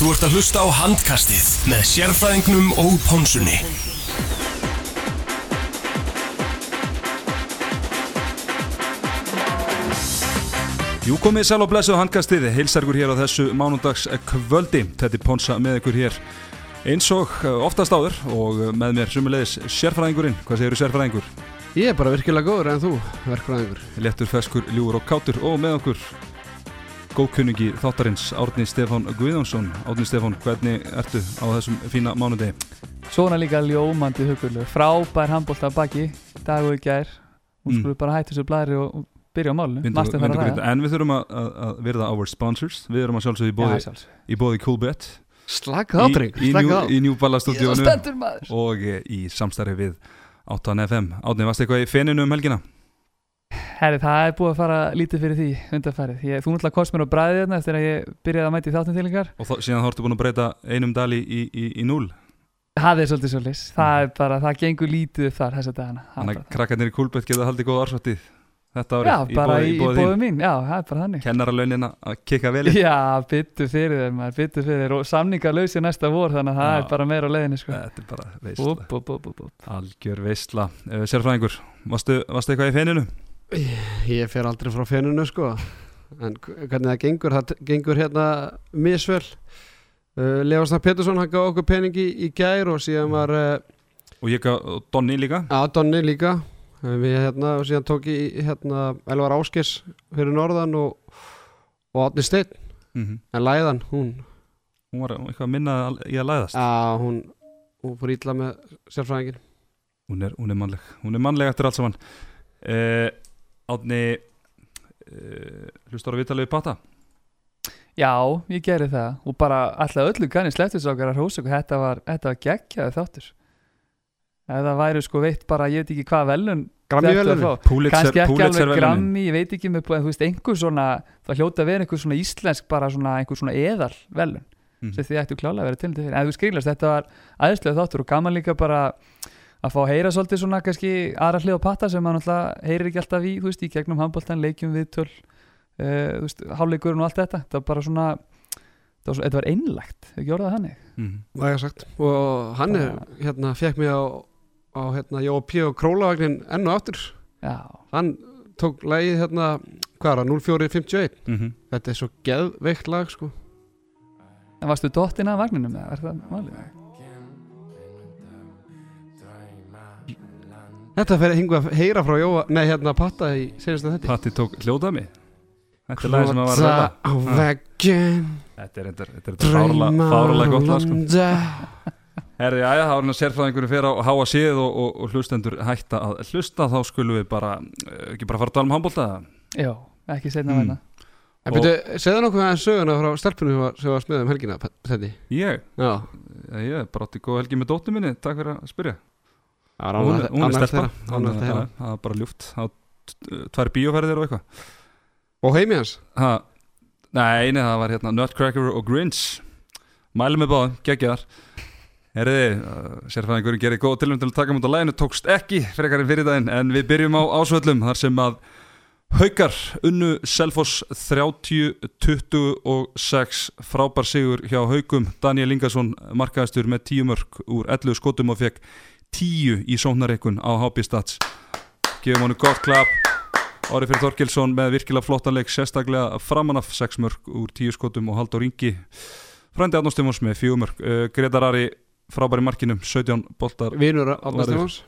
Þú ert að hlusta á handkastið með sérfræðingnum og pónsunni. Jú komið sæl og blessuð handkastið, heilsargur hér á þessu mánundags kvöldi, þetta er Ponsa með ykkur hér eins og uh, oftast áður og með mér sumulegis sérfræðingurinn, hvað segir þú sérfræðingur? Ég er bara virkilega góður en þú, verkfræðingur. Lettur, feskur, ljúur og kátur og með okkur góðkunningi þáttarins Árni Stefán Guðjónsson. Árni Stefán, hvernig ertu á þessum fína mánudegi? Svona líka ljómandi hugulur, frábær handbólt af baki, dag og í gær. Og Mm. skulum bara hætta þessu blæri og byrja á málunum, þarf vindu að ræða. En við þurfum að, að, að verða our sponsors. Við erum að sjálfsögðu í bóði, sjálfsög. í bóði Coolbet. Slaka á, dreng, í, svo stúdíónu maður. Og í samstarfi við 8 FM Átni, varst eitthvað í feninu um helgina? Herri, það er búið að fara lítið fyrir því undarfærið, ég, þú náttúrulega komst mér á bræðið þarna eftir að ég byrjaði að mæti þáttum til ykkar. Og þó, síðan þá ertu búin að breyta einum dal í, í, í, núl Það er svolítið svolítið, það er bara, það gengur lítið upp þar þessa dagana. Þannig að krakkarnir í Coolbet geta haldið góða ársvættið Þetta Já, árið bara í, bóðu mín, já, það er bara þannig. Kennaralaunin að kikka vel í. Já, byttu fyrir þeim, byttu á? Ég fer aldrei frá fenunu, sko. En hvernig það gengur, það gengur hérna misvel. Uh, Lefarsna Pettersson, hann gaf okkur peningi í, gær og síðan var uh, Og ég gaf Donni líka Adonni líka. Uh, Við hérna, og síðan tók ég hérna Elvar Áskers fyrir norðan og, og Átni Steinn. mm En Læðan, hún, Hún var eitthvað minnað í að læðast að hún, hún fór ítla með sérfræðingin. hún er, hún er mannleg Hún er mannleg eftir allt saman uh, Átni uh, Hlustar að vitalegu pata Já, ég gerði það og bara alltaf öllu ganni sleftis okkar að hrósa okkur, þetta var, þetta var geggjaði þáttur ef það væri sko veitt bara, ég veit ekki hvað velun Grammi þetta fá. Pulitzer, velunin. grammi, ég veit ekki með, þú veist, einhver svona það hljóta að vera einhver svona íslensk bara svona einhver svona eðal velun Mhm. sem þið ættu klálega að vera til fyrir en þú skrilast, þetta var aðeinslega þáttur og gaman líka bara að fá að heyra svolítið svona kannski aðra hlið og patta sem maður náttúrulega heyrir ekki alltaf í, þú veist, í gegnum handbóltan, leikjum viðtöl uh, þú veist, hálfleikurinn og allt þetta það var bara svona það var, svo, þetta var einlægt, ekki orðað þannig Mhm. Það er sagt og hann er, hérna, fekk mig á, á hérna, Jóa P. og Królavagnin enn og aftur já, hann tók lagið hérna, hvað er það, 0451 Mhm. þetta er svo geðveikt lag sko en varstu dottinn af vagninum eða, er það málið? Þetta fer hingu að heyra frá Jóa nei hérna Patta í senast að þetta Patti tók hljóðami Þetta er lagi sem að var að ræða á veggin Þetta er þetta, þetta er þetta fárlega, gott lag sko. Herði, já, þá er hann að sérfræðingur fyrir á háa síð og, og, og hlustendur hætta að hlusta þá skulum við bara, uh, ekki bara fara að tala um handbólta já, ekki setna Mm. en Og- byrju, segðu nokkuð aðeins söguna frá stelpunum sem var, sem var smiðum helgina þetta Ég, já, ég er bara átti góð helgi með dóttu minni, takk fyrir að spyrja Hún, hún er stelpa, það er bara ljúft. Tvær bíóferðir og eitthvað. Og heimi hans? Ha, Nei, það var hérna Nutcracker og Grinch. Mælum með báðum, geggjaðar. Herriði, uh, sérfæðingurinn gerir góð tilum til að taka mútið á læginu, tókst ekki frekarinn fyrir daginn, en við byrjum á ásvöllum þar sem að Haukar unnu Selfoss 30-26 frábær sigur hjá Haukum. Daniel Ingarsson markaðistur með 10 mörg úr 11 skotum og fekk 10 í sóknareikun á HB Stats. Gefum hann gott klapp. Ári fyrir Þorkilsson með virkilega flottanleik sérstaklega framanaf 6 mörg úr 10 skotum og Haldur Ingi frændi Arnóstimons með 4 mörg uh, Gretar Ari frábæri markinum 17 boltar. Stefáns.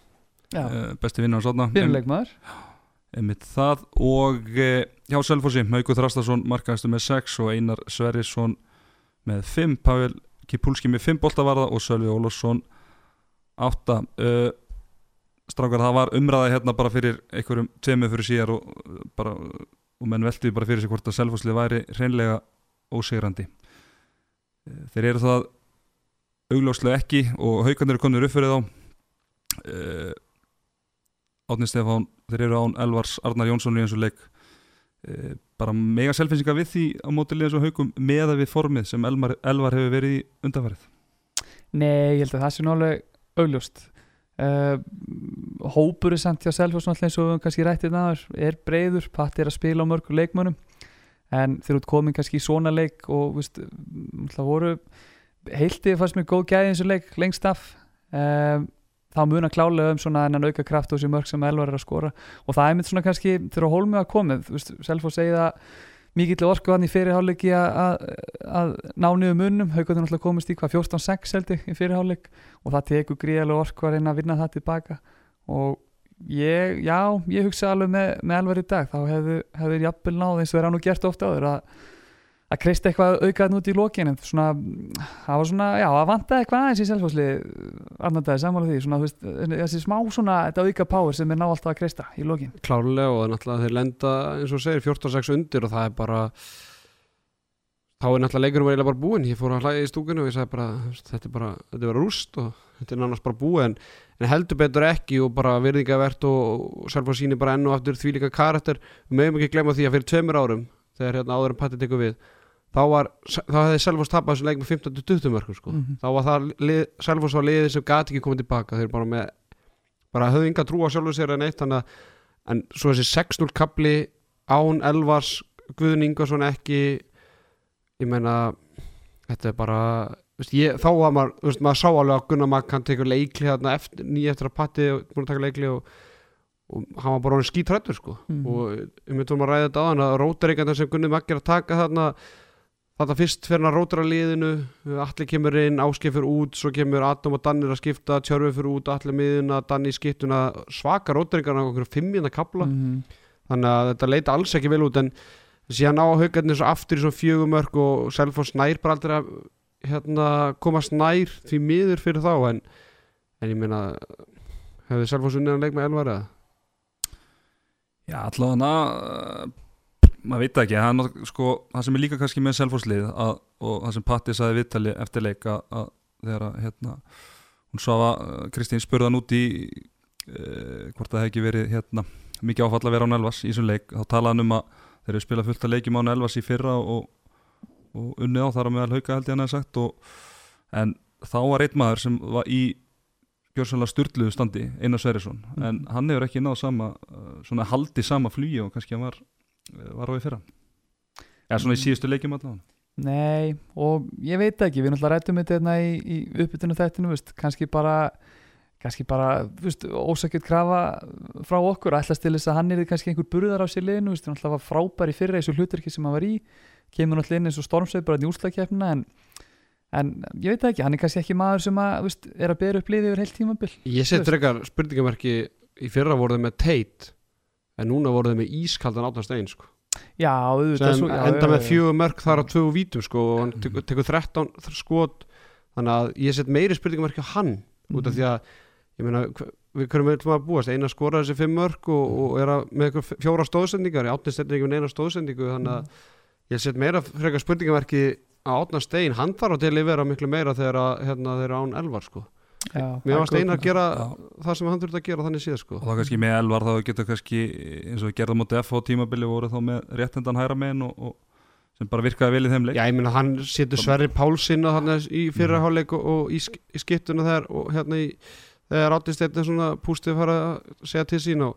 Já, uh, besti vinnur hans átna fyrirleikmaður einmitt það og uh, hjá Selfossi Hauku Þrastarsson markaðistu með 6 og Einar Sverrisson með 5 Pavel Kipulski með 5 boltavarða og Sölvi Ólafsson 8 uh, strákar það var umræða hérna bara fyrir einhverjum tveimu fyrir síðar og bara og menn veltiði bara fyrir sig hvort að Selfosslið væri hreinlega ósigrandi. Uh, þeir eru það augljóslega ekki og haugarnir eru konur upp fyrir þá. Uh, Átni Stefán þeir eru án Elvars Arnar Jónsson í eins og leik. Uh, bara mega selfinsinga við því á mótilega eins og haugum meða við formið sem Elmar, Elvar hefur verið í undanfarið. Nei, ég held að það sé nálega augljóst. Uh, Hópur er samt hjá Selfoss eins og kannski rættið náður er breyður, Patti er að spila á mörgum leikmönnum en þeir út komin kannski í svona leik og veist, það voru heiltið fannst mér góð gæði eins og leik lengst af. Um, þá muna klálega um svona enn auka kraft og þessi mörg sem Elvar er að skora. Og það er mitt svona kannski þegar hólmið að komið, Selfoss segið að mikill orku hann í fyrirháleiki að, ná niður munum. Haugaður náttúrulega komist í hvað 14-6 held ég í fyrirháleik og það tekur gríðarlega orku að reyna að vinna það tilbaka. Og ég, já, ég hugsa alveg með, með Elvar í dag, þá hefur hefur jafnvel náð eins og er hann nú gert ofta áður að að kreista eitthvað aukaðn út í lókin en svona, það var svona, já, að vanta eitthvað aðeins í selfhásli annardaði samála því, svona, þú veist, þessi smá svona, þetta auka power sem er ná alltaf að kreista í lókin. klárlega og náttúrulega þeir lenda eins og segir 14-6 undir og það er bara þá er náttúrulega leikurum eiginlega bara búinn ég fór að hlæða í stúkunni og ég sagði bara þetta er bara, þetta er bara rúst og þetta er nánast bara búið en, en heldur betur ekki og bara virðingavert og, og selva síni bara enn og aftur því líka karakter við meðum ekki glemma því að fyrir tveimur árum þegar hérna áður en Patti tekur við þá var, þá hefði Selfoss tapað þessu leik með 15-20 mörgum sko Mhm. þá var það, lið, Selfoss var liðið sem gati ekki komið tilbaka þeir bara með bara höfðu enga trú á sjálfur sér en eitt þannig að en svo þessi 6-0 kapli án Elvars Guðn Ingarsson ekki ég meina þetta er bara veist, ég, þá var maður, veist, maður sá alveg að Gunnar Magg hann tekur leikli hérna eftir, nýja eftir að patti og búin að taka leikli og, og hann var bara skítrættur sko Mhm. og ég myndi um að ræða þetta á hann að rótaríkandar sem Gunnar Magg er að taka þarna þetta fyrst fyrir að rótara liðinu allir kemur inn, áskifur út svo kemur Adam og Danir að skipta tjörfi fyrir út, allir miðuna, Danni skiptuna svaka á okkur fimmjönda kapla Mhm. þannig að þetta leita alls ekki vel út en síðan á haugarnir svo aftur í svo fjögumörk og Selfoss nær bara aldrei að hérna, komast nær því miður fyrir þá en, en ég meina hefði Selfoss unnið að leik með elvar eða? Já, allavega maður veit það ekki, hann, sko, það sem er líka kannski með selfhúslið og það sem Patti saði viðtali eftir leik að, að þegar að hérna, hún svafa, uh, Kristín spurðan út í uh, hvort það hefði ekki verið hérna, mikið áfall að vera án Elvas í þessum leik, þá talaði hann um að þeir eru spilað fullt að leikjum án Elvas í fyrra og, og unnið á þar á meðal hauka held ég hann hefði sagt og, en þá var einn maður sem var í gjörsanlega styrluðu standi, Einar Sverrisson. En hann hefur ekki náð sama uh, svona haldið sama flugi og kannski hann var var á í fyrra? Eða svona í síðustu leikjum allavega? Nei, og ég veit ekki, við náttúrulega rættum þetta hérna í, í uppbytunu þættinu, veist, kannski bara kannski bara, þú veist, ósakjöld krafa frá okkur, ætlast til þess að hann er kannski einhver burðar á sér liðinu, veist, hann náttúrulega var frábær í fyrra í þessu hlutverki sem hann var í kemur náttúrulega inn eins og stormsveið bara í úslagkeppnina en, en ég veit ekki, hann er kannski ekki maður sem að, veist, er að bera upp liði yfir heilt tímabil. Ég setur eitthvað spurningamerki í fyrra voruð með teit en núna voruð með ískaldan áttan stein sko. Já, auðvitað svo- já, enda já, með fjögur mörk þar á tvö vítum sko, og hann tekur, tekur 13 skot. Þannig að ég set meiri spurningamerki á hann út af Mhm. því að ég meina, við við ætlum að búast? Eina skoraði þessi fimm mörk og, og er að, með fjóra stóðsendingar átni stendur ekki með neina stóðsendingu þannig að ég set meira frekar spurningamerki á átna stein, hann þarf að til að vera miklu meira þegar að, hérna, eru án elvar sko. Já, mér varst eina góð að gera Já. það sem hann þurfti að gera þannig síðan sko. og þá kannski með Elvar þá getur kannski eins og við gerðum á DF á tímabili voru þá með réttendan hæra megin og, og sem bara virkaði vel í þeim leik Já, ég meina hann setur Sverri Pálsinn þannig í fyrra Mhm. og, og í, í skiptuna þegar og hérna í þegar áttist þetta svona pústið fara að segja til sín og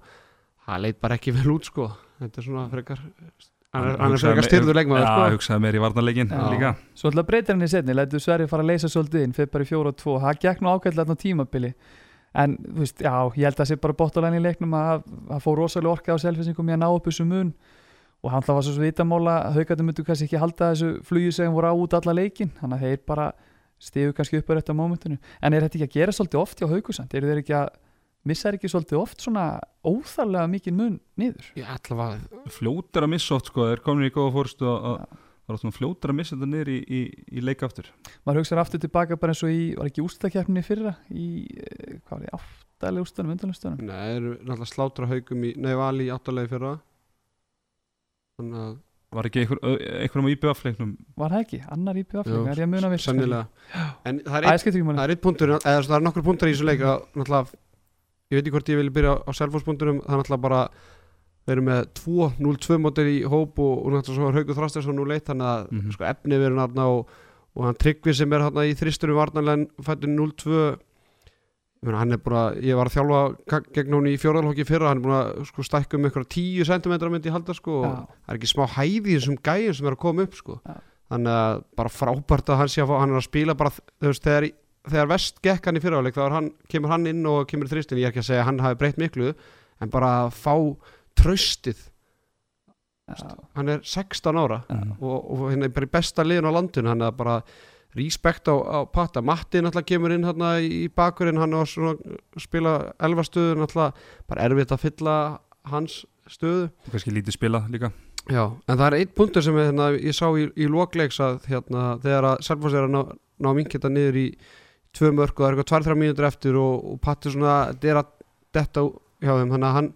það leit bara ekki vel út sko þetta er svona frekar hann er, hann frekar me- styrður leikmaður Já, sko. hugsaði meir í varnarleikin líka. Svo ætla að breyta henni setni, lætu Sverri fara að leysa svolítið inn, fyrir bara í fjóra og tvo, það gekk nú ágætlega á tímabili, en þú veist, já, ég held að það sé bara bóttalega í leiknum að að fá rosalega orka á selfinsingum í að ná upp þessu mun. Og hann það var svo svo vitamóla, haugatum myndu kannski ekki halda þessu flugi sem voru á út alla leikin, þannig að þeir bara stigu kannski upp á rétt á mómentinu, en er þetta ekki að gera svolítið oft hjá haugusand, eru þeir ekki að missa þeir ekki svolítið oft svona óþarlega mikið mun niður? Ég ætla að fljótir að missa oft sko, þeir komin í góða fórstu að að- það er oft svona fljótir að missa þetta niður í, í, í leik aftur. Maður hugsaður aftur tilbaka bara eins og í var ekki ústakefninni fyrra? Í, eh, hvað var það, áttalega ústunum, undanlega Nei, það eru náttúrulega slátra haugum í Nei, vali í áttalegi fyrra. Þannig að var ekki einhver, einhverjum á IBF-leiknum var það ekki, annar Jú, er ég að muna við sennilega. En það er eitt punktur, eða það er nokkur punktur í þessu leik að ég veit ekki hvort ég vil byrja á selfhúspunkturum, það er náttúrulega bara við erum með 2-0-2 mótir í hóp og, og náttúrulega svo er Haugur Þrastarsson 0-1 þannig að Mhm. sko, efni verður náttúrulega og, og hann tryggvi sem er hérna í þristunum varnarlega fættur 0-2 ég meina, hann er að, ég var að þjálfa gegn hún í fjórðalhokki fyrra, hann er búin að sko, stækka um eitthvað 10 cm myndi ég halda sko, og Já. það er ekki smá hæði þessum gæjum sem er að koma upp sko. Já. þannig að bara frábært að hann sé að hann er að spila bara, þegar, þegar vest gekk hann í fyrirháleik, þá hann, kemur hann inn og kemur þristin, ég er ekki að segja að hann hafi breytt miklu en bara að fá tröstið, Já, hann er 16 ára já. og, og hérna er bara í besta liðin á landinu. Hann er bara respekt á, á patta. Matti náttúrulega kemur inn hérna í bakurinn hann var svona að spila elva stöðu náttúrulega bara erfitt að fylla hans stöðu. Og kannski lítið spila líka. Já, en það er einn punktur sem hérna, ég sá í, í lokleiks að hérna, þegar að Selfoss er að ná, ná minkita niður í tvö mörg og það er eitthvað tvær, þrjá mínútur eftir og, og Patti svona, þetta er að detta hjá þeim, þannig að hann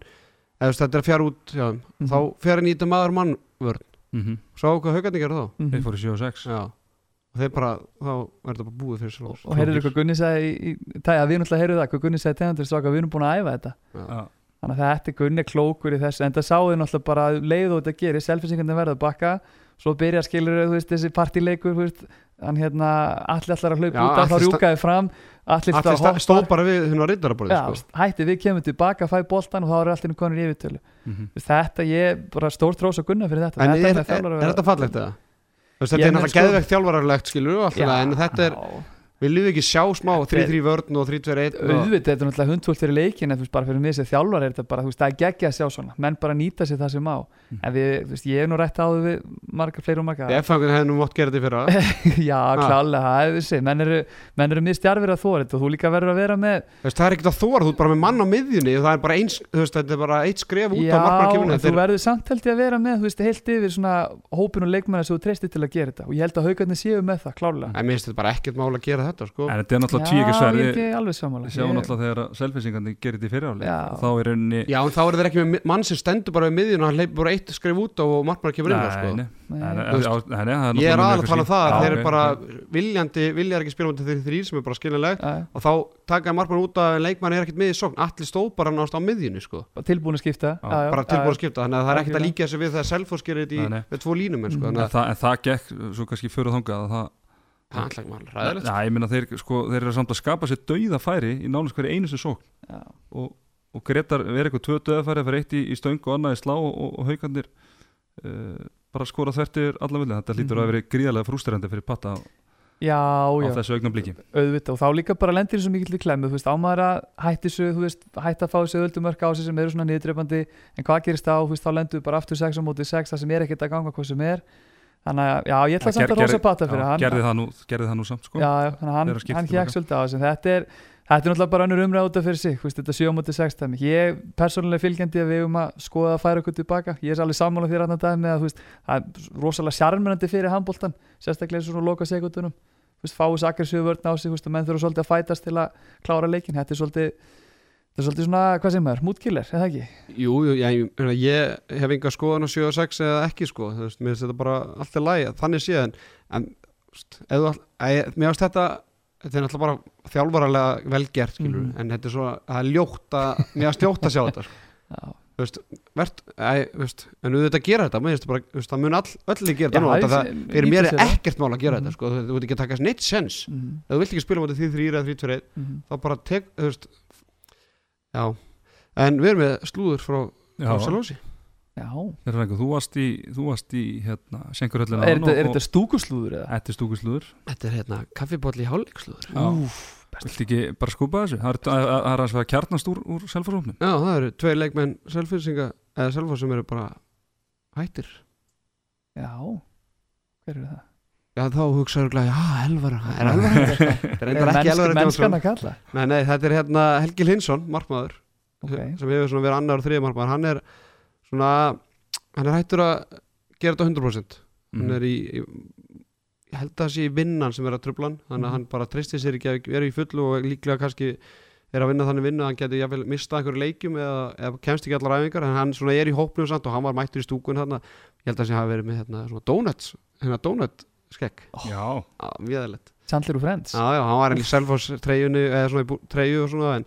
eða, þetta er að fjara út hjá þeim Mhm. þá fer hann í þetta maður mann vörn mm -hmm. sá hvað haugandi gerðu þá Mhm. þeir fóru 7 og 6 Já, og þeir bara, þá er þetta bara búið fyrir Selfoss og heyrðu hvað Gunni í, tæja, við náttúrulega heyrðu það, hvað Gunni sagði tegandur við erum búin að æfa þetta Já. þannig að þetta er Gunni klókur í þessu en það sáðu náttúrulega bara að leið og þetta gerir selfinsingandi verða að bakka svo byrja skilur þú veist þessi partileikur veist, hann hérna allir allar að hlaupa út þá rjúkaði fram allir stóð bara við hérna á riddaraborðið Já, sko. hætti við kemur tilbaka, fæ boltan og þá eru allir konur í yfirtölu. Mm þetta ég bara stórt rós að gunna fyrir þetta. En þetta er, er, að er þetta fallegt eða? Þetta er náttúrulega sko- geðvegt þjálfararlegt skilur en þetta er, Já, við ekki sjá smá 3-3 vörn og 3-2-1 og- auðvitað, þetta er náttúrulega hundvöld fyrir leikin en þú veist, bara fyrir mig sem þjálfar er þetta bara, þú veist, það er geggja að sjá svona. Menn bara nýta sér það sem á. Mm. en við, þú veist, ég hef nú rætt áður við margar, fleiri og margar. Ef fangin hefði nú gera þetta í fyrra. Já, klálega, það er þessi. Menn eru, menn eru mistjarfir að þóra þetta og þú líka verður að vera með veist, Það er ekkert að þóra, þú ert bara með mann á miðjunni og það er bara eins, þú veist, þetta er bara eitt skref út já, á markmannkjöfunu en ég þetta ég þetta þetta sko. en þetta er náttúrulega Já, tví ekki ég er sverði ekki alveg samanlega við sjáum náttúrulega þegar selfinsingandi gerir þetta í fyriráli þá er rauninni Já, en þá er þeir ekki með mann sem stendur bara við miðjun og hann leipur bara eitt skref út og markmann kemur inn sko. Ég er aðal að tala um það þeir eru bara viljandi, vilja ekki spila um þeir þrýr sem er bara skiljanlegt Já, og þá taka markmann út að leikmann er ekkert með í sókn. Allir stóð bara nást á miðjunni sko. já, tilbúin að skipta. Já, já, já, bara tilbúin að skipta, þannig að það er ekkert að Algjörlega. líka þessu við þegar Selfoss gerir þetta Nei, í- nei. með tvo línum sko. Mhm. þannig en, að það, en það gekk svo kannski fyrir þangað að það það er alltaf mál ræðilegt Já, ég meina þeir, sko, þeir eru samt að skapa sér dauða færi í nánast hverju einu sem sókn já. og, og Gretar verið eitthvað tvö döðafæri að fyrir eitt í, í stöng og annað í slá og, og, og haugarnir uh, bara skora þvertir alla vilja þetta lítur Mhm. að vera gríðarlega frústerandi fyrir patta á, já, á já. þessu augnabliki auðvitað og þá líka bara lendir svo mikill í klemmu þú veist, ámaður að hætti svo, þú veist, hætti að fá þessu öldumörk á sig sem eru svona niðurdreifandi en hvað gerist þá, þú veist, þá lendur við bara aftur 6 á móti 6, það sem er ekkert að ganga hvað sem er þannig að, já, ég ætla samt að rosa pata fyrir já, hann. gerði, það nú, gerði það nú samt sko. Já, hann, hann hjekk svolítið á þessu. Þetta er, þetta er náttúrulega bara önnur umræð út af fyrir sig veist, þetta 7 á móti 6 dæmi. Ég persónulega fylgjandi að við um að skoða að færa okkur tilbaka ég er alveg sammála þér annan dæmi að veist, það er rosalega sjarmennandi fyrir handbóltan sérstaklega í svona loka veist, fáið sakar sjöu vörn á sig veist, og menn þurfa svolítið að fætast til að klára leikin þetta er svolítið þetta er svolítið svona, hvað sem er, mútkiller, eða ekki? Jú, jú, ég, ég, ég hef enga skoðan á 7 og 6 eða ekki sko, þú veist, mér finnst þetta bara alltaf læg, þannig séð en, þú veist, þú all, að, mér finnst þetta þetta er náttúrulega bara þjálfaralega velgert skilur, Mhm. en þetta er svo, það er ljótt að mér finnst ljótt að sjá þetta sko. Þú veist, verð, æ, þú veist en auðvitað gera þetta, mér finnst bara, þú veist, það mun all, öll gera þetta nú, það, fyrir mér er það. ekkert mál að gera þetta sko, þú þú veit ekki að taka neitt sens Mhm, ef þú vilt ekki spila já, en við erum með slúður frá eru eitthvað, þú varst í, þú varst í hérna, Senkurhöllina er þetta, er þetta stúkuslúður eða? Þetta er stúkuslúður. Þetta er hérna kaffibóll í hálfleikslúður. Viltu ekki bara skúpa þessu? Það er- er að kjarnast úr, úr selfaróknum Já, það eru tveir leikmenn selfinsinga eða selfa sem eru bara hættir. Já, hver er það? Já, þá hugsaður glæði, já, Elvar Elvar. Hættir? Þetta er reyndar ekki Elvar Mennskan að kalla? Nei, nei, þetta er hérna Helgi Linsson, markmaður Ok, sem hefur verið annar og þriði markmaður. Hann er svona hann er hættur að gera þetta 100% Mhm. hann er í, í ég held að það sé í vinnan sem er að trubla hann. Þannig að Mhm. hann bara tristir sér ekki að vera í fullu og líklega kannski er að vinna þannig vinnu að hann getur jafnvel mistað einhverju leikjum eða, eða kemst ekki allar æfingar. En hann svona er í hópnum samt og hann var mættur í stúkun þarna. Ég held að það hafi verið með hérna svona donuts hérna donut skekk Já, viðalett Chandler og Friends. Já já hann var í Selfoss treyjunni eða svona í treyju og svona en,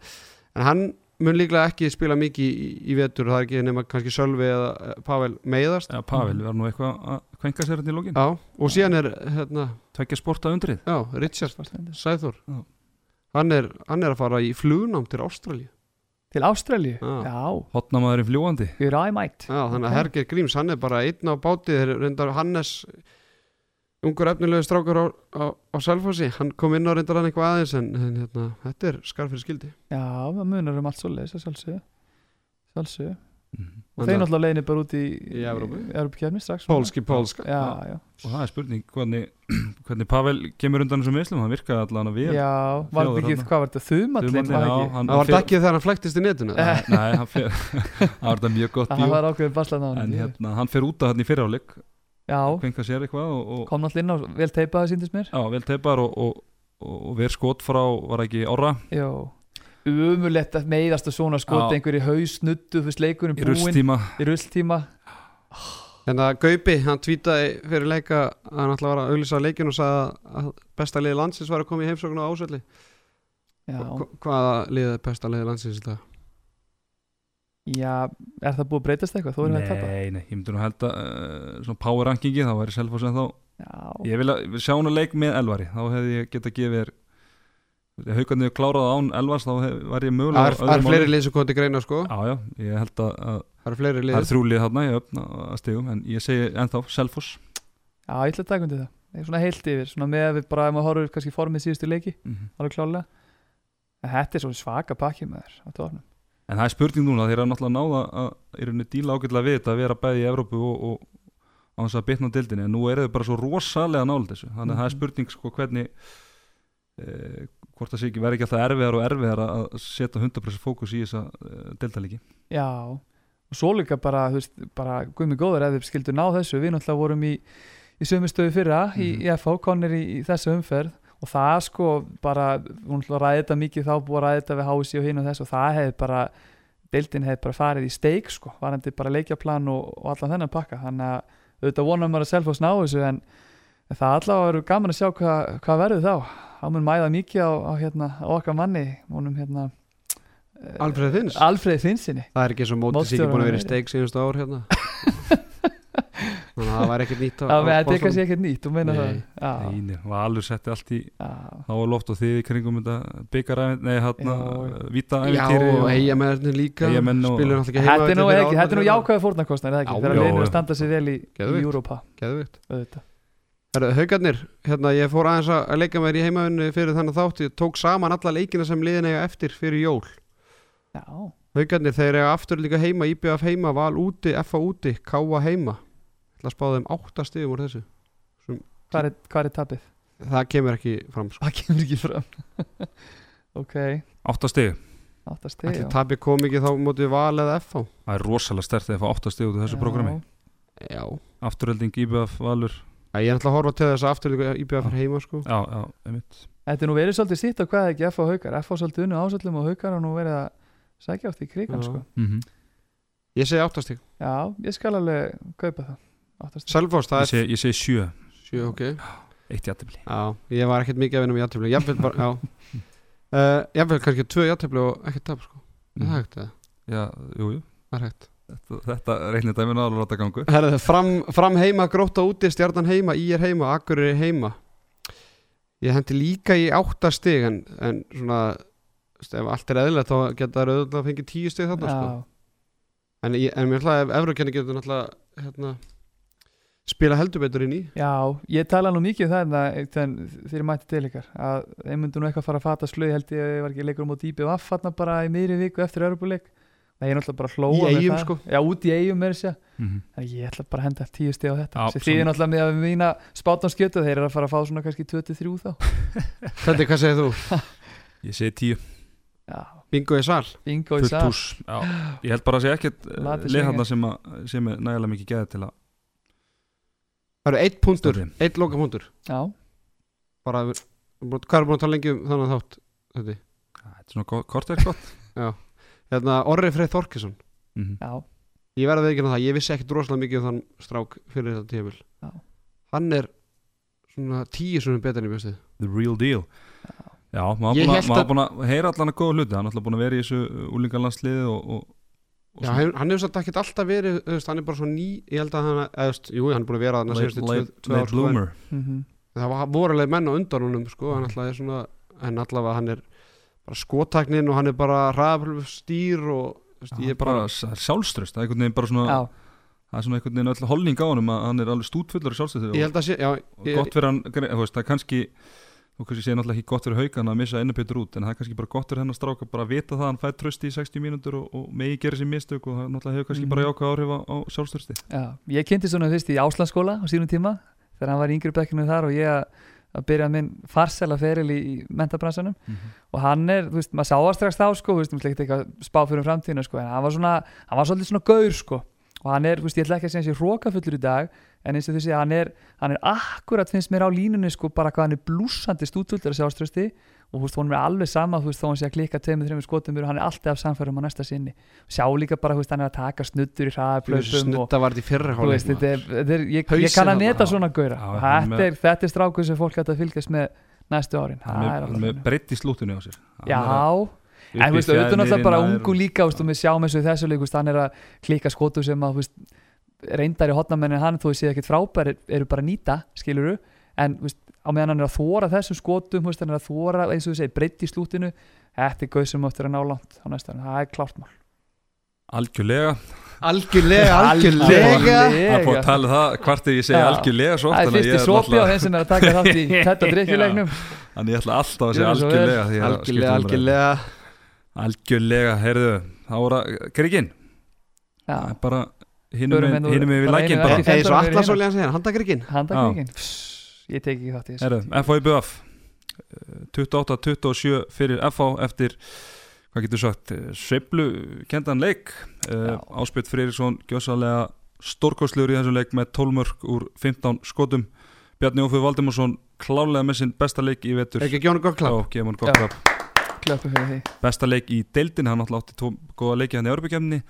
en hann mun líklega ekki spila mikið í, í vetur það er ekki nema kannski Sölvi eða eh, Pavel meiðast. Já, Pavel var nú eitthvað að kvenka sér hérna í lókin já og síðan er hérna Tveggja sporta undrið. já Richard Já. hann er, hann er að fara í flugnám til Ástralíu. Til Ástralíu? Já. Já, hotnamaðurinn fljúandi I might. Já, þannig að Ok. Herger Gríms, hann er bara einn á báti þeir reyndar Hannes ungur efnilegu strákur á, á, á Selfossi, hann kom inn á reyndar hann eitthvað aðeins en, en hérna, þetta er skarf fyrir skildi. Já, það munar um allt svoleiðis að sjálfsögðu. Sjálfsögðu. Mhm. Og þeir náttúrulega leiðinni bara út í Í Evrópu. Evrópukefni strax. Pólski Pólska. Já, já, og það er spurning hvernig, hvernig Pavel kemur undan þessum vislum, hann virkaði allan að við já Var þetta ekki, þarna. hvað var þetta, hann, Það var ekki þegar hann flæktist í netinu. Eh, nei, hann fer það var þetta mjög gott bíó var ákveðin baslan á hann en hérna, hann fer út af hann í fyriráleik Já, kvenka sér eitthvað og, og kom náttúrulega inn á vel teipaði síndist mér. Já, vel teipar og, og, og, og ver skot frá, var ekki orra? Já. Umulett að meiðast og svona skot Já. einhver í haus nuttu fyrst leikurinn í rustíma í rulltíma En að Gaupi, hann tweetaði fyrir leika að hann ætla að vera að auglýsa leikin og sagði að besta liði landsins var að koma í heimsóknu á ásöldi Hvaða liði er besta liði landsins í dag? Já er það búið að breytast eitthvað? Þú erum að tapa nei, nei, ég myndi nú held að uh, svona power rankingi, þá væri Selfoss en þá Já, ég vil að sjá hún að leik með Elvari þá hefði ég geta gefið þér haugarnir klárað án Elvars þá hef, var ég mögulega Það er- það er fleiri lið sem kom til greina sko. Já, já, ég held að, að Það er þrjúlið þarna ég öfna að stegum en ég segi ennþá Selfoss. Já ég ætla að taka undir það. Það er svona heilt yfir, svona með að við bara ef maður horfur kannski formið síðustu leiki, mm -hmm. alveg klálega en þetta er svo svaka pakki með þér En það er spurning núna, þeir eru náttúrulega náða að er henni díla ágætlega við þetta að vera bæði í Evrópu og, og á þess að bitna á dildinni en nú eru þau bara svo rosalega nála þessu. Þannig að það er Mhm. spurning sko hvernig eh, hvort það sé ekki verði ekki alltaf erfiðar og erfiðar að setja 100% fókus í þessa eh, dildalíki Já, og svo líka bara, þú veist, bara guðmi góður ef þið skildu ná þessu, við náttúrulega vorum í, í sömu stöðu fyrra í, Mhm. í FH, konir í, í þessu umferð og það sko bara, hún ræði þetta mikið þá búið að ræði þetta við hási og hinn og þess og það hefði bara, deildin hefði bara farið í steik sko, varandi bara leikjaplan og, og allan þennan pakka, þannig að auðvitað vonar maður að selfos ná þessu en en það allavega verður gaman að sjá hvað, hvað verður þá, þá mun mæða mikið á, á, hérna, okkar manni, honum hérna eh, Alfreð Finns. Alfreð Finnsinni Það er ekki svo mótið sér ekki búin að vera í steik síðustu ár hérna Þannig að það væri ekkert nýtt á, Já, á með þetta er kannski ekkert nýtt, það. Og alveg setti allt í á loft og þið í kringum þetta byggaræfint, nei hérna víta Já, og eigamennin líka Spilur náttúrulega ekki Þetta er nú, ekki, þetta er nú Ármann. jákvæða fórnarkostnar, eða ekki? Já, Þegar já, liðinu já. að standa sig vel í. Herru, Haukarnir, hérna ég fór aðeins að að leika mér í heimavinnu fyrir þannig þátt. Ég tók saman alla leikina sem liðin eiga eftir fyrir jól. Já, Haukarnir, þeir eiga aftur líka heima IBF heima, Val úti, FA úti, Káa heima Það spáði þeim átta stigum úr þessu. Hvað er, hvað er tapið? Það kemur ekki fram sko. Það kemur ekki fram. ok, áttastig, áttast Ætli tapi kom ekki þá mótið Val eða FA það er rosalega stert þegar það fá áttastig út af þessu prógrami Já. Afturölding, IBF, Valur. Æ, Ég er náttúrulega að horfa til þess að aftur líka IBF fyrir heima sko. já, já, einmitt. Þetta er nú verið svolítið sitt á hvað ekki F og haukar. F og svolítið unnu ásöldum og haukar og nú verið að sækja átt í krigan Já. sko. mm Ég segi áttastig Já, ég skal alveg kaupa það Selfoss, það ég, er ég segi sjö, sjö, ok. Eitt jættibli Já, ég var ekkert mikið að vinna með játtöflu Jafnvel bara, já. Uh, Jafnvel kannski tvö játtöflu og ekkert tap sko. Er Það er hægt, eða? já, jú, jú. Það er hægt. Þetta, þetta reiknir dæminu að láta gangu Herðu, fram, fram heima, gróta úti, stjarnan heima, í er heima, akkur er heima. Ég hendi líka í átta stig en, en svona ef allt er eðlilegt þá geta það auðvitað að fengi tíu stig þarna sko. Já, en, ég, en mér ætlaði ef Evrókenni getur náttúrulega hérna, spila heldur betur inn í Já, ég tala nú mikið um það en þegar þeir mætti til ykkar að þeir myndu nú eitthvað fara að fata slöði held ég að ég var ekki leikur um á dýpi og affatna bara í miðri viku eftir Europuleik það er náttúrulega bara að hlóa Í með Eyjum, það. sko. Já, út í eigum er þessi mm -hmm. ég ætla bara að henda tíu stið á þetta Já, sem- þýðir náttúrulega með að mína spátanskjötu þeir eru að fara að fá svona kannski 23 þá Þetta, hvað segir þú? ég segi tíu, Já, Bingo í sal bingo í já. ég held bara að segja ekkert Latið leðhanda sem, að- sem er nægilega mikið geða til að Það eru eitt punktur, eitt loka punktur Já, bara, hvað er búin að tala lengi um þannig þátt þetta? þetta er svona kort er gott. Hérna, Orri Freyð Þorkesson mm já, Ég verði að veikina það, ég vissi ekkert rosalega mikið um þann strák fyrir þetta tífil Já. Hann er svona tíu svona betur en ég bjöstið the real deal. Já, að, maður að- búin að heyra allan að góða hluti. Hann er alltaf búin að vera í þessu úlingarlandsliði og, og, og Já, hann, hann hefur satt ekkert alltaf verið veist, hann er bara svo ný, ég held að hann veist, jú, hann er búin að vera síðustu tvö, late, tvö ár sko, mm það var vorulega menn á undan honum sko, hann alltaf er svona en allavega hann er bara skottaknin og hann er bara ræðaflöf stýr og veist, ég er bara, bara sjálfströst, það er einhvern veginn bara svona Já, það er svona einhvern veginn öll holning á honum að hann er alveg stútfullur að sé já, og ég, gott fyrir hann, það er kannski þú kannski sé náttúrulega ekki gott fyrir haugan að missa einu betur út, en það er kannski bara gott fyrir hennar stráka bara að vita það að hann fær trösti í 60 mínútur og, og megi gera sér mistök og það náttúrulega hefur kannski Mhm. bara jákvæð áhrif á, á sjálfströsti já, ég kynnti svona fyrst í Áslandsskóla á sínum tíma þegar hann var í yngri bekkinu þar og ég að, að byrja minn farsela feril í, í mentabransanum. Og hann er, þú veist, maður sá það strax þá sko, þú veist, maður ekki eitthvað spá fyrir framtíðinu sko, en hann var svona, hann var svolítið svona gaur sko, og hann er, þú veist, ég ætla ekki að segja hans ég hrókafullur í dag, en eins og þú sé hann er, hann er akkurat finnst mér á línunni sko, bara hvað hann er blúsandi stútvöldur að sjálfströsti og þú veist, hún er alveg sama, þú veist, þó hann sé að klikka tveimur, þreimur skotum og hann er alltaf samfærum á næsta sinni. Sjá líka bara, þú veist, hann er að taka snuttur í hraðaplöpum og snutta var þetta í fyrra ég, ég kann að já. svona hann þetta er, þetta er strákur sem fólk hægt að fylgjast með næstu árin. Með, alveg með þannig. breytt í slútinu á sér. Já, en þú í veist, auðvitað náttúrulega bara ungu og- líka, og við sjáum eins og í þessu veist, hann er að klika skotu sem að, þú veist, reyndar í hotnamennin hann, þú veist, séð ekkert frábær er- eru bara nýta, skiluru en, veist, á meðan hann er að þóra þessum skotum, veist, hann er að þóra, eins og þú segir, breytt í slútinu, þetta er gauð sem áttur að ná langt á næsta, ári. það er klárt mál. Algjörlega. Algjörlega, algjörlega. það er búið að tala um það, hvart er ég segja algjörlega svo Það er fyrsti sopi á þeim sem er að taka þátt í þetta drikkjulegnum þannig ég ætla alltaf að segja algjörlega því að skipta algjörlega, um algjörlega algjörlega, heyrðu þá voru að, kriginn Já, það er bara hinum við, hérna við bara lækin einu bara, ekki eða svo femtán yfir Atlas hina. Oljan segir, handakrikin handakringin Ég tek ekki þátt í þessu. Heyrðu, FH í BF 28-27 fyrir FH eftir hvað getur sagt, sveiflu kendan leik. Uh, Já. Áspjöld Freyriksson gjössalega stórkostlegur í þessum leik með 12 mörg úr 15 skotum. Bjarni Ófið Valdimarsson klálega með sinn besta leik í vetur. Er ekki að gefa hann gott klapp Klöppu fyrir því besta leik í deildin, hann náttúrulega átti tvo góða leiki hann í Örbykjæmni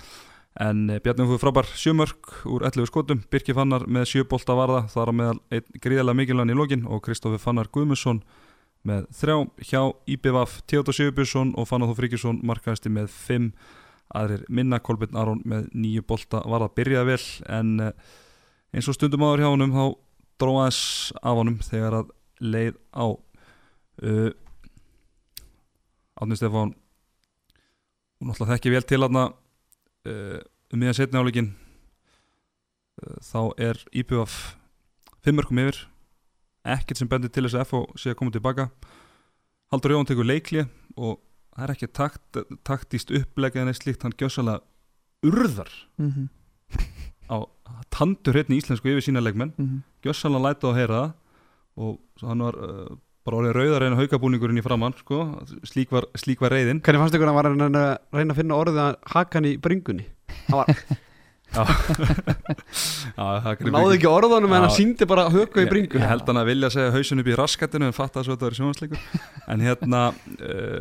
en eh, Bjarni Ófið frábær sjömörk úr 11 skotum, Birki Fannar með sjöbolta varða, þar á meðal gríðarlega mikilvæg í lokin og Kristoffer Fannar Guðmusson með þrjá. Hjá IBVF Theodor Sigurbjörnsson og Fannar Þó Fríkisson markaðasti með fimm. Aðrir minna Kolbjörn Aron með nýju bolta var að byrja vel. En eh, eins og stundum áður hjá honum þá dróðaðis af honum þegar að leið á uh, Átni Stefán hún náttúrulega þekki vel til aðna uh, um miðan setni áleikin uh, þá er IPVF fimmörkum yfir. Ekkert sem bendir til þess að FO sé að koma tilbaka. Haldur Jón tekur leikli og það er ekki takt, taktíst upplegað en eitt slíkt, hann gjössalega urðar Mhm, á tandur hérna í íslensku yfir sína leikmenn. Mhm. gjössalega læta að heyra það og hann var uh, bara orðið rauðar en haukabúningurinn í framann sko. slík, var, slík var reyðin hvernig fannst ykkur að hann var að reyna, að finna orðið að haka hann í bringunni? Hann var, Já, það hann náði ekki orðunum en Já. hann síndi bara höku í ég, bringu ég held hann að vilja segja hausun upp í raskatinu en fatta svo að þetta var sjónvarsleikur en hérna uh,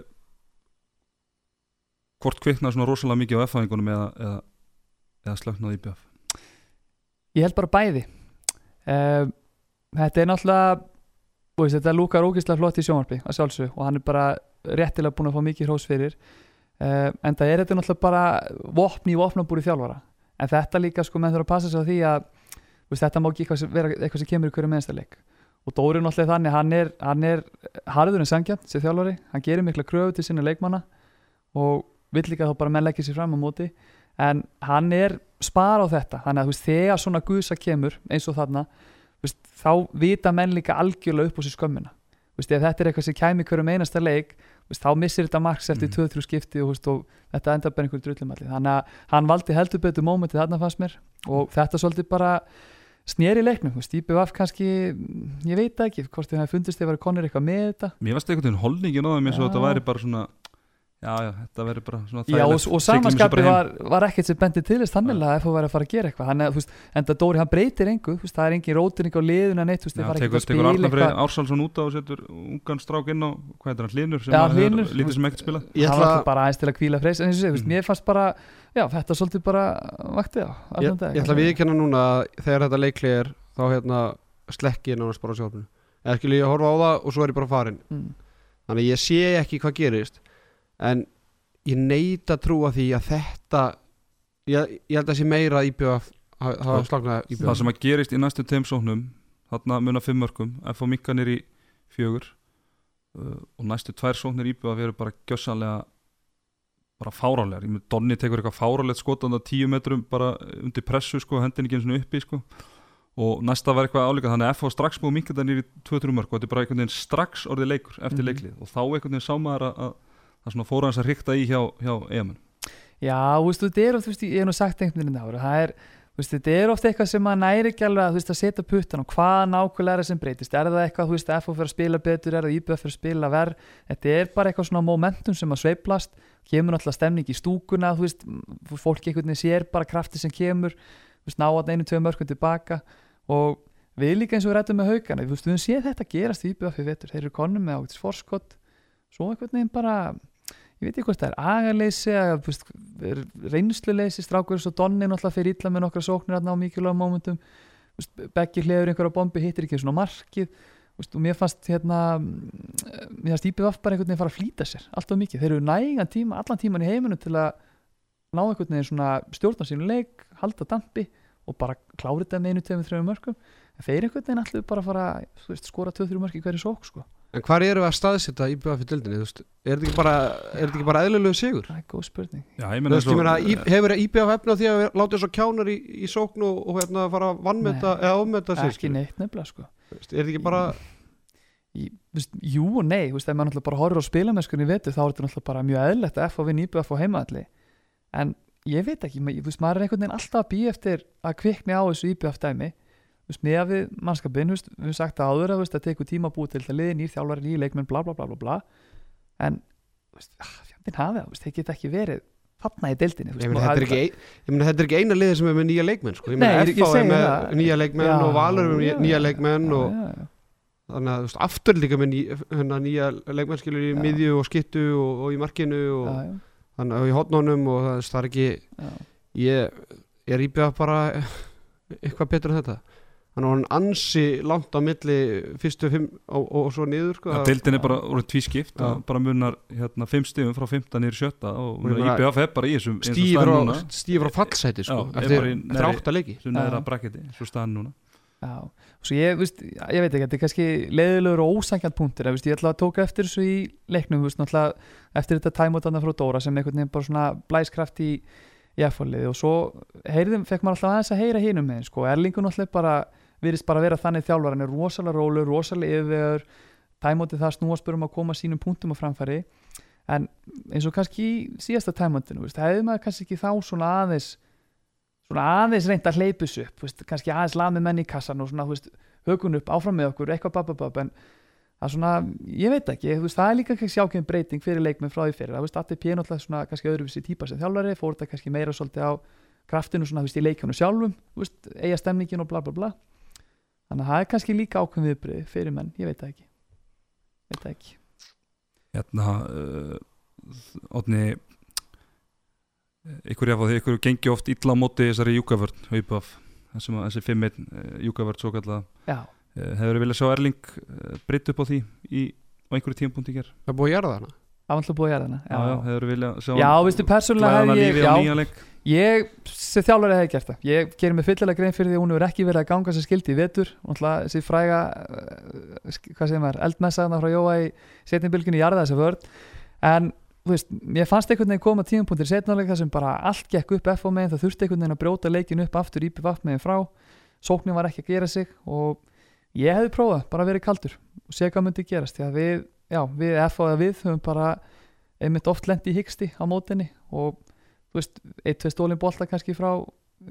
hvort kviknaði svona rosalega mikið á F-fæðingunum eða, eða, eða slöknaði í BF Ég held bara bæði. Uh, Þetta er náttúrulega veist, Þetta lúkar ógeðslega flott í sjónvarpi að sjálfsög og hann er bara réttilega búin að fá mikið hrós fyrir. Uh, en það er þetta náttúrulega bara vopni í vopnabúri þjálfara. En þetta líka sko menn þurfa að passa sig á því að veist, þetta má ekki eitthvað sem, vera eitthvað sem kemur í hverju meðstaleik og Dóri er náttúrulega þannig hann er, hann er harður en sangjant sem þjálfari, hann gerir mikla kröfu til sinna leikmanna og vill líka þá bara menn leggja sér fram á móti. En hann er spara á þetta. Þannig að þú veist, þegar svona guðsa kemur eins og þarna veist, þá vita menn líka algjörlega upp á sér skömmina veist, ef þetta er eitthvað sem kæmi hverjum einasta leik veist, þá missir þetta marks eftir Mhm. 2-3 skipti og, og þetta enda bara einhver drullumalli þannig að hann valdi heldur betur mómentið þarna fannst mér og þetta svolítið bara snýri leiknum, veist, IBVF kannski ég veit það ekki, hvort þið hafi fundist þið var konir eitthvað með þetta Mér varst einhvern veginn holningin á þeim eins og Já. þetta væri bara svona Já, já, þetta verður bara svona Já, og, þægilegt. og Siglum þessu samanskapi bara heim. var, var ekkert sem bendi til þess þannig að FH væri að fara að gera eitthvað hann, þú veist, en það Dóri hann breytir engu þú veist, það er engin rótining á liðuna neitt þú veist, Já, þið fara tekur, að tekur spila Arnar Freyr eitthvað Ársálsson út á og setur ungan strák inn á hvað heitir hann, Hlinur sem Já, hann hefur Hlynur. lítið sem ekkert spilað ég ætla, var alltaf bara aðeins til að kvíla freys en eins og sé, þú veist, Mhm. mér fannst bara já, þetta svolítið bara vakti á ég, ég ætla að en ég neita að trúa því að þetta ég, ég held að sé meira að IBF hafa Það- Það sem að gerist í næstu tveim sóknum þarna muna fimm mörgum F og Mikka nýr í fjögur uh, og næstu tvær sóknir íbjöða veru bara gjössanlega bara fárálegar, ég með Donni tekur eitthvað fárálegt skot á tíu metrum bara undir pressu sko, hendin ekki eins og uppi sko. Og næsta var eitthvað álíka þannig að FH strax búið mingat það nýri 2-3 mörg og þetta er bara einhvern veginn strax orðið leikur eftir Mhm. leiklið og þá einhvern veginn sá maður að, að það svona fóra hans að ríkta í hjá, hjá EM Já, þú veist, þetta er oft, þú veist, ég hef nú sagt einhvern veginn ára, það er, þú veist, þetta er oft eitthvað sem maður næri ekki alveg að, þú veist, að setja puttan og hvað nákvæmlega er það sem breytist, er það eitthvað, þú veist, FO fyrir að spila betur, er það IBF fyrir að spila verð, þetta er bara eitthvað svona momentum sem að sveiplast, kemur náttúrulega stemning í stúkuna, þú veist, fólk einhvern veginn sér bara krafti sem kemur, þú veist, ná ég veit ekki hvort það er veist, er reynsluleysi. Strákur svo Donni náttúrulega fyrir illa með nokkra sóknir á mikilvægum mómentum. Beggi hliður einhverja bombi hittir ekki svona markið. Og mér fannst hérna mér fannst IPVF bara einhvern veginn fara að flýta sér alltaf mikið, þeir eru nægan tíma, allan tíman í heiminu til að ná einhvern veginn svona stjórna sínu leik, halda dampi og bara klára þetta með einu, tveim, þreim mörgum þeir einhvern veginn alltaf bara að fara veist, skora 2-3 mörg í hverju sók sko. En hvar eru við að staðsetja í BF í dildinni? þú veist? Er þetta ekki bara, er þetta ekki bara eðlilegu sigur? það er góð spurning Já, ég Þú meina veist, ég meina, í- hefur IBF efna því að láta þess að kjánar í, í sókn og, og hérna fara að vannmeta Nei. eða ofmeta sig, ekki neitt nefnilega sko. Er þetta ekki bara, í, veist, jú og nei, þú veist, ef maður náttúrulega bara horfir á spilamennskunni vetur þá er þetta náttúrulega bara mjög eðlilegt að F og vinna íbjöð F og heimaðalli en ég veit ekki, ma- þú veist, maður er einhvern veginn alltaf að býja eftir að kvikni á þessu íbjöð dæmi að við mannskapin, við höfum sagt það áður að það tekur tíma að búa til þetta liði, nýr þjálfari, nýr leikmenn, bla bla bla bla bla. En, ah, fjandinn hafi það, þeir geta ekki verið þarna í deildinni, ég og þetta er það- ekki, ég eina liði sem er með nýja leikmenn, sko. Ég Nei, ég- ég FH er með það. nýja leikmenn Já, og Valur er með já, nýja leikmenn já, og þannig að, aftur líka með ný, hérna, nýja leikmenn skilur í miðju og skittu og, og í markinu og þannig að í hotnónum og það, það er ekki, ég er íbjöða bara eitthvað betur en þetta hann var hann ansi langt á milli fyrstu fimm og, og svo niður sko. Já, deildin er bara orðin tvískipt það bara munar hérna, fimm stigum frá 15 niður í sjötta og IBF er bara í þessum stífur á, núna, stífur á fallsæti sko, Já, eftir, neðri- átta leiki sem neðra Já. brakketi eins og staðan núna Já, svo ég, veist, ég veit ekki, þetta er kannski leiðilegur og ósækjant punktur, ég, veist, ég ætla að tóka eftir þessu í leiknum, náttúrulega eftir þetta tæmótana frá Dóra sem einhvern veginn bara svona blæskraft í F-fólið og svo heyrðum, fekk maður alltaf aðeins að heyra hinum með, sko, Erlingun náttúrulega bara, virðist bara vera þannig þjálfar, hann er rosalega rólur, rosalega yfirvegur, tæmótið það snúast bara um að koma sínum punktum á framfæri, en eins og kannski síðasta tæmótinu, veist, hefði maður kannski ekki þá svona aðeins svona aðeins reynd að hleypa þessu upp veist, kannski aðeins lami menn í kassan og svona, veist, högun upp, áfram með okkur, eitthvað bababab en það er svona, ég veit ekki veist, það er líka kannski ákveðin breyting fyrir leikmenn frá því fyrir, það veist, Atti P. náttúrulega svona kannski öðruvísi típa sem þjálfari, fór þetta kannski meira svolítið á kraftinu svona, í leikjónu sjálfum eiga stemningin og bla bla bla þannig að það er kannski líka ákveðin viðbrið fyrir menn, ég veit það ekki. Veit það ekki. Hérna uh, Otni ykkur ykkur gengi oft illa á móti þessari júkavörn þessi 5-1 uh, júkavörn svo kallega já, uh, hefur viljað sjá Erling uh, breytt upp á því í, á einhverju tímapunkti ger það búið að gera það hana Alltaf búið að gera hana já, já, veistu, persónulega hef ég, já, Ég, sem þjálfari hefði gert það. Ég gerir mig fyllilega grein fyrir því að hún hefur ekki verið að ganga sem skildi í vetur. Þessi fræga sk- hvað segir maður, eldmessaðna frá Jóa í setnibilginni í jarða þessa vörð En, þú veist, mér fannst einhvern veginn koma tímapunktir í setnáleik þar sem bara allt gekk upp F á megin, það þurfti einhvern veginn að brjóta leikin upp aftur ípi vaft megin frá. Sóknin var ekki að gera sig og ég hefði prófað, bara verið kaldur og sé hvað myndi gerast, því að við já, við og við höfum bara einmitt oft lendi í hyggsti á mótinni og þú veist, eitt, tvei stólin bolta kannski frá,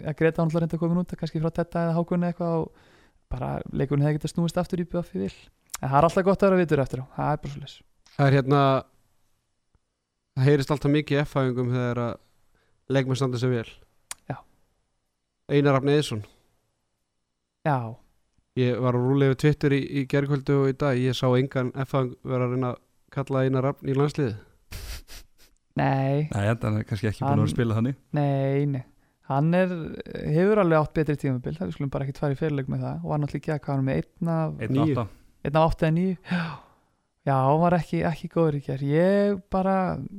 að Greta hann reynda að koma út kannski frá Tetta eða Hákunni eitthvað og bara leikurinn hefði getað snúist aftur í BF vil, en það er alltaf gott að vera vitur eftir á, það er bara svo leys það er hérna það heyrist alltaf mikið í F-fæðingum þegar að leikmenn standa sig vel. Já. Einar Rafn Eðsson Já, ég var að rúlega yfir Twitter í, í gerkvöldu og í dag. Ég sá engan F-fæðing vera að reyna að kalla Einar Rafn í landsliði nei, Nei, það er kannski ekki búin að Hann- vera að spila þannig. Nei, nei. Hann er, hefur alveg átt betri tímabil það við skulum bara ekki tvær í fyrirleik með það. Og hann náttúrulega ekki að hvað hann er með einn af Einn Níu. átta. Einn af átta eða nýju já, já, hann var ekki, ekki góður í ger ég bara,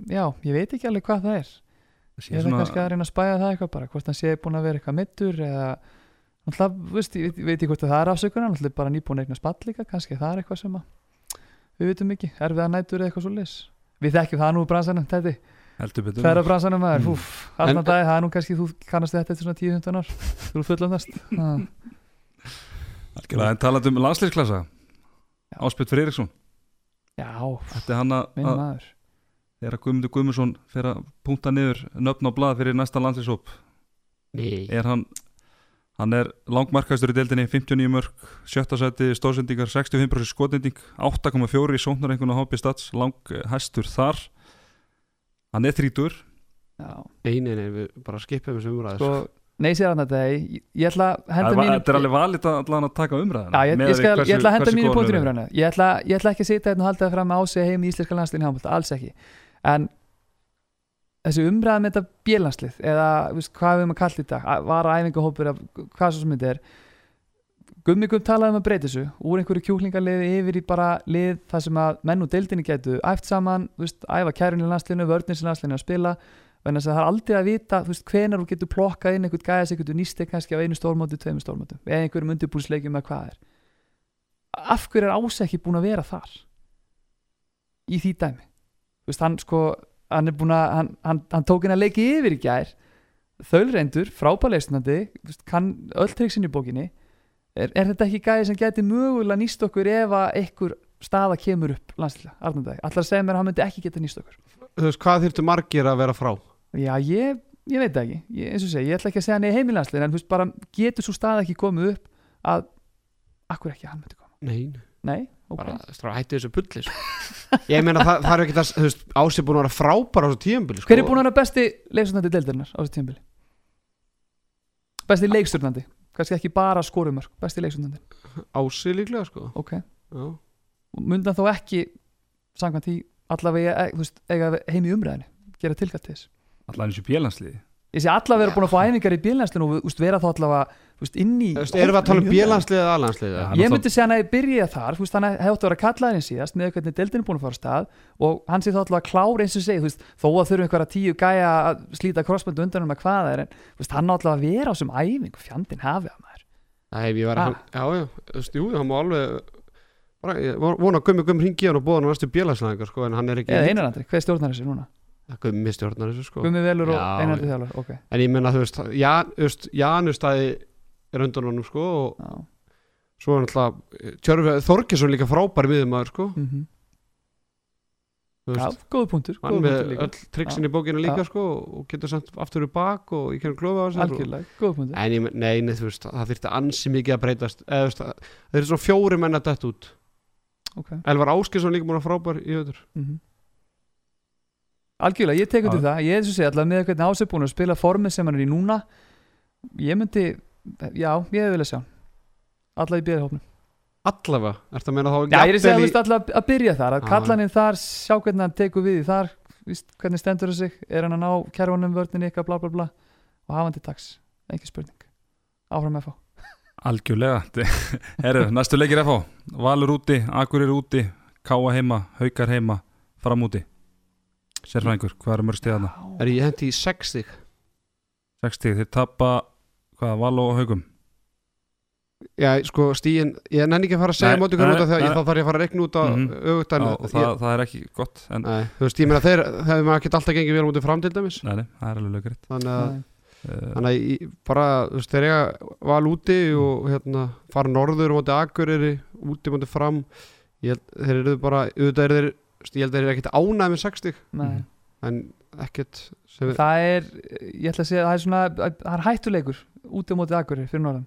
já, ég veit ekki alveg hvað það er. Ég er svona- kannski að reyna að spæja það eitthvað bara hvort hann sé búin að vera eitthvað mittur eða náttúrulega, veist, ég veit, ég hvort að það er afsökunar náttúrulega bara nýbúin að eigna spall líka kannski það er eitthvað sem að við vitum ekki, erfiða nætur eða eitthvað svo leis við þekkjum það nú bransanum, betur. Færa bransanum maður, Mm. úf, allan dag, það er nú kannski, þú kannast þetta eftir svona 10-15 ár, þú eru fullandast Algjörlega, en talandi um landslýsklassa Já. Áspjöld Freyriksson Já, Þetta er hann að að- þegar Guðmundur Guðmundsson fer að punkta niður nöfn á blað fyrir næsta landslýshóp Nei, er hann hann er langmarkastur í deildinni 59 mörg, sjötta seti stóðsendingar 65% skotending 8,4 í sóknarengun á hópi stats lang hæstur þar. Hann er þrítur Já, nei, nei, nei, við bara skipum þessu umræðu sko, nei sér hann þetta ég, ég ætla að henda þetta mínu er alveg valið að allan að taka umræðina Já, ég, ég, skal, hversu- ég ætla að henda mínu um erum. hérna ég ætla, ég ætla ekki að sitja hérna og halda það fram að ási heim í íslenska handbólta, alls ekki. En þessi umræð með þetta bjölandslið eða veist, hvað við erum að kalla þetta að- var æfingahópur af hvað svo sem þetta er. Gummi Gumm talaði um að breyta þessu úr einhverju kjúklingarliði yfir í bara lið þar sem að menn og deildinni getu æft saman, veist, æfa kærunni landsliðinu vörnins landsliðinu að spila. Þess að það er aldrei að vita, veist, hvenar þú getur plokkað inn einhvern gæðis, einhvern nýstek kannski af einu stórmóti, tveimur stórmóti, eða einhverjum undirbúrsleikjum eða hvað er. Af hverju er Ása ekki búin að vera þar í því dæmi? Veist, hann sko hann er búin að, hann, hann, hann tók henni að leiki yfir í gær. Þaulreindur, frábæleisnandi kann öll triksin í bókinni. Er, er þetta ekki gæði sem geti mögulega nýst okkur ef að einhver staða kemur upp landslega, Arnandæg, allar að segja mér að hann myndi ekki geta nýst okkur? Þú veist, hvað þyrftu margir að vera frá? Já, ég, ég veit ekki. Ég, eins og segja, ég ætla ekki að segja hann í heimilandslega en þú veist, bara getur svo staða ekki komið upp að, akkur ekki hann myndi koma? Nei, Nei, bara strá, hætti þessu bulli sko. Ég meina, það, það er ekki það, þú veist, Ási búin að vera frábær á þessu tíðanbili sko. Hver er búin að vera besti leikstjórnandi deildarinnar á þessu tímabili? Besti leikstjórnandi kannski ekki bara skorumörk, besti leikstjórnandi. Ási líklega, sko. Ok, Já, mundan þó ekki samkvæmt því allavega e, þú veist, eiga heim í umræðinu gera tilkall til þess? Allan eins og bjölandsliði ég sé allavega vera búin að fá æfingar í bílnæslinu og vera þá allavega veist, inn í Þú veist, erum við að tala um bílanslið eða? Hann ég myndi segja hann að ég byrja þar þú veist, hann hefði átt að vera kallaðin síðast með hvernig deildin er búin að fara stað og hann sé þá alltaf klár eins og segi þú veist, þó að þurfum einhverja tíu gæja að slíta crossbundu undan um að hvað það er en þú veist, hann á alltaf að vera á sem æfing fjandinn hafi að maður Nei, ég var ekki, já, já, þú veist, jú, hann má alveg bara, ég von- vona að Gummi Gummi ringi hann og búa hann á næstu bílanslæðingar, sko, en hann er ekki eða einarandri, hver stjórnar þessu núna? Gummi stjórnar þessu, sko. Gummi Velur og Já, einarandri þjálfur, ok. En ég menna, þú veist, Jan, er undan honum, sko og Já. svo er náttúrulega Tjörfi Þorkesson líka frábær miðumæður, sko. Mhm. þú Já, veist, góð punktur, hann góð með punktur öll triksin í bókinu líka, sko og getur sendt aftur í bak og ég kemur klófa á og- algjörlega, góð punktur. En ég, nei, nei, þú veist, það þyrfti ansi mikið að breytast eða, þú veist, það er svona fjóri menn að detta út. Ok, Elvar Áskilsson líka múin að frábær í öður mhm. Algjörlega, ég tek undir Já. það. Ég er svo að segja allavega með hvernig ásett búin að spila formið sem hann er í núna ég myndi, já, ég hefði viljað sjá allavega í bjöði hópnum Allavega, ertu að meina þá já, ég er að segja, í- allavega að byrja þar að Já. kalla hann inn þar, sjá hvernig hann tekur við þar víst, hvernig stendur það sig, er hann að ná kærvanum vörninni ykkar, bla bla bla og hafa hann til dags, ekki spurning. Áfram fá algjörlega Herru, næstu leikir FH Valur úti, Akureyri úti Káa heima, Haukar heima Fram úti. Sérfræðingur, hvað er mörg stiðana? Er ég hendi í 60 60, þeir tappa hvað, Val og Haugum Já, sko, stíin, ég nenni ekki að fara að segja hvernig nei, út af því að ég þá þarf ég að fara að reikna út á öfugt en Já, og það, það er ekki gott en, Nei, þú veist, ég meina þeir hefur maður ekki alltaf gengið vel móti fram til dæmis. Nei, nei, það er alveg lögriðt þannig að, uh, þannig að ég, bara, þú veist, þeir eiga val úti og hérna fara norður móti Akureyri úti móti fram. Ég held, þeir eru bara, auðvitað eru þeir ég held að þeir eru ekkert ánægð með 60 Nei. en ekkert það er, ég ætla að segja það er svona, það er hættuleikur út á mótið Akureyri fyrir norðan.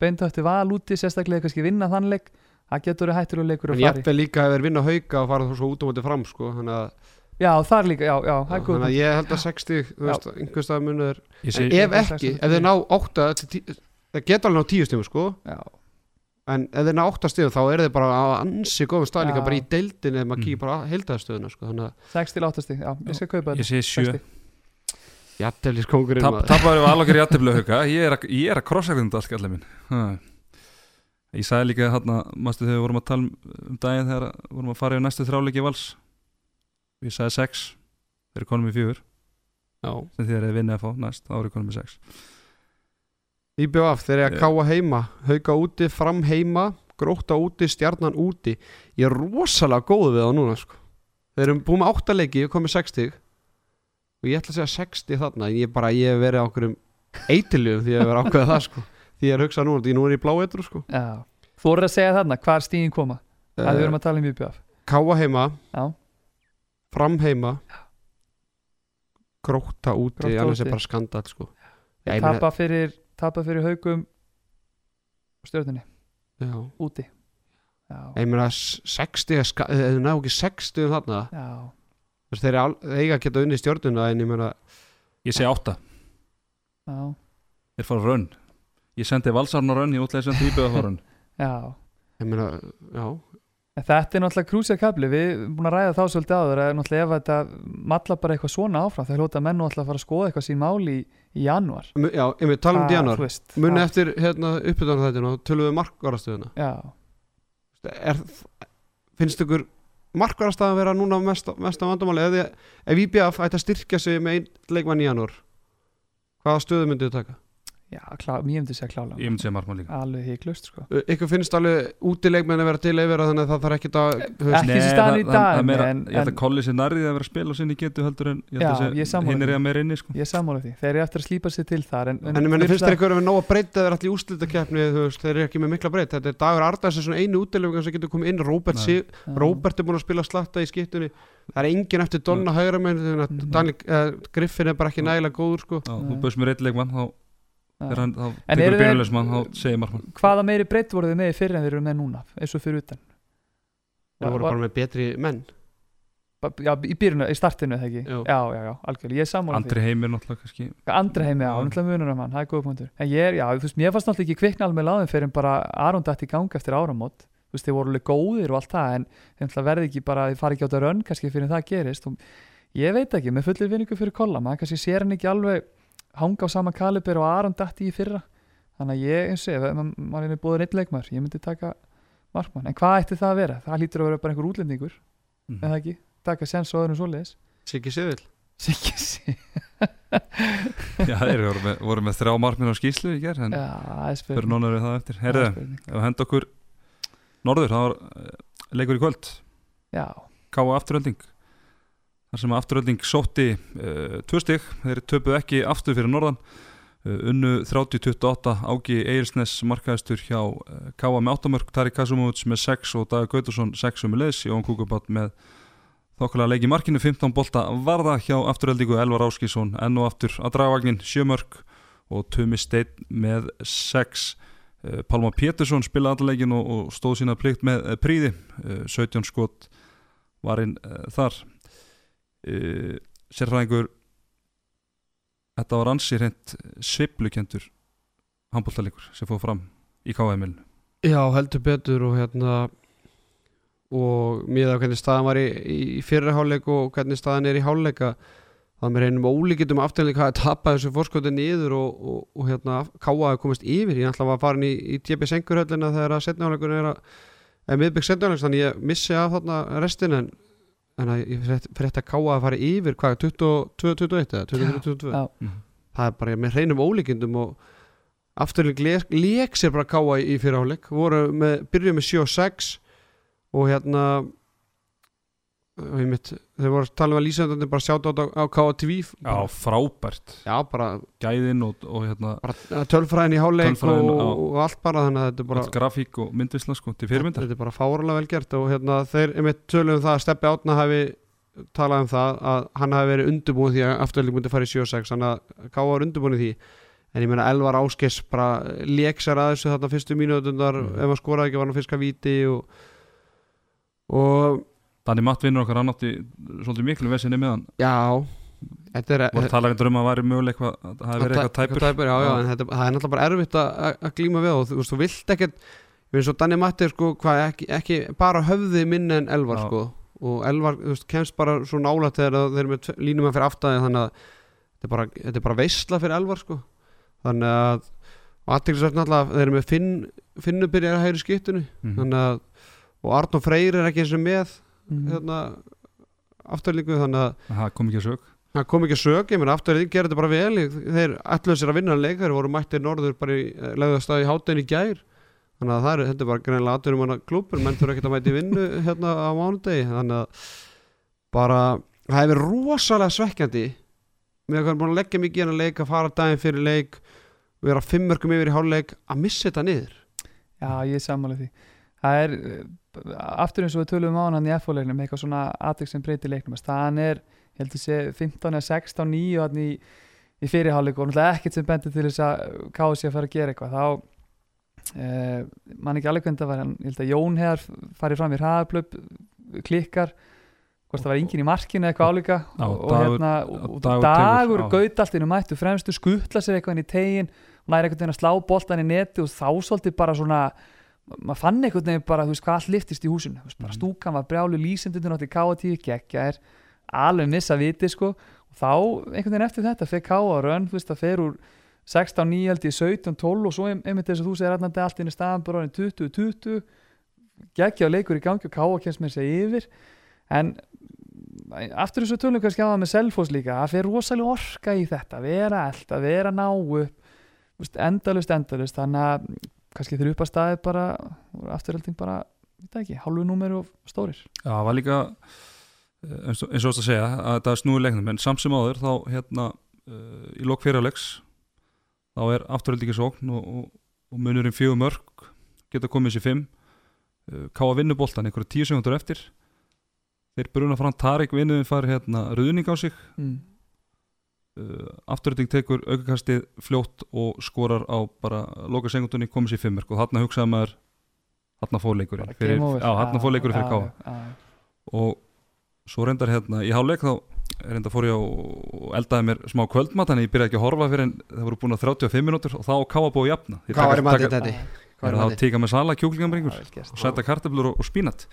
Beintu eftir val úti, sérstaklega kannski vinna þannleik það getur verið hættur og leikur að fara í. en ég ætti líka að vera vinna hauka og fara þú svo út á mótið fram sko, þannig að Já, þar líka, já, já, já Þannig að ég held að 60, þú veist, einhvers stað munið er sé, Ef ekki, ef þið ná 8 Það geta alveg ná 10 stífum, sko. Já. En ef þið ná 8 stífum Þá er þið bara að ansi góðum stað Líka bara í deildin eða maður kýr bara heildaðstöðuna sko, 6 til 8 stíf, já, ég skal kaupa þetta. Ég sé 7 Jættiflis kongurinn Tap, Tappaður var alveg jættiflega hauka. Ég er að, ég er að krossa hérna allt allir minn. Ég sagði líka hérna Mástu þegar við vorum að tala um, um daginn Þegar við vorum að fara í næstu þráleiki vals? Ég sagði 6 Þeir eru konum í 4 Þegar þeir eru vinnið að fá næst Þá eru konum í 6 Íbjöf, þeir eru að káa heima. Hauka úti, fram heima Gróta úti, stjarnan úti. Ég er rosalega góð við það núna sko. Þeir eru búin með 8 leiki og komið 6 stík og ég ætla að segja 60 þarna en ég bara, ég hef verið á okkurum eitiljöfum því að ég hef verið ákveðið það sko. því ég er hugsað núna, því nú er ég blá eitru sko. Já, þú voru að segja þarna, hvar stíðin koma? Að við uh, erum að tala um IBF Káa heima Já, fram heima gróta úti, Grótta annars úti. er bara skandal sko. Já, ég meina- tapa fyrir tapa fyrir haugum stjórnunni, já. úti. Já, ég meina 60 er ska- eða ná ekki 60 um þarna. Já, Eru al- þeir eiga að geta unni stjórnuna en ég meina Ég segi átta, já, þeir fara rönn. Ég sendi Valsarn á rönn, ég útlega sendi Íbjöða rönn. Já. Ég meina, já, En Þetta er náttúrulega krúsjakabli, við erum búin að ræða þá svolítið áður að náttúrulega ef þetta mallar bara eitthvað svona áfram, það hljóta menn alltaf að fara að skoða eitthvað sín máli í, í janúar. Já, ég meina, tala um þú veist, muni það- eftir hérna, uppbytana þetta og tölum við markvarastöðuna Já, er, finnst ykkur markvarastæðan vera núna mest, mest af vandamáli ef, ef IBF ætti að styrkja sig með einn leikmann í janúar hvaða stöðu myndið þið taka? Já, klá, mér myndi segja klála Ég myndi segja margmann líka. Alveg híklust sko. Ykkur finnst alveg úti leikmenn að vera til yfir þannig að það þarf ekki að Ekki sem staðan í dag, er meira, en- Ég held en- að Kolli sér nærrið að vera að spila á sinni getu heldur en ég Já, ég hinn er ég að meira inni sko. Ég er sammála því, þeir eru eftir að slípa sér til þar En, en ég finnst það- þér ykkur að vera nóg að breyta þeir allir í veist, þeir eru ekki með mikla breyt. Þetta er Dagur er svona einu útilegur sem getur komið inn. Sig, Já. Róbert er búin að spila slatta í skiptunni. Það er engin eftir Donna hægra menn Mhm. Uh, Griffin er bara ekki nægilega góður sko. Þú bauðst mér eitt leikmann þá, Er hann, tekur byrjulegsmann þá segir margmann Hvaða meiri breytt voru þið með fyrir en þeir eru með núna eins og fyrir utan? Þeir voru bara með betri menn. Já, í byrjunu, í startinu þegar ekki. Já, já, já, algjörlega, ég er sammála Andri heimir náttúrulega kannski. Andri heimi, já, náttúrulega munur um hann, það er góð punktur. En ég er, já, þú veist, mér fannst náttúrulega ekki kvikna alveg láðum fyrir en bara Aron dætt í gang eftir áramót. Þú veist, þeir voru alveg góðir og allt það en þeir náttúrulega verði ekki bara, þeir fari ekki á þetta rönn kannski fyrir en það gerist. Og ég veit ekki, með fullir vinningu fyrir kolla maður kannski sér hann ekki alveg hanga á sama kaliber og Aron dætt í fyrra. Þannig að ég, eins og ég, ma- maður er búið neitt leikmaður, ég myndi taka markmann, en hvað ætti það að vera? Það hlýtur að vera bara einhver útlendingur, Mhm. eða ekki? Taka sens á öðrum svoleiðis. Siggi Sivil Siggi sí Já, þeir voru með, voru með þrjá margminn á skýslu í gerð en Já, það er fyrir spurning nónar við það eftir? Það er Herðu, ef henda okkur norður, það var eh, leikur í kvöld. Já, Káa afturölding þar sem afturölding sótti uh, tvö stig, þeir töpuð ekki aftur fyrir norðan. Uh, unnu 30-28 Ági Eirsnes markaðistur hjá uh, Káa með 8 mörg Tari Kasumóts með 6 og Dagur Gautursson 6 um leðs, Jón Kúkubat með þokkulega leik í markinu. 15 bolta varða hjá afturöldingu Elvar Áskísson enn og aftur að dragvagnin 7 mörg og Tumi Steinn með 6 uh, Pálma Pétursson spilaði allarleikin og, og stóð sína plikt með príði uh, 17 skot varinn þar uh, sérfræðingur þetta var ansi hreint sveiflukendur handbóltalegur sem fóð fram í KM-ilinu Já, heldur betur og hérna og miða hvernig staðan var í, í fyrirháleik og hvernig staðan er í háleika það með reynum ólíkitum afturlega hvað að tapa þessu fórskoti niður og, og, og hérna káa að komast yfir. Ég ætla að fara í, í TB Sengurhöllina þegar að setniháleikur er að er miðbygg setniháleiks þannig ég missi af þarna restin en, en að ég fyrir þetta káa að fara yfir hvað, 22-21 eða 23-22 já, það er bara með hreinum ólíkindum og afturlega leik sér bara káa í, fyrirháleik voru með, byrjuð með 7 og 6 og hérna og ég mitt, þeir voru að tala um að lýsendandi bara sjáta á, á káa TV Já, frábært. Já, bara, gæðin og, og hérna bara tölfræðin í háleik og, og allt bara þannig að þetta er bara bara, grafík og myndvisla sko til fyrirmyndar. Þetta er bara fáralega vel gert og hérna þeir einmitt tölum um það að Steppi Átna hafi talað um það að hann hafi verið undirbúin því að afturlega myndi fara í 7-6 þannig að Káa var undirbúin í því. En ég meina Elvar Áskes bara lék sér að þessu þarna fyrstu mínútundar Danni Matt vinnur okkar hann átti svolítið miklu vesinni með hann já þetta er voru tala um að væri möguleg eitthvað að það hefði verið eitthvað tæpur. tæpur já, já, en þetta, það er náttúrulega bara erfitt að, glíma við og þú, veist, þú vilt ekkert við eins og Danni Matti sko hvað, ekki, ekki bara höfði minni en Elvar Já. sko og Elvar þú veist, kemst bara svo nála þegar þeir eru með línum að fyrir aftæði þannig að þetta er bara, þetta er bara veistla fyrir Elvar sko. Þannig að og aðteklisvært náttúrulega þeir eru með finn, finnubyrjar að að ekki mm. hérna, afturlíku þannig að það kom ekki að sög það kom ekki að sög, ég menn afturlíku gerir þetta bara vel þeir ætluðu sér að vinna leik þeir voru mættir norður bara í legðast að í hátæðin í gær. Þannig að það er, þetta er bara greinlega aðturum hana klúpur, menn þurfa ekkert að mæti vinnu hérna á mánudegi, þannig að bara, það hefur rosalega svekkjandi með að hvað er búin að leggja mikið í hann að leik að fara daginn fyrir leik vera fimmörkum yfir í hálfleik að missa þetta niður. Já, ég er sammála því. Það er, aftur eins og við tölum á hann í F-leiknum, eitthvað svona aðeins sem breytir leiknum, það er ég held að sé 15 eða 16, 9 hann í, í fyrirháleik og náttúrulega ekkert sem bendir til þess að kási að fara að gera eitthvað. Þá eh, mann ekki alveg hvernig það var ég held að Jón hefur farið fram í hraðaplöp klikkar hvort það var enginn í markinu eitthvað álíka. Og, og hérna og, og Dagur já. gaut allt inn mættu fremstu, skuttla sér eitthvað inn í tegin og næri einhvern veginn að slá boltan í neti og þá svolítið bara svona maður fann einhvern veginn bara, þú veist, hvað allt liftist í húsinu veist, bara Mhm. stúkan var brjálu lýsendunum átti K.A.T. geggja er alveg missa viti sko og þá einhvern veginn eftir þetta fyrir K.A. rönn þú veist, það fer úr 16, 9 held í 17, 12 og svo ein- einmitt þess að þú segir allan allt inn í staðan bara orðin 20, 20 geggja leikur í gangi og K.A. kemst með sig yfir en aftur þessu tölum kannski á það með Selfoss líka það fer rosalega orka í þetta vera eld, að vera ná upp endalust, endalust þannig að kannski þeir upp að staði bara afturhelding bara, það ekki, hálfu númer og stórir. Já, það var líka eh, eins og þetta að segja að þetta er snúið leiknum en samt sem áður þá hérna uh, í lok fyrirlegs þá er afturhaldingisókn og, og, og munurinn fjögur mörg geta komið sér fimm. Uh, ká að vinna boltan einhverja tíu sekundur eftir. Þeir bruna fram Tarik vinnuðin fari hérna ruðning á sig. Mm. Uh, afturhalding tekur aukakastið fljótt og skorar á bara loka sekundunni komið sér fimm mörg og þarna hugsaði maður þarna fóleikurinn Bara fyrir, game over. já, þarna fóleikurinn fyrir káa og svo reyndar hérna í háleik þá reyndar fór ég og eldaði mér smá kvöldmat þannig ég byrjaði ekki að horfa fyrir en það voru búin að 35 minútur og þá káa búið að jafna. Í taka- matið þetta? Er er það að matið? tíka með sala kjúklingambringur og setja kartöflur og, og spínat.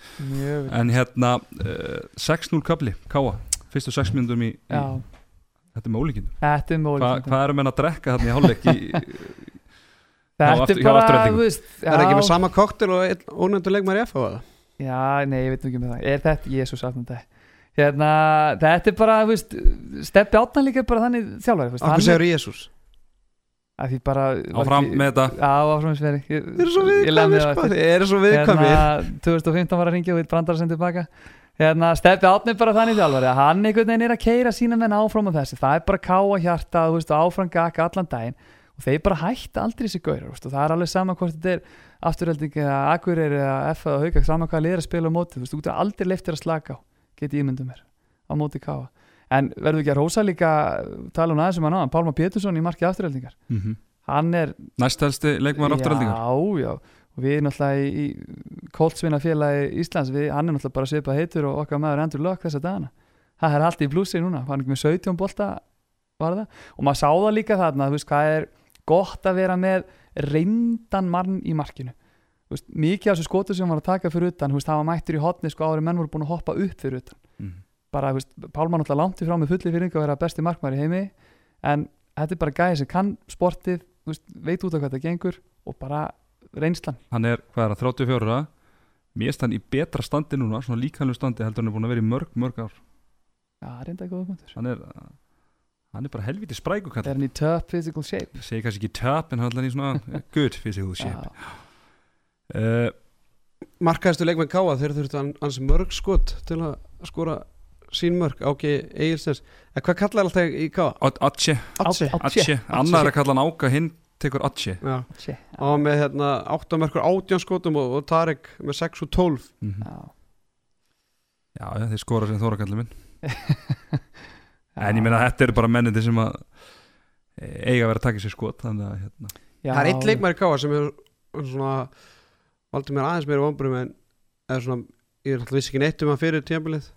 En hérna uh, 6-0 kabli káa fyrstu 6 minútum í, þetta er með ólíkindum. Þetta er Hva, mólið hvað eru menn að drekka þarna í háleik í, Þetta er bara, þú veist Er það ekki með sama koktel og ónefndur leikmar í F á það? Já, nei, ég veit nú ekki með það. Er þetta, Jésús afnum þetta Hérna, þetta er bara, þú veist Steppi átna líka bara þannig þjálfari þú veist, Akkur segur Jésús? að því bara áfram með þetta. Já, áfram sveri Þeir eru svo viðkvæmir sko, þeir eru svo viðkvæmir. Hérna, 2015 var að ringja og við brandar að senda tilbaka hérna, Steppi Átni bara þannig þjálfari að hann einhvern veginn er að keira sína menn áfram á þessi, það er bara káa hjarta veist, og áfram gaka allan daginn. Og þeir bara hætta aldrei þessi veist, og það er alveg sama hvort þetta er afturhelding eða akkurir eða F eða hauka sama hvað liður að spila á móti, þú veist, þú getur aldrei leiftir að slaka á, geti ímyndum mér á móti káa, en verður ekki að rósa líka tala um aðeins um hann á Pálma Pétursson í marki afturheldingar, mm -hmm. hann er næstelsti leikmaður afturhaldingar Já, já, og við náttúrulega í, í Koltsvinna félagi Íslands við, hann er náttúrulega bara svipað heitur og okkar maður endur lög þessa dagana. Það er allt í blúsi núna, hann er með 17 bolta var það, og maður sá það líka þarna þú veist, hvað er gott að vera með reyndan mann í markinu. Þú veist, mikið af þessu skotu sem var að taka fyrir utan, þú veist, það var mættur í hotni sko ári menn voru búin að hoppa upp fyrir utan. Mm. bara, þú veist, Pálmann náttúrulega langt í frá með fulli fyrir að vera besti markmaður í heimi en þetta er bara gæði sem kann sportið, veist, veit út af hvað það gengur og bara reynslan. Hann er, hvað er það, 34 mér hann í betra standi núna svona líkanlu standi heldur hann er búin að vera í mörg, mörg ár. Já, reynda góða punktur. Hann er, hann er bara helviti spræku Er hann í top physical shape? ég segi kannski ekki top en hann er í svona good physical shape. Uh, Markaðistu leikmenn Káa þeir þurftu an- ans mörg skot til að skora sín mörg áki Egilsnes. Hvað kallar alltaf í Káa? Atche annar er að kalla hann Áka, hinn tekur shit, og með hérna 8 mörgur 18 skotum og, og Tarek með 6 og 12 mm -hmm. já. já, þeir skora sem Þóra kallar minn. En ég meina þetta eru bara mennindi sem að eh, eiga að vera að taka sér skot þannig að hérna, Já, Það er eitt leikmæri Káa sem er svona valdi mér aðeins meira vonbrum en svona, ég er alltaf vissi ekki neitt um hann fyrir tímabilið.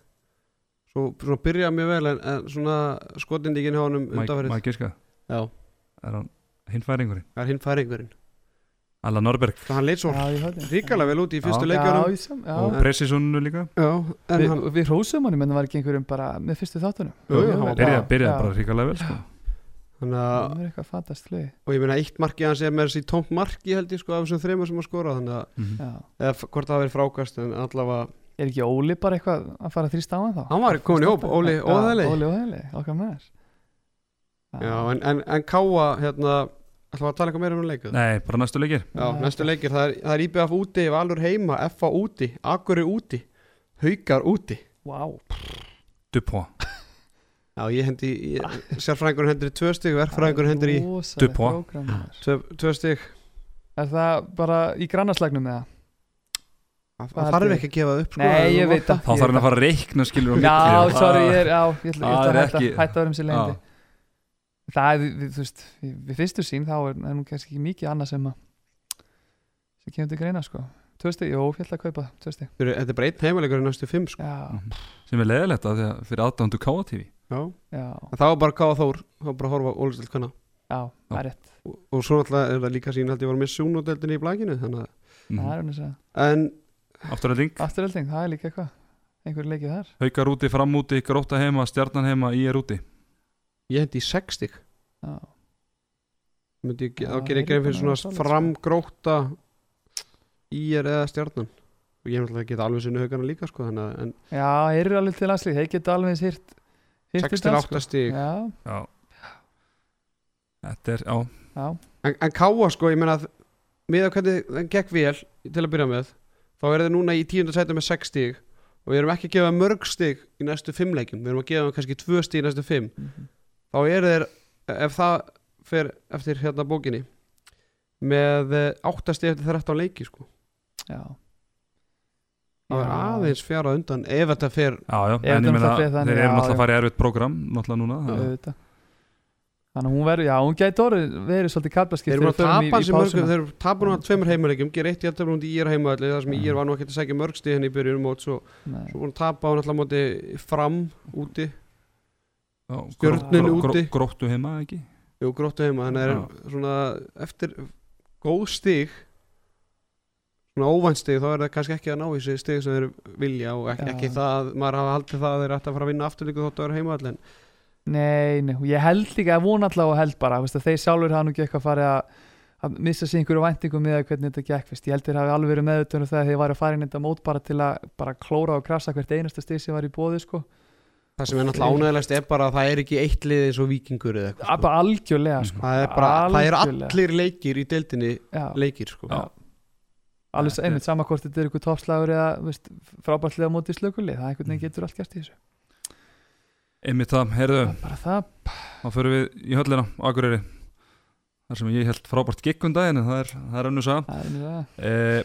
Svo svona byrjaði mjög vel en, en svona skotindíkin hjá honum undanferðið maður giska? Já, er hann hinfæringurinn það er hinn færingurinn. Alla Norberg. Það hann leit svo ríkala vel út í fyrstu já. og Pressisonu líka. Já, Við, hann við hrósum honum en það var ekki einhverjum bara með fyrstu þáttunum. Hann byrjaði, bara ríkalega vel sko. Þannig að, Það er eitthvað fatast flögi og ég meina eitt marki hans er með þessi tómt marki held ég sko af þessum þreymur sem að skora þannig að, mm Já. eða hvort það verið frákast en allavega, Er ekki Óli bara eitthvað að fara að þrýsta á hann þá? hann var komin í hóp, Óli Já, Óðali Óli Óðali, okkar með þess Já, en, en, en Káa hérna, ætlum við að tala eitthvað meira um leikið Nei, bara næstu leikir Já, næstu leikir, það er, það er IBF úti, Valur heima, FA úti, Akurri úti, Haukar úti. Wow. Dupont Já, ég hendi, ég, sérfræðingur hendur í tvö stig, verkfræðingur hendur í maður. tvö, tvö stig. Er það bara í grannaslagnum eða? Það þarf ekki að gefa upp, sko. Nei, ég veit það Þá þarf hann að fara að reikna skilur Já, sorry, ég er, já, ég ætla, ég Það ætla er að vera um sér Já. Það er, við, þú veist, við, við fyrstu sín þá er, er nú kannski ekki mikið annað sem að sem kemur til greina, sko. Tvösti, jú, ég ætla að kaupa tvösti. Þetta er bara einn heimalegur í næstu fimm, sko. Já, Mhm. sem er leðilegt að því að fyrir aðdándu KTV Já. já, En það var bara káða þór, það var bara að horfa á Ólistelt hvenna. já, það er rétt. Og, og svo náttúrulega er það líka sín held ég var með súnodeldinni í blækinu, þannig er að segja en Afturölding, Afturölding, það er líka eitthvað Einhver leikið þar. Haukar úti, fram úti, gróta heima, stjarnan heima, í er úti ég hendi í sex stig. Já, Myndi, ég- Já, þá ger ég eru fyrir svona framgróta í er eða stjarnan. Og ég hef náttúrulega geta alveg sinni haugana líka, sko, þannig já þeir eru alveg til aðslið Þeir geta alveg hýrt 6 til 8 stig. Já, Já. Þetta er, já, já, En, en káa sko, ég meina að með að hvernig það gekk vel til að byrja með þá er það núna í tíunda sæti með 6 stig. Og við erum ekki að gefa mörg stig í næstu 5 leikjum, við erum að gefa kannski 2 stig í næstu 5, mhm. Þá er þeir ef það fer eftir hérna bókinni með 8 stig eftir 13 leiki sko já það er Já. aðeins fjara undan ef þetta fer já, já Ef En þetta ég meina, náttúrulega fer þannig, þeir eru já, náttúrulega já. að fara í erfitt prógram Náttúrulega núna auðvitað. Þannig að hún verður, já, hún gæti orðið verið svolítið kaplaskipt þeir eru búin að tapa hans í mörgum pásuna. þeir eru tapa núna tveimur heimaleikjum gera eitt í alltaf núna í ír heimaðalli þar sem Mhm. ír var nú ekki að segja mörg stig henni í byrjun mót svo, svo búin að tapa á náttúrulega móti fram úti Gró- úti. Gróttu heima, ekki? Jú, gróttu heima, þannig að það er svona eftir góð stig svona óvænt stig þá er það kannski ekki að ná í sig stig sem þeir vilja og ekki, ekki það, maður hafa haldið það að þeir ætti að fara að vinna aftur líka þótt að vera heima allir Nei, nei, og ég held líka að vona allavega og held bara, veist, að þeir sjálfur hafa nú ekki eitthvað farið að að missa sig einhverju væntingum með að hvernig þetta gekk veist. ég held þeir hafi alveg verið meðutunum það að þeir væri að fara inn þetta mót bara til að bara klóra og krasa hvert einasta stig sem var í bóði sko. Það sem er náttúrulega ánægilegast er bara að það er ekki eitt lið eins og vikingur eða eitthvað að sko. bara algjörlega sko. það er bara, það er allir leikir í deildinni já, leikir sko. Já. er- einmitt sama hvort þetta er eitthvað toppslagur eða veist, frábært liða móti í slökulli það einhvern veginn getur allt gert í þessu. Einmitt það, heyrðu, Það er bara það, þá förum við í höllina á Akureyri. Þar sem ég held frábært gikk um daginn en það er, það er það er einu það eh,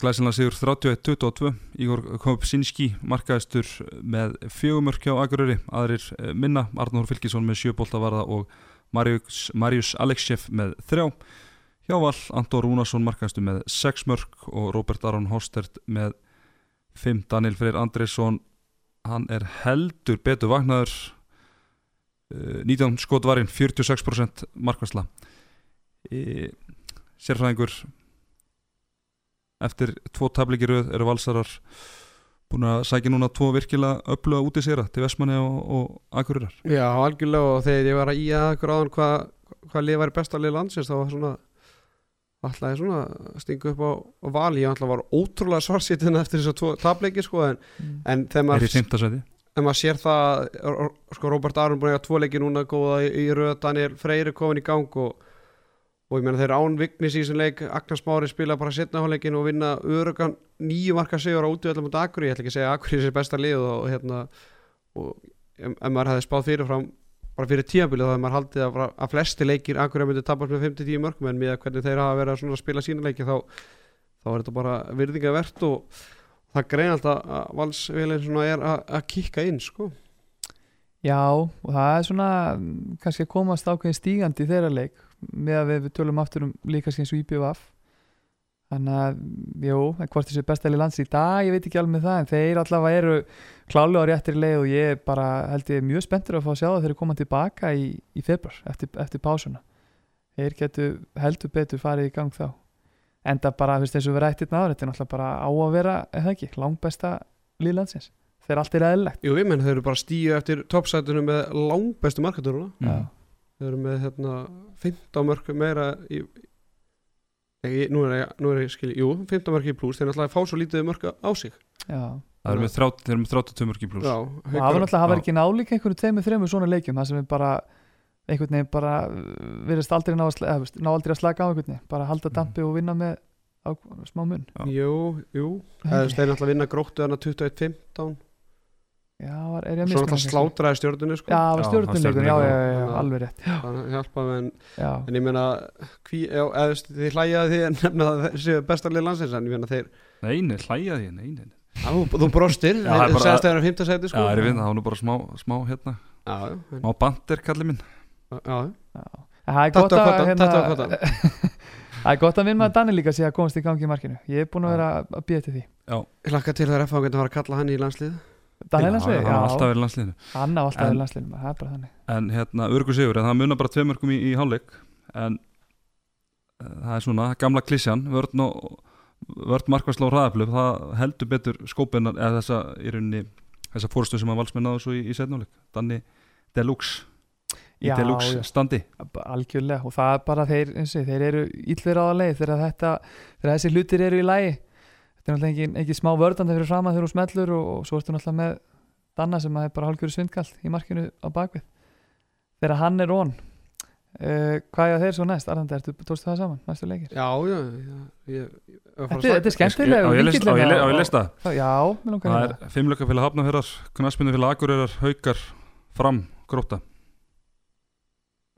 glæsilega sigur 31-22 Ígor Kopsinski markaðistur með fjögumörk hjá Akureyri. Aðrir eh, minna, Arnór Fylkisson með sjöboltavarða og Marius, Marius Alexjef með þrjá. Hjá Val, Anton Rúnarsson markaðistur með sex mörk og Robert Aron Hostert með fimm, Daniel Freyr Andreysson hann er heldur betur vaknaður. Eh, 19 skotvarinn 46% markværsla e, sérfræðingur eftir tvo tablikiröð eru valsarar búin að sækja núna tvo virkilega öfluga út í sér til Vestmanni og, og Akureyrar. Já, algjörlega og þegar ég var að í að ykkur áðan hvað hva lið væri besta lið landsins þá var svona alltaf svona að stinga upp á, á vali ég alltaf var ótrúlega svarsýtin eftir þess að tvo tableiki sko en, Mm. en þegar er í maður, þegar maður sér það sko Róbert Aron búin að eiga tvo leiki núna góða í, í röð, Daniel Freyr er komin í gang og, og ég meina þeir án vignis í þessum leik, Agnar Smári spila bara setna hálfleikin og vinna örugan nýju marka sigur á útvöldum mot Akuri, ég ætla ekki að segja Akuri er sér besta lið og, hérna og ef, maður hefði spáð fyrirfram bara fyrir tímabilið þá hefði maður haldið að, að flesti leikir Akuri myndi tapast með 5-10 mörgum en með hvernig þeir hafa verið að spila sína leiki þá, þá er þetta bara virðingavert og það grein alltaf að svona er að, að kikka inn sko. Já, og það er svona mm, kannski að komast ákveðin stígandi í þeirra leik með að við, við tölum aftur um líka eins og IBVF þannig að, jú, hvort þessi bestæli lands í dag, ég veit ekki alveg með það en þeir allavega eru klálega á réttir leið og ég bara held ég mjög spenntur að fá að sjá það þeir eru koma tilbaka í, í februar eftir, eftir pásuna. Þeir getur heldur betur farið í gang þá. Enda bara, þú veist, og við rættir náður þetta er náttúrulega bara á að vera, eða ekki langbesta lið landsins, þeir allt er eðlilegt. Jú, ég menn þeir eru bara stíu eftir toppsætunum með langbestu markaturuna Já. þeir eru með hérna 15 mörg meira í Nei, nú er ég, nú er ég skil, jú, 15 mörg í pluss þeir náttúrulega fá svo lítið mörg á sig já Það er með 30 þeir eru með 32 mörg í pluss Já, og það var náttúrulega, það var ekki nálíka einhverju tveimur, þreimur svona leikjum það sem við bara einhvern veginn bara uh, virðist aldrei ná að, ná aldrei að slaka á einhvern veginn bara halda Mhm. dampi og vinna með á, smá mun Já. Jú, jú Það ekki. þeir náttúrulega vinna gróttu þarna 21-15 já, var, er ég að Svo miska náttúrulega slátraði stjórnunni sko. já, það var Já, stjórnuleikur, já, já, já, já, Já. alveg rétt Það hjálpaði en, já, en ég meina já, þú þið hlæjaði því að nefna að það séu bestarlið landsins en ég meina þeir Nei, nei, hlæja því, nei, nei á, þú, þú brostir, Já, það er bara- segast þeir eru fymta sæti Já, sko. það er við, það var nú bara smá, smá hérna Já, já, Smá bandir, kallið minn já, já. já. Það er gott að hérna, tattu á koddann. það er gott að vinna með Danni líka sé að komast í gangi í markinu ég er búin að vera að býja til því Að kalla hann har alltaf verið landsliðinu. Hann á alltaf verið landsliðinu það er bara þannig. En hérna, örgu sigur, en það munar bara tvei mörgum í, í hálfleik. En uh, það er svona, gamla klísjan Vörn markværsla og hraðaflöf Það heldur betur skópinnar Eða þessa, í rauninni Þessa fórstu sem að valsmenn náðu svo í, í setnáleik Danni Deluxe. Í Já, Deluxe já. standi. Algjörlega. Og það er bara þeir, eins og, ég, þeir eru illver á að leið þegar þetta, þegar þessi hlutir eru í lægi þetta er náttúrulega ekki, ekki smá vördandi fyrir fram að þeir eru smellur og, og svo ertu náttúrulega með Danna sem er bara hálfgjörðu svindkall í markinu á bakvið þegar hann er on. Uh, hvað er þeir svo næst, Arðandi, ertu, tókstu það saman næstu leikir? Já, já, já ég, ég, Þetta, þetta er skemmtilega Á ég lista? Já, mér langar Það að er heyra. fimmleikafélag hafnafjörðar Knaspinu Akureyrar, Haukar, Fram, Gróta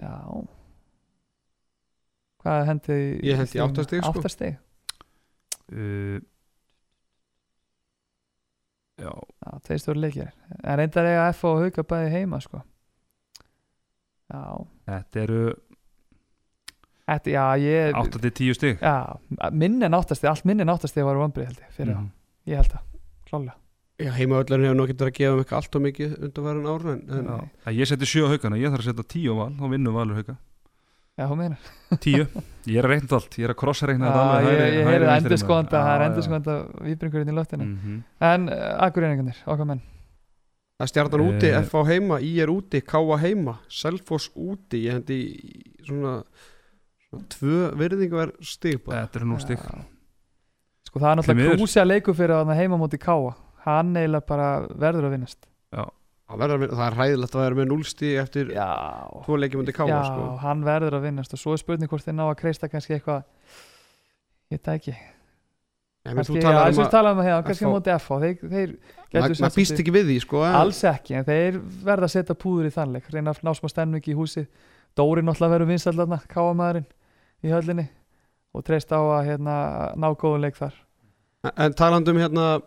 Já. Hvað hendi Ég hendi í átta stig, sko. Áttastig, uh, já, tveir stóri leikir. En reyndar eiga F og Hauka bæði heima sko. Já, Þetta eru þetta, já, ég 8-10 stig. Já, minn en áttastig, allt minn en áttastig var vombrið held ég, fyrir mm. ég held það, klálega Já, heimavöllurinn hefur verið að gefa mig allt og mikið undanverðin ára en, en. Að Ég seti 7 á haugana, ég þarf að setja 10 á val þá vinnur valur hauga Já, hún meina 10, ég er að reikna allt, ég er að krossreikna Já, þetta alveg ég, ég heyrði endur skoðanda, það er Já, endur já. skoðanda výbringurinn í loftinu. Mhm. En uh, akkurreiningarnir, okkar menn? Það er stjarnan úti, Eh. FH heima, I er úti, K heima, Selfoss úti, ég hendi í svona, svona tvö virðingar stig bara. Þetta er nú stig. Já. Sko það er náttúrulega krúsja leikur fyrir að heima móti Káa Hann eiginlega bara verður að vinnast. Það, vinna- það er hræðilegt að vera með 0 stig eftir Já, tvo leikjum undir K já sko. hann verður að vinnast og svo er spurning hvort þeir ná að kreista kannski eitthvað ég veit það ekki. Menn, kannski, þú já, talar eins um að við talaðum að hefða, kannski FH móti FH þeir, þeir gætu maður býst ekki við því sko, en, alls ekki, en þeir verða að setja púður í þannleik reyna að ná smá stemning í húsi Dóri náttúrulega verður vinstallarna, káamæðurinn í höllinni og treyst á að hérna, ná góðun leik þar. En talandum hérna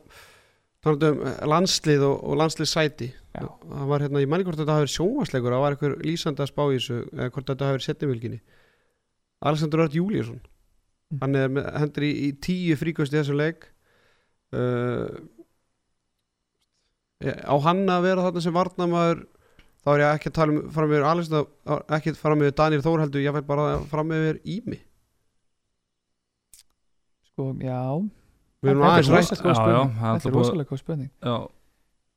talandum landslið og, og landslið sæti Já. það var hérna, ég manni hvort þetta hafi verið sjónvarsleikur það var einhver lýsandi að spá í þessu eða hvort þetta hafi verið setnivilginni Alexander Ört Júlíusson. Mm. hann er með, hendur í, í tíu fríkost í þessu leik. Uh, á hann að vera þarna sem varnamaður þá er ég ekki að tala um fram yfir Alexander, ekki fram yfir Daniel Þór heldur ég vil bara fram yfir Ími. Sko, já við erum er aðeins rætt er þetta alltaf er rosalega góð spurning. Já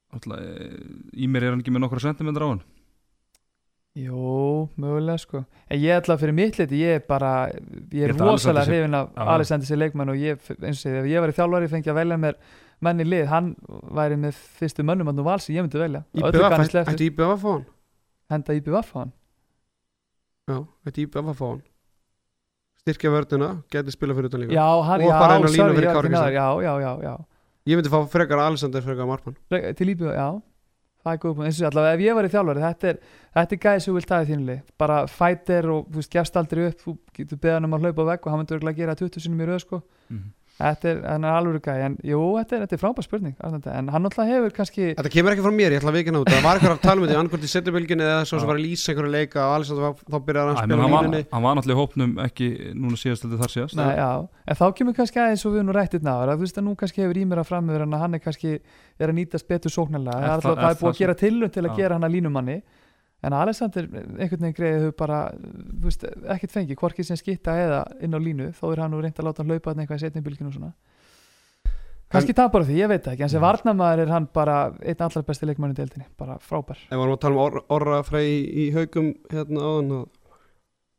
Alltaf, Í mér er hann ekki með nokkra sentimentar á hann? Jú, mögulega sko. En ég ætla fyrir mitt liti, ég er bara Ég er að rosalega hrifin af. Alexander sér leikmann og ég, eins og ég, ef ég var í þjálfari fengi að velja mér menn í lið, hann væri með fyrstu mönnum að nú valsi, ég myndi velja. Eftir, ætti IBF að fá hann? Henda IBVF á hann. Já, ætti IBF að fá hann Styrkja vörnina, geti spila fyrir utan líka. Já, hann, Og bara inn á línu sorry, fyrir já Ég myndi fá frekar Alexander frekar Markmann Re- til IBVF, já. Það er góð punkt, eins og allavega ef ég var í þjálfari þetta er, þetta er gæði sem þú vilt þínu lið. Bara fighter og þú veist, gefst aldrei upp þú getur beðan um að hlaupa á vegg og hann myndi örugglega gera 20 sinum í röð sko. Mhm. Þetta er, hann er alveg gæði, en jú, þetta er, þetta er frábær spurning, en hann alltaf hefur kannski, Þetta kemur ekki frá mér, ég ætla að vikina út. Það var eitthvað að tala um þetta, annarkvæmt í setjabölginni eða svo sem var að lýsa einhverju leika og Alexander var, þá byrjaði hann að spila línunni hann var náttúrulega í hópnum ekki núna síðast heldur þar síðast Nei, já, en þá kemur kannski aðeins og við erum nú rættið náður, að þú veist að nú kannski hefur ímera fram yfir hann að hann er kannski, er að nýtast betur sóknarlega, Er það er, alltaf, búið að gera tilhund til að gera hann að línumanni, en Alexander einhvern veginn greiði hefur bara, veist, ekkert fengið, hvorki sem skitta eða inn á línu, þó er hann nú reynd að láta hann laupa eitthvað í setni bylginu og svona. Kannski tapar á því, ég veit það ekki, en sem varnamaður er hann bara einn allra besti leikmann í deildinni, bara frábær. Ef varum að tala um Or Orra Frey í haugum hérna áðan að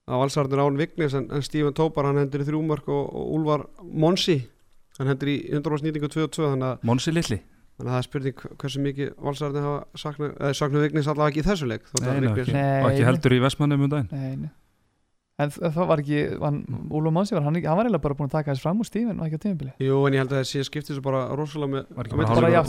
að valsarðin Án Vignis en, en Stephen Tópar hann hendur í þrjúmörk og, og Úlfar Monsi hann hendur í 100% nýtingu 2 og 2 þannig að, Monsi litli þannig að það er spurning hversu mikið valsarðin hafa saknað, eða saknað vignis allavega ekki í þessu leik þótt að Nei, ekki. Nei, og ekki heldur í Vestmannum um daginn Nei, nei. En það var ekki, hann, Úlfur Monsi var, hann, ekki- hann var eiginlega bara búin að taka þess fram úr stífin og ekki á tímabili Jú, en ég held að það sé skiptið svo bara rosalega með var ekki bara já.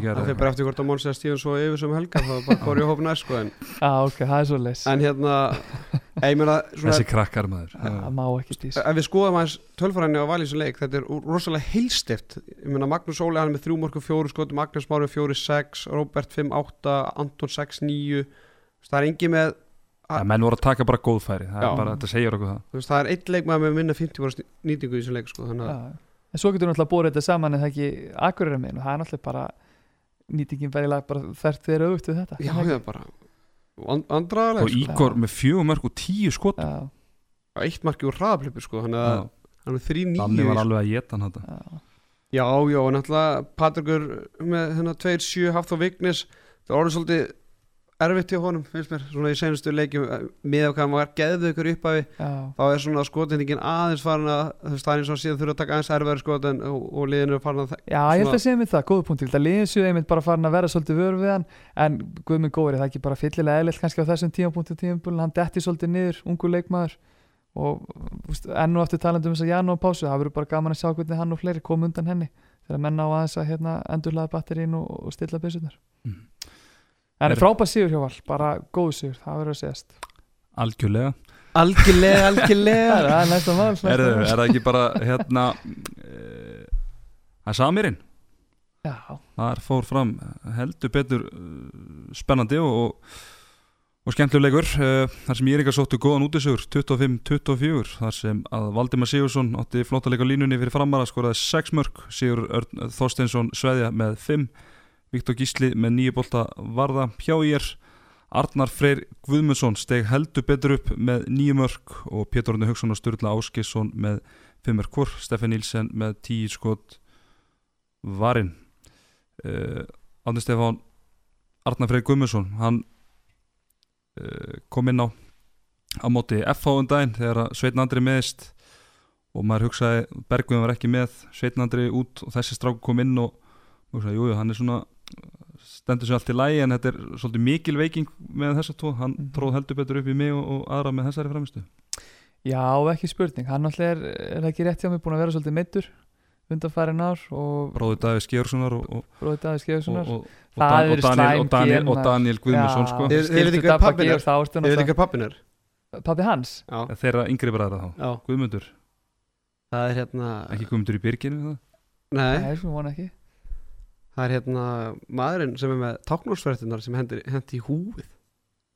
ekki það að fyrir bara eftir hvort að Móns eða Stífan svo yfir sem helga þá bara hófna sko en, Já, ok, það er svo leys en hérna svona þessi krakkar maður. Ef við skoðum aðeins tölfræðinni á valið sem leik. Þetta er rosalega heilstift ég meina Magnús Óli hann er með þrjú mörg og fjóru skot Magnús Mári fjóri sex Robert 5-8 Anton 6-9 það er engi með ja, menn voru að taka bara góðfæri. Það Já. er bara, þetta segir okkur það. Þú veist, það er eitt leikmaður með minna 50 nýtingu í þessum leik sko, þannig að Já. En svo getur náttúrulega búið þetta saman en það ekki akkurir og það er náttúrulega bara nýtingin verið bara þert þeirra auðvitað við þetta. Já, og sko. Ígor með fjögur mörg og tíu skot Já, eitt marki úr hraðaplipu sko, þannig að hann er með þrý Danni var nýju alveg að geta hann þetta já, já, já, og náttúrulega Patrikur með hérna 2-7 haft á vignis það var orðið svolítið erfitt hjá honum, finnst mér, svona í senustu leikjum eh, með að hvað hann var geðið ykkur upphafi já, þá er svona skotendingin aðeins farin að þú veist það er eins og síðan þurfa að taka aðeins erfæri skot en, og, og liðinu er farin að já, ég held að segja mér það, góða punkt Það liðin séu einmitt bara farin að vera svolítið vör við hann en Guðmund Góri, það er ekki bara fyllilega eðlilt kannski á þessum tímapunktu tímabúlin, hann detti svolítið niður, ungu leikmaður og enn og aftur talandi um þess að Janú pásu, það verður bara gaman að sjá hvernig hann og fleiri kom undan henni þegar menn á aðeins að hérna, endurlaða batterín og, og stilla byssunar En Er- frábæð sigur hjá Val, bara góð sigur, það verður að segjast. Algjörlega. Algjörlega, algjörlega Það er næsta mál er, er það ekki bara hérna eh, það er Samirinn Já, þar fór fram heldur betur uh, spennandi og, og, og skemmtilegur uh, þar sem Írika sóttu góðan útisugur 25-24 þar sem að Valdimar Sigursson átti flottalega línunni fyrir framara skoraði 6 mörg Sigur Örn Þorsteinsson sveðja með 5 Viktor Gísli með 9 bolta varða hjá ír Arnar Freyr Guðmundsson steg heldur betur upp með 9 mörg og Pétur Orni Hugson og Sturla Áskisson með 5 mörg hvor? Stefán Nílsen með 10 skot varinn uh, Átni Stefán Arnar Freyr Guðmundsson hann uh, kom inn á á móti FH um daginn þegar að Sveitn Andri meðist og maður hugsaði Bergvin var ekki með Sveitn Andri út og þessi strák kom inn og hugsaði, jú, jú, hann er svona stendur sér allt í lægi en þetta er svolítið mikil veiking með þessa tvo, hann Mhm. tróð heldur betur upp í mig og, og aðra með þessari framistu Já, ekki spurning, hann náttúrulega er, er það ekki rétt hjá mig búin að vera svolítið meittur undanfærin ár og Bróður Davíð Skjörssonar og, og, bróðið Davíð og, Skeiðssonar og, og, Það og, Daniel, slæm og, Daniel, gen, og maður. Daniel Guðmundsson sko. Er? Georg, þá ertu ég veit ekki náttúrulega hvað pappin er Pabbi hans? Já, þeirra yngri bræðra þá? Guðmundur, það er hérna ekki Guðmundur í byrginu það? nei, Nei, sem vona ekki það er hérna maðurinn sem er með táknúrsverðunar sem hendi, í húið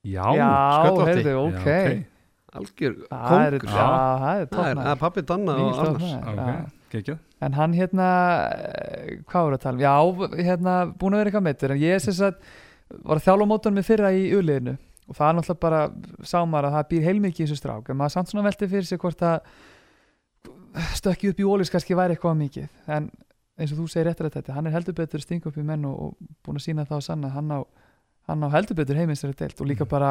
Já, Já, sköllótti. heyrðu, Já, ok. Ok. algjör kongur já, það er er, er pappi Danna og Mikið Arnars. toppnæður, ok, já. geggjað. En hann hérna, eh, hvað voru að tala um? Já, hérna, búin að vera eitthvað meittur En ég sem sagt, var að þjála á mótunum með fyrra í uliðinu. Og það er náttúrulega bara, sá maður að það býr heilmikið í þessu strák. En maður samt svona velti fyrir sig hvort að Stökki upp í ólís kannski væri eitthvað mikið. En eins og þú segir eftir þetta Hann er heldur betur stinga upp í menn og, og búin að sína það á sanna Hann á, hann á heldur betur heimins þeirra deilt Og líka Mhm. bara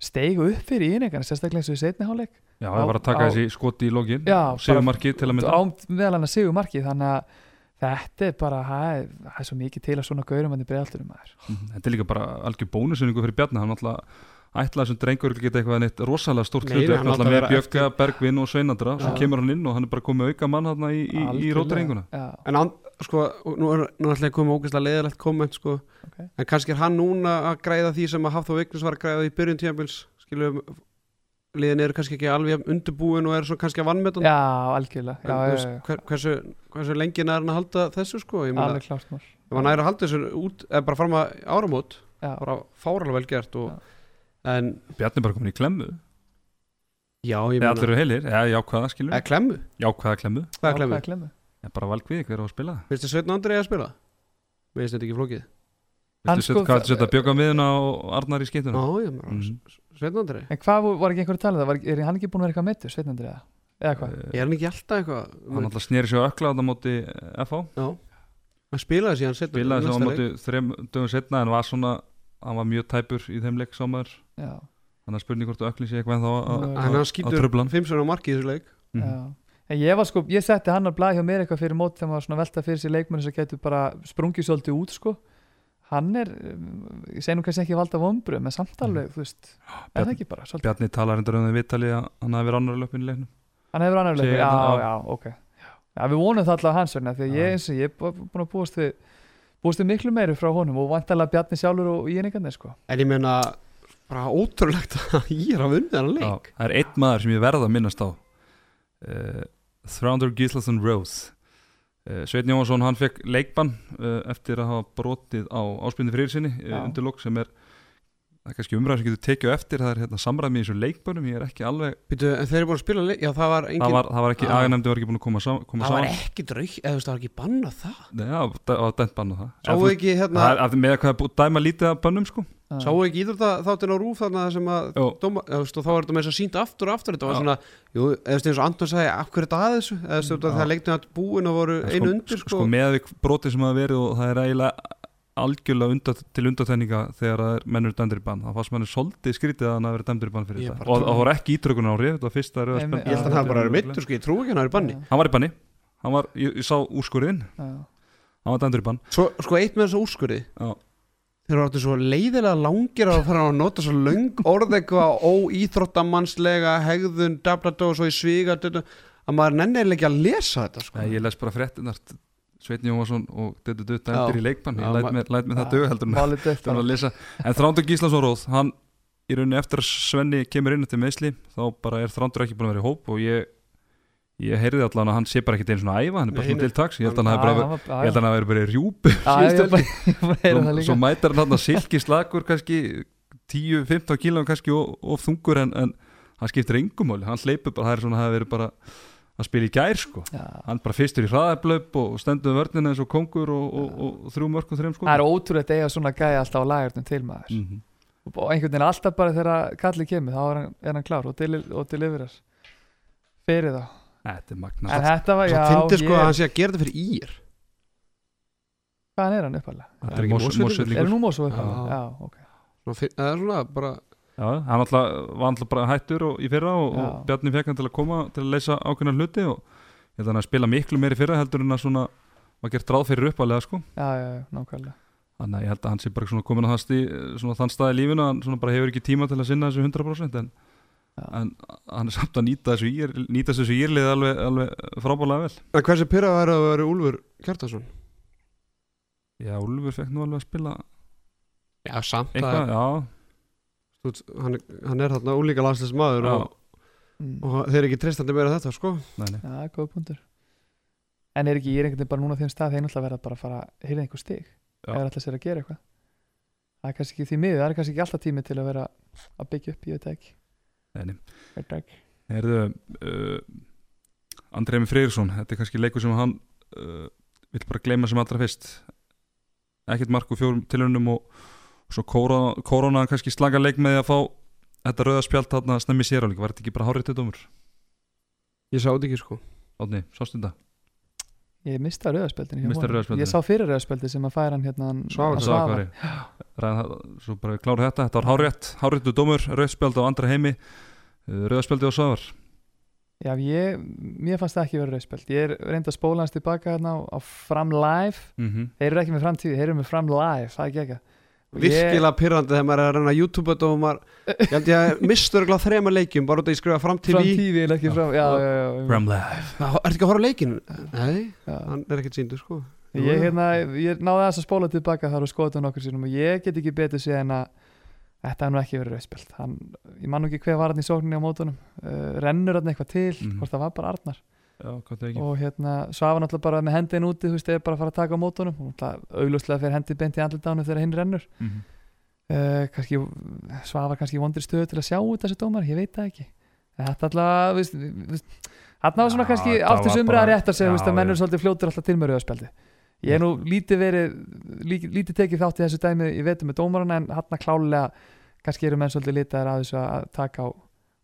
steigu upp fyrir ínegan Sérstaklega eins og í setni hálfleik. Já, ég var að taka á- þessi skoti í bara- markið til að mynda. á meðal hann að sigur markið þannig að þetta er bara það er, það svo mikið til að svona gaurum hann í bregðalturum maður. Mhm, Þetta er líka bara algjör bónusinningu fyrir Bjarni Hann alltaf ætlaði þessum drengur geta eitthvað neitt rosalega stórt hann alltaf með Bjögga, Bergvin og Sveinandra svo kemur hann inn og hann er bara komið auka mann í, í, í Já, en sko, nú er nú ætla ég að koma ógeðslega leiðilegt komment sko, ok. en kannski er hann núna að græða því sem að Hafþór Vignis var að græða í byrjun tíðanbils skilum liðin eru kannski ekki alveg jafn undirbúin og eru svo kannski að vannmetan já algjörlega. Já, já, já, hver, hversu, hversu lengi er hann að halda þessu sko? Ég meina, alveg klart mál ef hann er að halda þessu út eða bara fram að áramót já, bara fáralega vel gert og, en Bjarni er bara komin í klemmu. Já ég meina allir eru heilir, eða jákvæða klemmu, Jákvæða klemmu er Ég bara valgvið hver á að spila? Þið Sveitn Andri að spila? mér finnst þetta ekki flókið. Hann Viltu sko- þetta bjögga miðuna og Arnar í já, skiptuna? já, mm. Mhm. Sveitn Andri en hvað var ekki einhver að tala um það? Var, er hann ekki búin að vera eitthvað meittur sveitnandur eða? Eða hvað? Eh, er hann ekki alltaf eitthvað Hann alltaf sneri sér ökla á þetta móti FH já. Hann spilaði síðan setna Spilaði sér á móti þrem dögum setna en var svona hann var mjög tæpur í þeim leik já, Þannig að spurning hvort ökli sé eitthvað en þá að- að hann já ég var sko, ég setti hann að blæði hjá mér eitthvað fyrir mót þegar maður svona velta fyrir sér leikmenni sem getur bara sprungið svolítið út sko. Hann er, ég segi nú kannski ekki valda vombru, með samtalveg, þú veist er það Bjarni- ekki bara, svolítið Bjarni talar endur um því viðtali að hann hafi verið annar löpun í leiknum. Hann hefur annar leik, Segir já, hann, já, ok. Já, við vonum það alltaf hans vegna því að Já. ég, eins og ég er bú- búin að búast við búast við miklu meiru frá honum og vantarlega Bjarni sjálfur og íningarnir sko. En ég meina bara ótrúlegt að ég er að vunni þennan Já, leik það er einn maður sem ég verða að minnast á. Uh, Thránder Gíslason Rose uh, Sveitn Jóhansson hann fekk leikbann uh, eftir að hafa brotið á áspynni fyrir sinni Já. undir lok sem er það er kannski umræð sem getur tekið eftir það er hérna, samræmi í þessu leikbönnum ég er ekki alveg Býtu, en þeir eru búin að spila leik Já, það var engin það var, það var ekki, Já. aðeinemdi var ekki búin að koma, sam, koma það var saman. ekki draug eða þú veist, það var ekki bannað það. Nei, já, það var dæmt bann á það. Sáu En ekki hérna það er, að, með hvað búið að dæma lítið af bönnum sko. Sáu ekki íþrótta þáttin á rúf þarna sem að dóma, veist, og þá var þetta með þess að sínda aftur og aftur. Þetta var Já. svona, jú, eða eins og Anton sagði af hverju er þetta að þessu, eða það leiknum að búin og voru einu undir sko, með við brotið sem hafa verið og það er eiginlega algjörlega undat, til undatæninga þegar það er mennur dæmdur í bann það fannst manni svolítið skrítið að hann hafi verið dæmdur í bann fyrir þetta og trúi- það voru ekki ítrökun ári þetta var fyrsta Nei, spjald. ég held að hann bara er mittur sko, ég trú ekki hann er í banni hann var í banni hann var, ég, ég sá úrskurinn Já. hann var dæmdur í bann svo, sko eitt með þessu úrskurði Já. þeir eru áttu svo leiðilega langir að fara að nota svo löng orð eitthvað óíþróttamannslega hegðun, dabladó og svo í sviga að maður nennilega ekki að lesa þetta sko. Nei, ég les bara fréttinar Sveitn Jóhansson og þetta dutt dæmdur Já. í leikbann. Ég læt mér, læt mér það dög heldur en að Þrándur Gíslason Róð hann í rauninni eftir að Svenni kemur inn eftir meðsli þá bara er Þrándur ekki búin að vera í hóp og ég ég heyrði allan að hann sé bara ekki einu svona að æfa hann er bara svona til taks. Ég held að hann hafi að verið bara í það svo, mætar hann hann silki slagur kannski 10-15 kílum kannski of, þungur en, hann skiptir engum máli, hann hleypur bara, það er svona að bara að spila í gær sko Já. hann bara fyrstur í hraðarblöp og stendur vörnina eins og kongur og, og, og, og þrjú mörg og þreim sko Það er ótrúlega eiga svona gæja alltaf á lagartum til maður mm -hmm. og einhvern veginn alltaf bara þegar kallið kemur þá er hann, er hann klár og, deli, og deliverar fyrir þá Þetta er magna en þetta var, Svo já, fyndi sko ég- að hann sé að gera þetta fyrir ír hvaðan er hann uppalega? Er er? Er hann nú mósu Já. uppalega? Já, ok það er svona bara Já, hann alltaf, var alltaf bara hættur og, í fyrra og, og. Bjarni fekk hann til að koma til að leysa ákveðna hluti og ég held að hann að spila miklu meir í fyrra heldur en að svona var gert ráð fyrir uppalega sko. Já, já, já, nákvæmlega. Þannig að ég held að hann sé bara svona komin á þann, stí, svona þann stað í lífinu að hann svona bara hefur ekki tíma til að sinna þessu 100% en, en hann er samt að nýta þessu, ír, nýta þessu írlið alveg, alveg frábálega vel. En hversu pyrrað var að vera Úlfur Kjartason Já, Úlfur fekk nú alveg að spila já samt eitthvað, að veist, hann, hann er þarna ólíka landslis maður og, mm. og þeir eru ekki treystandi meira en þetta sko nei, nei. Já, góð punktur En er ekki ég er einhvern veginn bara núna á þeim stað þeir náttúrulega verða bara að fara að hýrða einhver stig það ætla sér að gera eitthvað Það er kannski ekki því miður, það er kannski ekki alltaf tími til að vera að byggja upp, ég veit það ekki nei, nei. Ég veit það ekki. Heyrðu, uh, Andremi Freyrsson, þetta er kannski leikur sem hann uh, vill bara gleyma sem allra fyrst ekkert mark úr fjórum tilhörnum og, og svo kóra- kórónaðan kannski slaga leik með því að fá þetta rauða spjald þarna snemmi sér álíka, var þetta ekki bara hárið til dómur? ég sá þetta ekki sko Átni, sástu þetta? Ég mista rauðarspjöldinu hjá Missti honum. rauða spjaldinu. Ég sá fyrir rauðarspjöldi sem að færa hann hérna hann- Svavar. Ræða, svo bara við klárum þetta, þetta var hárétt háréttu dómur, rauðspjald á andra heimi uh, rauðspjaldi á Svavar Já, ég, mér fannst það ekki vera rauðspjöld Ég er reynd að spóla hans tilbaka hérna á, á Fram Live mm -hmm. Þeir eru ekki með framtíði, þeir eru með Fram Live Það er ekki ekki virkilega pyrrandi þegar maður er að reyna YouTube og maður ég held ég að mistur ekki þrema leikjum bara út að ég skrifa fram til í fram Já, já, já, já, From Live. Er ekki að horfa leikin? nei, hann er ekkert síndur sko. Ég, hérna, ég náði þess að spóla tilbaka þar og skoða þetta nokkur sinum og ég get ekki betur séð en að þetta er nú ekki verið rauðspjöld hann, ég man nú ekki hver var hann í sókninni á mótunum. Uh, rennur hann eitthvað til Mhm. hvort það var bara Arnar Og hérna svafa náttúrulega bara með hendin úti þú veist, eða bara að fara að taka á mótunum augljóslega fyrir hendi beint í andlitaðinu þegar hinn rennur. Mm -hmm. uh, kannski, svafa kannski í vondri stöðu til að sjá út þessi dómar, ég veit það ekki. Þetta alltaf, veist, veist hann var svona Já, kannski sumri bara- að rétta sig, veist, að mennur svolítið fljótur alltaf til með rauðarspjaldi ég er nú lítið verið lí- lítið tekið þátt í þessu dæmi ég veit með dómarana en hann klálega kannski eru menn svolítið litaðir að þessu að taka á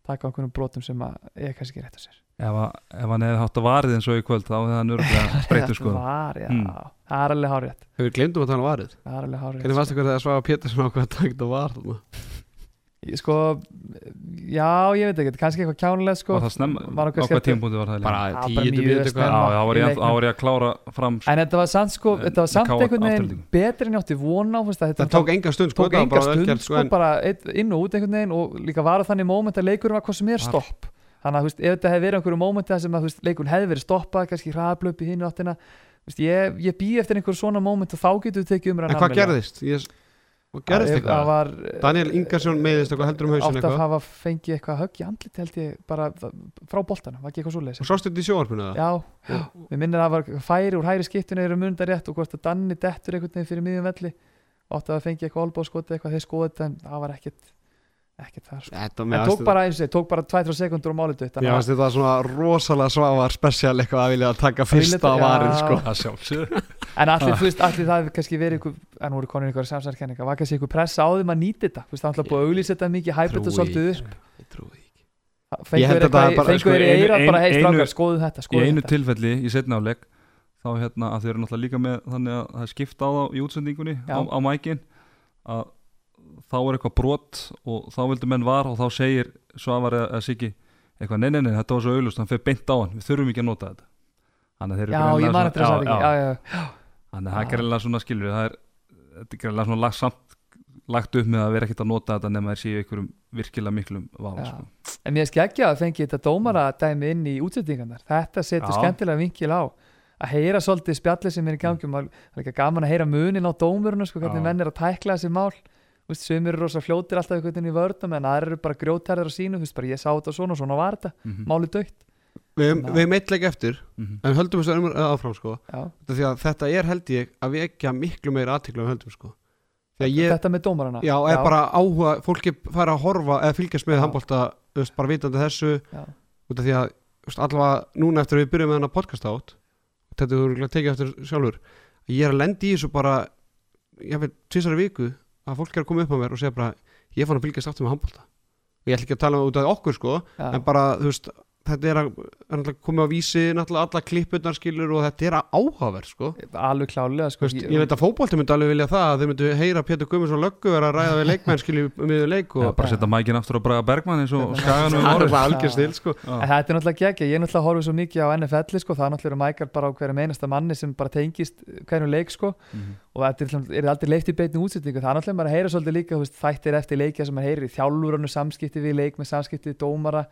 taka á einhvernum brotum sem að ég kannski ekki rétt að sér ef, að- ef hann hefði hátt að varið eins og í kvöld þá hefði hann örgulega spreytur sko var, já, Hmm. það er alveg hárétt hefur glemdum að tala um varið það er alveg hárétt hvernig varst ykkur þegar Svafa Pétursson ákveð að taka þetta var þarna? Ég, sko, já, ég veit ekki, kannski eitthvað kjánulegt sko. og það snemma, var á hvað tímpúndi var það bara tíu mjög snemma. já, þá var ég, leiknum. þá var ég að klára fram En þetta var samt sko, þetta var samt einhvern veginn betri en ég átti von á það tók enga stund sko, var bara sko, en- bara eitt, inn og út einhvern veginn og líka var það þannig moment að leikurinn var hvað sem er Var. stopp þannig að þú veist, ef þetta hefði verið einhverju momenti þar sem að leikurinn hefði verið stoppað kannski hraðblöp í hinn áttina þú veist, ég, ég bý eftir einhverju svona moment og þá getur við tekið umræðan en hvað gerðist? Ég, hvað gerðist það eitthvað? var Daniel Ingarsson meðist eitthvað heldur um hausin átt að eitthvað hafa fengið eitthvað högg í andlit held ég bara frá boltanum, var ekki eitthvað svo og sástu þetta í sjóarpinu það? Já, já, við minnir að það var færi úr hæri skiptinu eru munda rétt og hvort að Danni dettur að eitthvað þetta var ekkert þar sko. Þetta en tók bara eins og tók bara 2-3 sekundur og málið dött Mér fannst þetta svona rosalega svavar spesial eitthvað að vilja taka fyrsta þetta- varin já. sko. það sjálfsögur en allir, veist, allir það hefur kannski verið ykkur, en nú eru konur ykkur samsarkenninga var kannski ykkur pressa á þeim að nýta þetta? Þú veist, það er alltaf búið að auglýsa þetta mikið, hæpa þetta svolítið upp. Ég trúi því ekki. Ég fengu held þeir að það eitthvað, bara- sko, hei einu- strákar, skoðu þetta í skoðu einu þetta. tilfelli í setna áleik þá hérna að þau eru náttúrulega líka með þannig að það er skipta á þá í útsendingunni á, á mækin að þá er eitthvað brot og þá vildu menn var og þá segir Svavar eða, Siggi eitthvað nei, nei, nei, þetta var svo auðlust, hann fyrir beint á hann við þurfum ekki að nota þetta þannig að þeir eru já, greinilega ég man svona- er skilur það er, þetta greiðlega svona lagt, samt lagt upp með að vera ekkert að nota þetta nema þeir séu einhverjum virkilega miklum vafa sko. En mér skeggja að fengi þetta dómara dæmi inn í útsettingarnar. Þetta setur Já. skemmtilega vinkil á. Að heyra svolítið spjallið sem er í gangi. Það er ekki gaman að heyra munin á dómurinu, sko, hvernig Já. menn er að tækla þessi mál. Veist, Sumir eru rosa fljótir alltaf einhvern veginn í vörnum en aðrir eru bara grjótærðir á sínu. Þú veist, bara ég sá þetta svona og svona var þetta. mm -hmm. Málið dögt. Við Já. við meitt leik eftir en höldum þessu ömur áfram sko Já. Þetta því að þetta er held ég að við ekki miklu meira aðtikla við höldum sko því að ég, Þetta með dómarana. já, er bara áhuga fólki fara að horfa eða fylgjast með Já. handbólta veist, bara vitandi þessu Já. út af því að veist, allavega núna eftir að við byrjum með hennar podcast átt þetta þú eru tekið eftir sjálfur ég er að lendi í þessu bara ég veit, tvisari viku að fólk er að koma upp á mér og segja bara ég fann að fylgjast aftur með handbólta og ég ætla ekki að tala um út af okkur sko Já. en bara þú veist þetta er að, náttúrulega komið á vísi náttúrulega alla klippurnar skilur og þetta er að áhugaverð sko Alveg klálega, sko. veist, ég veit að fótbolti myndi alveg vilja það að þau myndu heyra Pétur Guðmundsson löggu vera að ræða við leikmenn skilur um við leik og bara setja mækin aftur á Braga Bergmann eins og skaganum um bara. En þetta er náttúrulega geggja, ég er náttúrulega horfið svo mikið á NFL sko, það er náttúrulega mækar bara á hverjum einasta manni sem bara tengist hverjum leik sko Mhm. og þetta er, er aldrei leift í beitni útsetningu það er náttúrulega maður að heyra svolítið líka veist, þættir eftir leikja sem maður heyrir í þjálfuranu samskipti við leik með samskipti dómara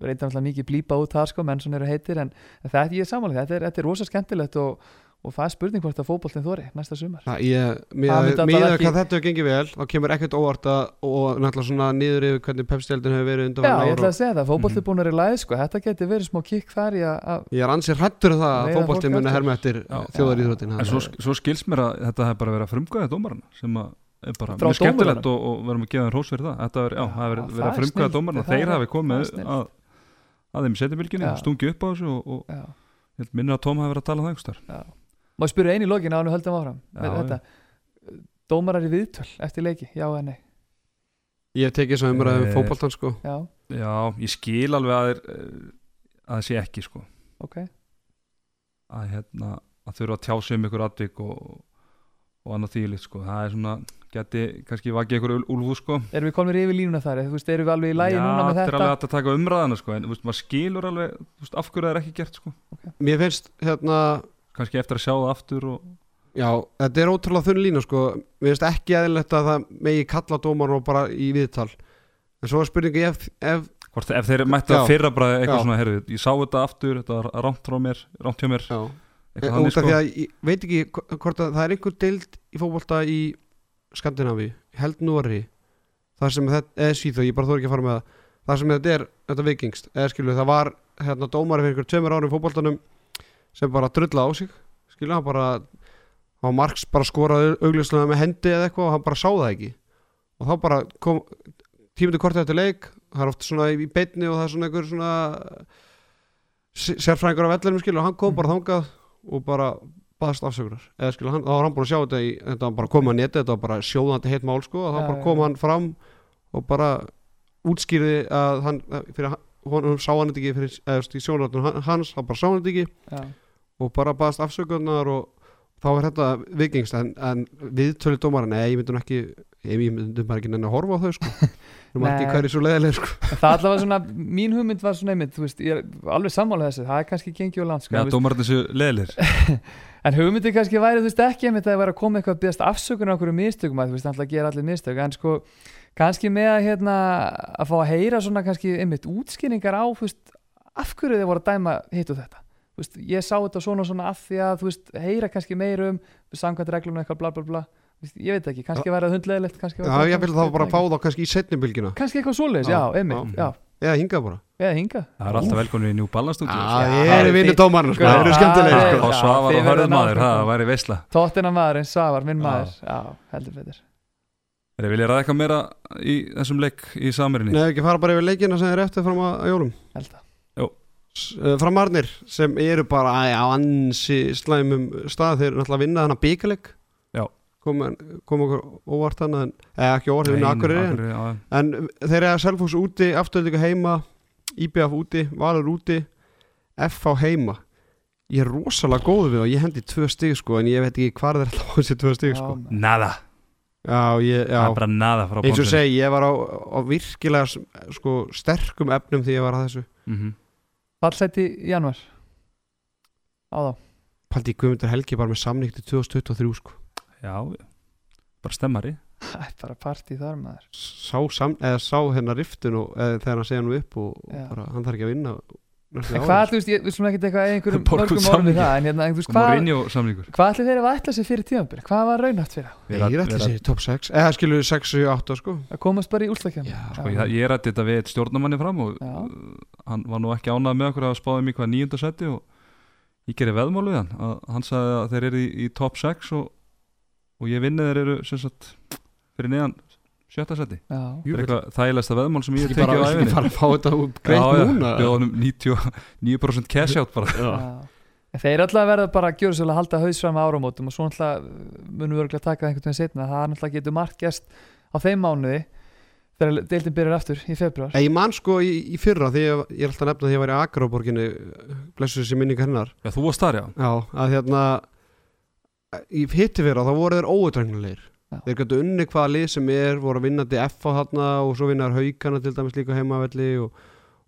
reynda náttúrulega mikið blípa út það sko menn svona eru heitir en þetta ég er samanlega, þetta er, þetta er rosa skemmtilegt og, og það er spurning hvort að fótboltinn þóri næsta sumar ekki- hvað þetta hefur gengið vel þá kemur ekkert óvart að og náttúrulega svona niður yfir hvernig pepstjaldin hefur verið undan Já, ég ætla að segja það, fótboltinn Mhm. búin að er í læð sko, þetta geti verið smá kikk þar í að, að ég er ansið hrættur um það að fólk muni eftir. herma eftir Já. þjóðaríþrótin En svo, svo skils mér að þetta hefur bara sem er mjög skemmtilegt og, og verðum að gefa þeim hrós fyrir það þetta er, já, það Já, verið að er frumkvæða það þeir er- hafi komið er að, að þeim setjumilginni Já. og stungi upp á þessu og, og já. ég held minnir að Tom hafi verið að tala um það einhvers þar Má spyrja einu í lokin á hann og höldum áfram? Með þetta Dómarar í viðtöl eftir leiki, já eða nei? Ég hef tekið svo umræðum Eh, fótboltan sko. Já, Já, ég skil alveg að, eh, að það sé ekki sko. Ok. Að, hérna, að þurfa að tjá sig um ykkur atvik og, og annað þýlikt sko. Það er svona, geti kannski vakið ykkur úlfú sko. Erum við komin yfir línuna þar, þú veist, erum við alveg í lægi Já, núna með þetta er þetta? alveg hægt að taka umræðana sko en veist, maður skilur alveg, veist, af hverju það er ekki gert sko. Mér finnst hérna kannski eftir að sjá það aftur og Já, þetta er ótrúlega þunn lína sko. Mér finnst ekki eðlilegt að það megi kalla dómar og bara í viðtal. En svo er spurningi ef, ef hvort, ef þeir mættu Já. að fyrra bara eitthvað Já. svona, heyrðu, ég sá þetta aftur þetta var rámt frá mér, rámt hjá mér. Já, sko. því að ég veit ekki hv- hvort að það er einhver deild í fótbolta í Skandinavi, held Nóri þar sem þetta, eða Svíþjóð, ég bara þór ekki að fara með það. Þar sem þetta er, þetta vikingst eða skilu, það var hérna dómari fyrir einhver tveimur árum í fótboltanum sem bara drulla á sig skilu, hann bara hann var margs bara skoraði augljóslega með hendi eða eitthvað og hann bara sá það ekki. Og þá bara kom tímundi kortið eftir leik það er oft svona í beinni og það er svona einhver svona s- sérfræðingur af vellinum skilu og hann kom bara þangað og bara baðast afsökunar. Eða skilu, hann, þá var hann búin að sjá þetta í þetta var bara komið að neti, þetta var bara sjóðandi heitt mál sko, og þá bara kom hann fram og bara útskýrði að hann fyrir hann, sá hann þetta ekki fyrir, eða þú veist, í sjónaröndun hans, hann bara sá hann þetta ekki Já, og bara baðast afsökunar og þá er þetta vikingst en, en viðtölu dómara, nei, ég myndi nú ekki ég myndi bara ekki nenni að horfa á þau sko. Nei. hverju svo leiðileg sko. Það allavega svona, mín hugmynd var svona einmitt, þú veist, ég er alveg sammála þessu, það er kannski gengið og langt, sko, Já, dómarinn þessu leðilir en hugmyndi kannski væri, þú veist, ekki einmitt að það væri að koma eitthvað að byggast afsökun á okkur mistökum, að þú veist, alltaf gera allir mistök, en sko, kannski með að, hérna, að fá að heyra svona kannski einmitt útskýringar á, þú veist, af hverju þið voru að dæma hitt og þetta, þú veist, ég sá þetta svona svona af því að, þú veist, heyra kannski meira um, samkvæmt reglum eitthvað bla bla bla, ég veit ekki, kannski væri það hundlegilegt, Já, ég vil þá bara fá þá kannski í setni bylgina kannski eitthvað svoleiðis, Já, já, einmitt, Eða hingað bara. Eða hingað. Það er alltaf velkomin í New Balance stúdíu Já, sko. það er er vinnu sko, Já, það eru skemmtilegir það sko. Og Svavar og hörðum verðið maður, það væri veisla. Tóttina maðurinn, Svavar, minn maður. Já, heldur betur. Er ég vilja ræða eitthvað meira í þessum leik í samirinni? Nei, ekki fara bara yfir leikina sem er eftir fram að, að jólum. Held að eh, Framarnir sem eru bara á ansi slæmum stað. Þeir eru náttúrulega að vinna þannig byggaleg Já. Kom, kom okkur óvart en, eða ekki óvart, þeir vinna akkurir en, þeir eru að Selfoss úti afturlíka heima, IBF úti Valur úti, FH heima. Ég er rosalega góð við og ég hendi tvö stig sko en ég veit ekki hvað þeir ætla á þessi tvö stig sko. Nada, já, ég, það er já. bara nada frá eins og segi, ég var á, á virkilega sko, sterkum efnum því ég var að þessu. Mhm. Fallseti í januar Á þá. Paldi Guðmundur Helgi bara með samning til 2023 sko Já, bara stemmari Það er bara partí þar maður sá, sam, eða sá hennar riftun og, eða, þegar hann segja hann upp og, Já. bara, hann þarf ekki að vinna hvað, þú veist, ég vil svona ekkert eitthvað einhverjum mörgum orðum við það En hérna, þú veist, hvað Hvað ætli þeir að ætla sér fyrir tíðanbyrð? Hvað var raunhaft fyrir? sko. Ég ætla sér top 6 eða skilur 6, 7, 8 sko Að komast bara í úrslakjum Já, Sko, ég, ég rætti þetta við eitt stjórnamanni fram og Já. hann var nú ekki ánað með okkur að spáði nýjunda seti og ég gerði veðmál við hann að hann sagði að þeir eru í, í top 6 og, og ég vinni þeir eru sem sagt fyrir neðan sjötta seti Já, það er eitthvað þægilegsta veðmál sem ég bara, tekið á æfinni bara að fá þetta greitt núna. Bjóða honum 99% cash out bara. Já. já. En Þeir alltaf verða bara að gjöra svolítið að halda haus fram með áramótum og svo alltaf munum við örgulega taka það einhvern veginn setna það er alltaf getur margt gerst á þeim mánuði þegar deildin byrjar aftur í februar Ég, ég man sko í, í fyrra því ég, ég er alltaf að nefna því ég var í Akraborginni blessu þessi minninga hennar. Já, þú varst þar já. Já, að hérna í hitti fyrra þá voru þeir óutræknulegir þeir gætu unni hvaða lið sem er voru að vinna DF á þarna og svo vinnaður haukana til dæmis líka heimavelli og,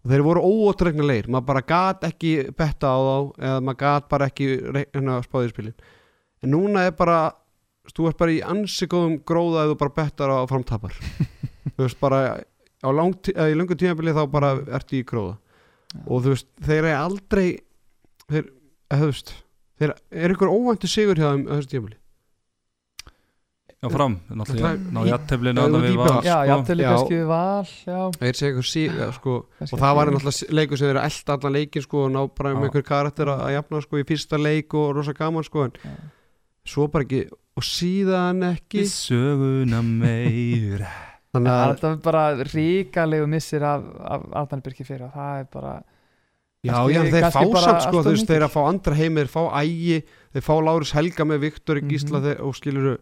og þeir voru óutræknulegir maður bara gat ekki betta á þá eða maður gat bara ekki hérna, spáðið spilin. En núna er bara þú ert bara í ansi góðum gróða eða þú bara bettar á framtapar. Þú veist bara á langt, eða í löngu tímabili þá bara ertu í gróða. Já. og þú veist, þeir eru aldrei þeir, þú veist þeir er ykkur óvæntu sigur hjá þeim á þessu tímabili? Já, fram, náttúrulega Það- ná jætteflinu að við var sko. Já. kannski við val Já, þeir segja ykkur sí, sko, og það var náttúrulega leikur sem þeir eru elda allan leikin sko, og ná bara með ykkur karakter að, að jafna sko, í fyrsta leik og rosa gaman sko, en Já. svo bara ekki og síðan ekki. Í söguna meira. Þannig Það að er þetta bara ríkalegu missir af, Birki fyrir það er bara Já, já, en þeir fá samt sko, þú veist, þeir að fá andra heimi, þeir fá ægi, þeir fá Lárus Helga með Viktor Mhm. Gísla þeir, og skilur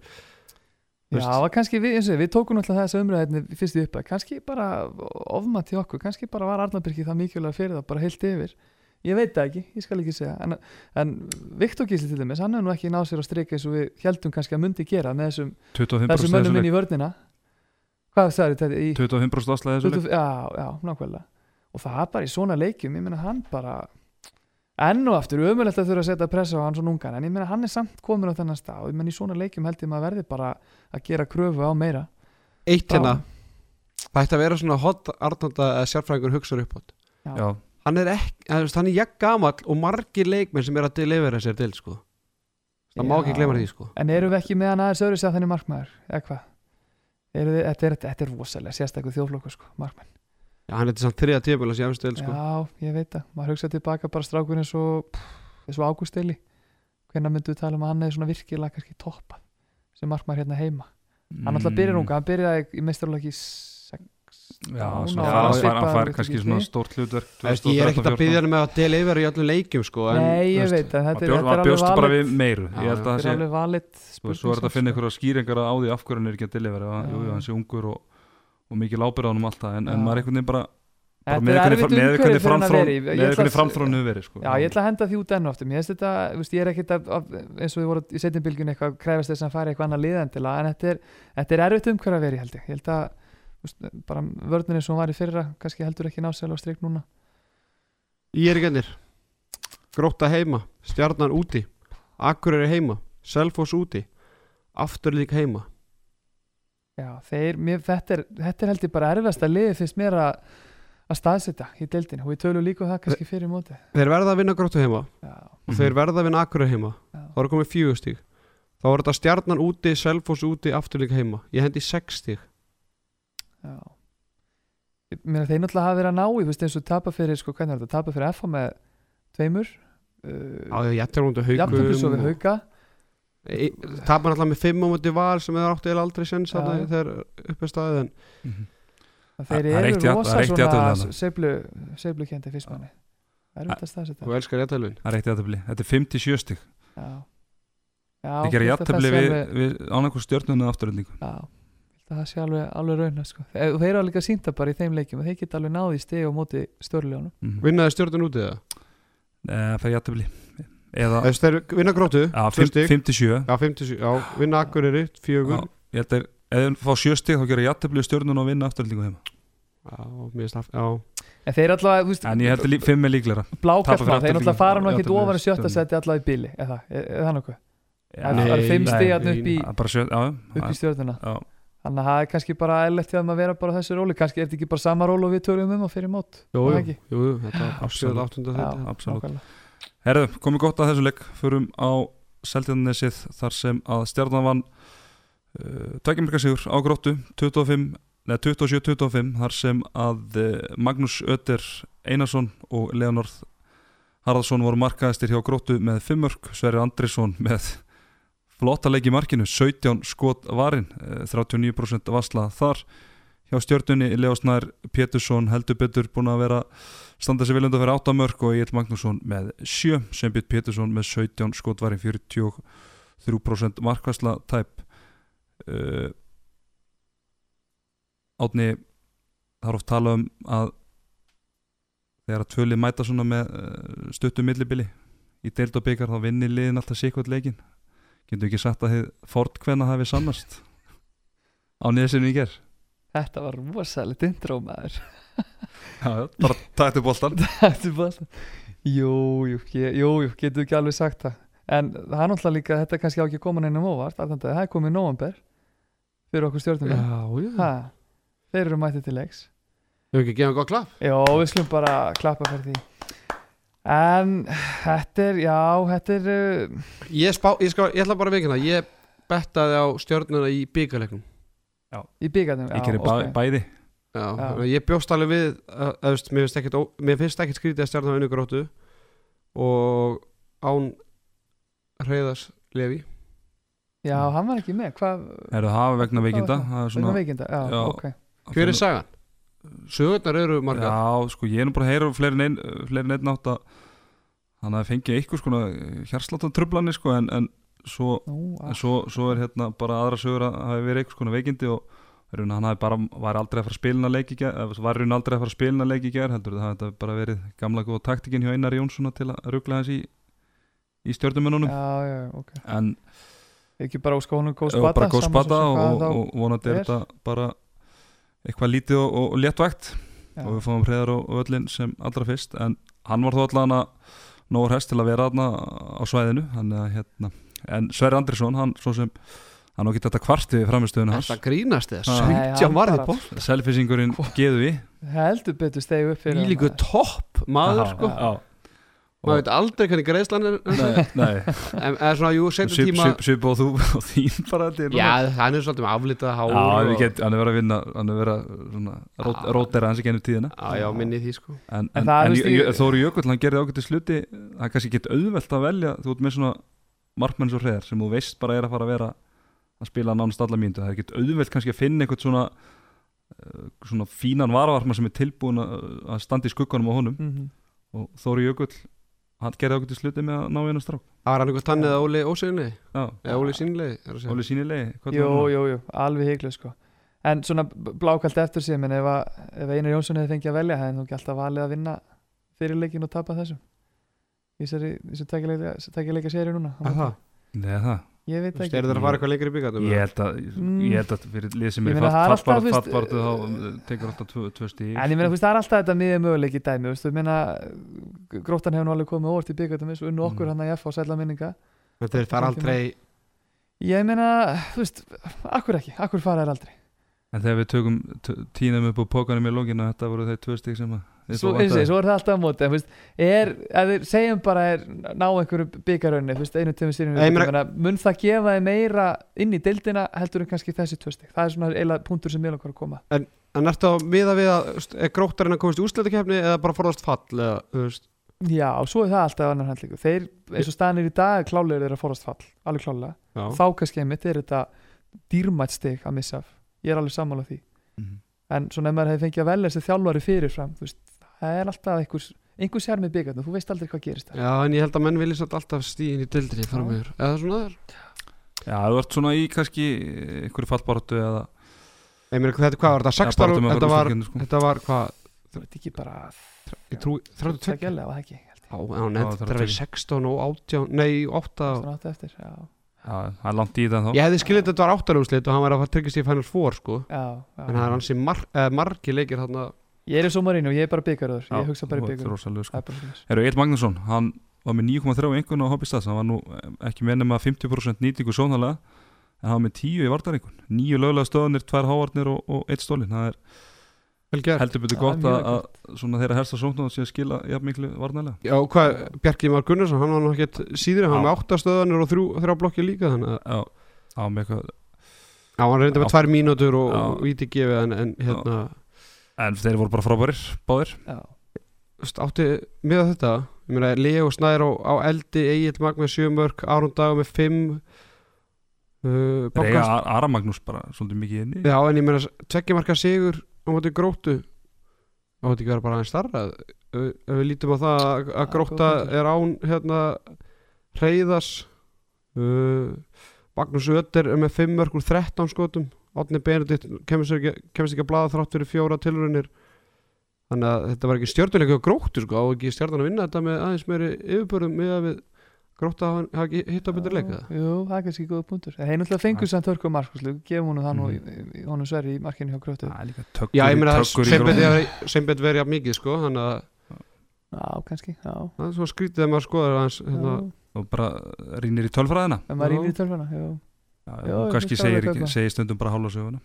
Þú Já, og kannski við, eins og við tókum náttúrulega þessa umræðinni fyrst í uppa, kannski bara ofmat til okkur, kannski bara var Arnarbyrki það mikilvæg fyrir það, bara heilt yfir. Ég veit það ekki, ég skal ekki segja en, en Viktor Gísli til dæmis, hann hefur nú ekki náð sér á streika eins og við heldum kannski að myndi gera með þessum, 25% þessum mönnum þessu inn í vörnina. Hvað það er þetta í 25% afslæði þessu leik 20, já, já, nákvæmlega og það er bara í svona leikjum, ég meina hann bara enn og aftur, ömulegt að þurfa að setja pressa á hann svona ungan, en ég meina hann er samt komin á þennan stað og ég meina í svona leikjum held ég maður verði bara að gera kröfu á meira Eitt Já. hérna, það ætti að vera svona hot Arnalda eða sérfræðingur hugsaður upp átt hann er ekki, hann er jafn gamall og margir leikmenn sem er að delivera sér til sko. það má Já. ekki glemma því sko. En eru við ekki með hann aðeins öðru sér þannig markmaður, eða hvað? Þetta, er, þetta er rosalega sérstaklega þjóflokkur sko, markmann. Já, hann er til samt þriða tíðaböla sem ég sko. Já, ég veit það. Maður hugsa tilbaka bara strákur eins og, eins og Ágúst Eili. Hvenær myndu við tala um að hann er svona virkilega kannski toppað sem markmaður hérna heima. Hann alltaf byrjar unga, hann byrjaði í meistarlóki 6. Mm. Já, svona, var hann fær, fær kannski svona stórt hlutverk ég er ekkert að byggja hann með að delivera í öllum leikjum sko, en, Nei, ég veit það. Þetta er, þetta alveg bjóst bara valid. við meiru Já, Ég held að það Þetta er sé alveg veist, svo er þetta að finna einhverja skýringar á því af hverju hann er ekki að delivera Já. Og, mikil ábyrð á hann um alltaf en, en maður einhvern veginn bara bara með er í. Ég framþróun hefur verið sko. Já, ég ætla að henda því út enn Mér finnst þetta, þú veist, ég er ekkit að, að, eins og við vorum í setjumbilgjun eitthvað að krefast þess að fara eitthvað annað liðendilega en þetta er, þetta er erfitt vera í held ég Ég held að, þú veist, bara vörðinni sem var í fyrra kannski heldur ekki násæl á strik núna Ég er ekki ennir Gróta heima, stjarnan úti Akureyri heima, Selfoss úti Aftur líka heima Já, þeir, mér, þetta, er, þetta er held ég bara erfiðast að liði fyrst mér að að staðsetja í deildin og við tölum líka um það kannski fyrir móti Þeir verða að vinna gróta heima. Já, og þeir verða að vinna Akureyri heima. Já, þá er komið fjögur stíg þá er þetta stjarnan úti, Selfoss úti, aftur líka heima. Ég hendi sex stíg já. Ég meina þeir náttúrulega hafa verið að ná í, þú veist eins og tapa fyrir, sko, hvernig er þetta, tapa fyrir FH með tveimur? Uh, Já, ég ætti að við haugum hauka tapar alltaf með fimm á móti val sem þeir áttu eiginlega aldrei sens Já. þarna þegar uppi staðið en Mhm. að þeir er eru rosa er svona þarna. seiflu, seiflu kendi fyrstmanni það er þetta staðsetja þú elskar réttalvin það er eitt jafntefli þetta er 57 stig já, já þið gerir ég held að það jafntefli sé við, alveg- við ánægur stjórnuna að það sé alveg, alveg raun sko. og þeir eru líka sínta bara í þeim leikjum og þeir geta alveg náði í steg og móti störljónum mm. vinnaði stjórnun úti það það jafntefli eða Þess, þeir vinna grótu, já, tvö stig. 57 já, 57, já, vinna Akureyri fjögur. Já, ég held að ef þeir fá sjö stig þá gerir jafntefli við stjórnuna og vinna afturöldingu heima. Já, mér það- já, en þeir allavega, þú veist, en ég held að fimm er fyrir blákastmál, þeir Aftureldingu. náttúrulega fara nú ekkit Jafntefli ofan við sjötta seti allavega í bíli eða, er, er það nokkuð? Það er fimm stig hann upp í, það er bara sjö, já, upp í já, stjórnuna já, þannig að það er kannski bara hjá þeim að vera bara á þessu róli. Kannski er þetta ekki bara sama ról og við tölum um og fyrir mót jú, Er það jú, ekki? jú, jú, þetta var Absolutt. 7. 8. Já, þetta absolutt. nákvæmlega. Herðu, komið gott að þessu leik Förum á Seltjarnesið Þar sem að stjarnan vann uh, Tveikjumrika sigur á gróttu 25, neða 27-25 Þar sem að uh, Magnús Ötter Einarsson og Leonard Haraldsson voru markaðistir hjá gróttu með fimmörk Sverri Andrisson með flotta leik í markinu 17 skot varin uh, 39% vasla þar hjá stjörnunni Leo Snær Pétursson heldur betur búin að vera standa sér viljandi að vera 8 mörg og Egil Magnússon með 7 sem Björn Pétursson með 17 skotvarin 43% markvæsla tæp. Uh, Átni er oft talað um að þegar að tvölið mæta svona með uh, stuttum millibili í deild og byggar þá vinnir liðin alltaf sikvært leikin getur ekki sagt að þið fort hvenna hafi sannast á niðursynni í ger þetta var rosalegt intro maður. Já, bara tættu boltan Þetta er bara Jú, jú, ég, jú, jú, getur ekki alveg sagt það. En það er náttúrulega líka, þetta er kannski á ekki að koma neinum óvart Þannig að það er komið í november Fyrir okkur stjórnum já, já. Ha, Þeir eru mættið til leiks. Hefur ekki gefað gott klapp? Já, við slum bara klappa fyrir því. En þetta er, já, þetta er uh, Ég, spá, ég, skal, ég ætla bara að veikina Ég bettaði á stjórnuna í byggarleiknum í byggarnum Ég gerir bæ, bæði. Já, Já. að ég bjóst alveg við að, að, veist, mér, ekkit, ó- mér finnst ekkert skrítið að stjarnan unni gróttu og án Reyðars Levi Já, hann var ekki með, hvað Er það hafa vegna veikinda. er Svona veikinda, já, Já. ok. Hver er sagan? Sögurnar eru margar. Já, sko, ég er nú bara að heyra fleiri en einn fleiri en einn átt að hann hafi fengið eitthvað sko hjarsláttan trublanir sko en, en svo, Nú, ah, svo, svo er hérna bara aðra sögur að hafi verið eitthvað svona veikindi og raun, hann bara, var aldrei að fara að spilna leik í ger, eða var raun aldrei að fara að spilna leik í ger heldur, það hafi bara verið gamla góða taktikinn hjá Einar Jónssona til að ruggla hans í í stjórnumennunum já, já, ok en Ekki bara óska honum góð og spata bara góð spata og, þá og vonandi er er. þetta bara eitthvað lítið og, og, og léttvægt Já. og við fáum hreðar og öllin sem allra fyrst en hann var þó allan að nógur hest til að vera þarna á svæðinu hann, hérna, en Sverri Andrisson hann svo sem hann á ekki þetta kvarti við framistöðinu hans. Þetta grínast 17 hann varði bara- bótt selfisingurinn geðu við. Heldur betur stegu upp fyrir Ílíku hann. topp maður sko. já. Maður veit aldrei hvernig greiðslan er. En svona, jú, setjum Svip, tíma svip og þú og þín bara þetta er Já, hann er svolítið með aflitað hár Já, og- við get, hann er verið að vinna hann er verið að rótera hans ekki ennum tíðina. Já, já, minni því sko. En, Þóri Jökull hann gerði ágætið sluti það er kannski ekki auðvelt að velja. Þú ert með svona markmenn svo hreðar sem þú veist bara er að fara að vera að spila nánast alla mínútu. Það er ekki auðvelt kannski að finna eitthvað svona uh, svona fínan varavarma sem er tilbúin að, að standa í skugganum á honum. Mhm. og Þóri Jökull hann gerði ágætið sluti með að ná einu strák. Það var hann eitthvað tannið að Óli óseginni Já, Eða Óli sínilegi Óli sínilegi Jú, jú, jú, alveg hygglega sko. En svona blákalt eftir menn ef, ef Einar Jónsson hefði fengið að velja hefði nú ekki alltaf valið að vinna fyrirleikin og tapa þessum í þessari þessu tækjuleika séri núna Er það? Nei, það ég veit ekki eru þeir að fara eitthvað lengur í byggandum Ég held að, Mm. ég held að fyrir lið sem Ég er það er veist, fattbartu þá uh, tekur alltaf tvö, stíð En ég meina, það er alltaf þetta miðið möguleik í dæmi, þú meina, gróttan hefur nú alveg komið óvart í byggandum eins og unnu okkur Mm. hann að ég fá sætla minninga. Þetta er þar aldrei Ég meina, þú veist, akkur ekki, akkur fara er aldrei. En þegar við tökum tínum upp á pókanum í lókinu þetta voru þeir tvö stík sem að Svo, og því, svo er það alltaf á móti, en þú veist, er, við segjum bara er, ná einhverju byggarönni, þú veist, einu tömur styrjum Ég við, meina- meina, mun það gefa þið meira inn í deildina heldur en kannski þessi tvö stík. Það er svona eiginlega punktur sem ég langar að koma. En ertu að miða við að þú veist, Er gróttarinn að komast í úrslættakefni Eða bara forðast fall eða, þú veist, Já, svo er það alltaf annar handlíku. Þeir, eins og staðanir í dag, klálega er að forast fall, alveg klálega. Þá kannski einmitt er þetta dýrmætt stig að missa af. Ég er alveg sammála því. Mhm. en svona ef maður hefði fengið að velja þessi þjálfari fyrirfram þú veist, það er alltaf einhvers einhver sér með byggarnu, þú veist aldrei hvað gerist það já, en ég held að menn vilja samt alltaf stíðin í dildinni fara með þér Eða svona það er Já, þú ert svona í kannski einhverju fallbaratu eða Ég meina, þetta, hvað var þetta? 16 baráttu með að Þetta var, sko. þetta var hvað? þú veit ekki bara Ég trú, 32 það gælega var það ekki held ég. Já, Já, þetta 32. 16 og 18 Nei, 8 Svona átti eftir, já, Já, það er langt í það þá Ég hefði skiljið þetta var 8 úrslit og hann var að að tryggast í Final Four sko já, já. En það er hansi mar, margi leikir þarna ég er í Somarino, ég er bara byggaröður Já, ég hugsa bara í það sko. er Egil Magnússon, hann var með 9,3 einhvern á Hobbystad hann var nú eh, ekki með nema 50% nýtingu sónalega en hann var með 10 í vartarengun 9 lögulega stöðanir, 2 hávarnir og, og 1 stólin það er heldur betur gott að, að svona þeirra helsta sóknáð sé að skila jafn miklu varnarlega. Já, hvað, Bjarki Már Gunnarsson, hann var nú ekkert síðri Hann var með 8 stöðanir og þrjú, þrjá blokki líka Þannig að Já, á með eitthvað Já, hann reyndi með Já. 2 mínútur og, og víti gefið En, en hérna, en þeir voru bara frábærir, báðir. Já, þú veist, átti með þetta? Ég meina, Leo Snær á, á eldi Egil Mag með 7 mörg, Aron Dag með 5 uh, Ar- Ara Magnús bara svolítið mikið inni. Já, en ég meina, tveggja marka sigur á móti gróttu. Á móti ekki vera bara aðeins starra ef við lítum á það að, grótta er án hérna reyðas uh, Magnús Ötter er með 5 mörg úr 13 skotum Átni Benedikt kemur sér ekki, kemst ekki að blaða þrátt fyrir fjóra tilrunir þannig að þetta var ekki stjórnuleika gróttu sko, og ekki stjórnan að vinna þetta með aðeins meiri yfirbörðum með að við grótta hafa hafa ekki hitt á betur leika jú, það er kannski góða punktur. Þeir náttúrulega fengur samt hörku mark sko, gefum honum það nú Mhm. í- honum sverri í markinu hjá Gróttu. Það er líka tökkur, Já, ég meina í sem gróttu. sem betur verið mikið sko, þannig að já, kannski, já, það er svo skrítið að maður hérna, já. Og bara rínir í tölfræðina í og kannski segir, segir stundum bara hálfa söguna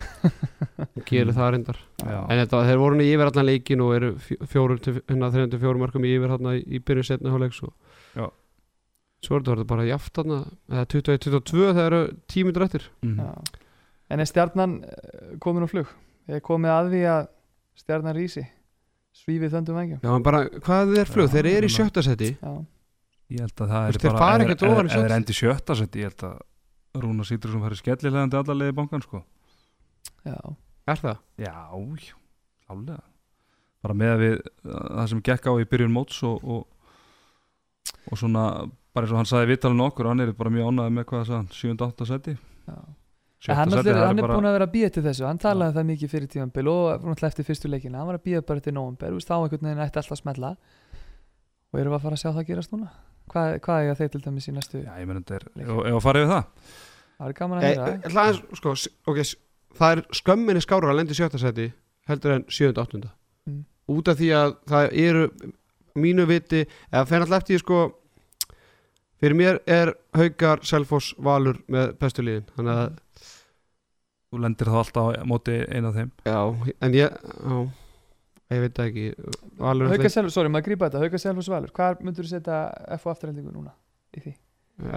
gerir það reyndar Já. en þetta, þeir voru nú yfir allan leikin og eru fjó- fjórum til hérna, 34 mörgum yfir hérna í, í byrjun setna hálfleiks og Já. svo er þetta bara jaft hérna eða 21-22 þegar eru tímyndur eftir Mhm. Já. En er stjarnan eh, komin á flug? Er komið að því að stjarnan rísi? Svífið þöndum vengjum? já en bara hvað er flug, Já, þeir eru í sjötta seti Já, Ég held að það er bara í eða- eða sjötta. endi sjötta seti, ég held að Rúna Sýtur sem færi skellilegandi allarlega í bankan sko. já, er það? Já, já, klálega bara með að við það sem gekk á í byrjun móts og, og, og svona bara eins og hann sagði vitalinu okkur hann er bara mjög ánægð með hvað það sagði 7-8 seti já. En 7. hann, hann er bara- búin að vera að býja til þessu hann talaði um það mikið fyrir tímanbíl og náttúrulega eftir fyrstu leikina hann var að býja bara til nóvember þá einhvern veginn ætti alltaf að smetla og erum við að fara að sjá það gerast núna hvað, hvað er þeir til dæmis í næstu Já, ég meina þetta er, ef að fara yfir það. Það er gaman að E, heyra e, aðeins, sko, s- ok, s- það er skömminni skára að lendi í sjötta seti heldur en 7-8 Mm. út af því að það eru mínu viti, eða fer alltaf eftir því, sko fyrir mér er Haukar, Selfoss, Valur með bestu liðin, þannig að þú lendir þá alltaf á móti eina af þeim. Já, en ég já, ég veit það ekki. Valur Hauka Selfos, sorry maður grípa þetta. Hauka Selfos Valur, hvað myndur þú setja F á afturhendingu núna í því?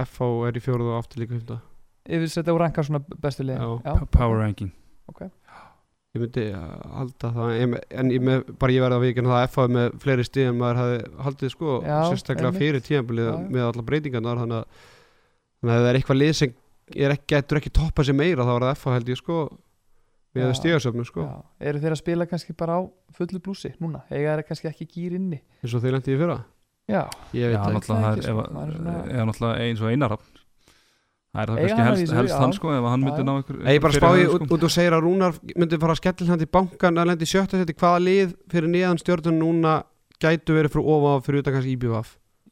FH er í fjóruð og aftur líka fymta Yfir setja úr rankar svona bestu. P- Power ranking. Ég myndi uh, halda það. En, en ég með, bara ég verða að vikina það er með fleiri stíð en maður hafði haldið sko Já, sérstaklega einmitt. fyrir já. með alla breytingarnar þannig að, þannig að ef það er eitthvað lið sem er ekki, getur ekki toppað sér meira þá er það FH held ég sko með Já. að stíðasöfnu sko. Já, eru þeir að spila kannski bara á fullu blúsi núna, eiga þeir kannski ekki gýr inni? Eins og þeir lendi í fyrra? Já, ég veit það ekki. það það er, sko. Er er náttúrulega eins og einar Það er það kannski helst, vísu, helst hann sko ef hann myndi ná ykkur ég bara spáði hann, út, og segir að Rúnar myndi fara að skellil hann í bankan að lendi í sjötta seti hvaða lið fyrir neðan stjórnun núna gætu verið frá ofa fyrir utan kannski IBVF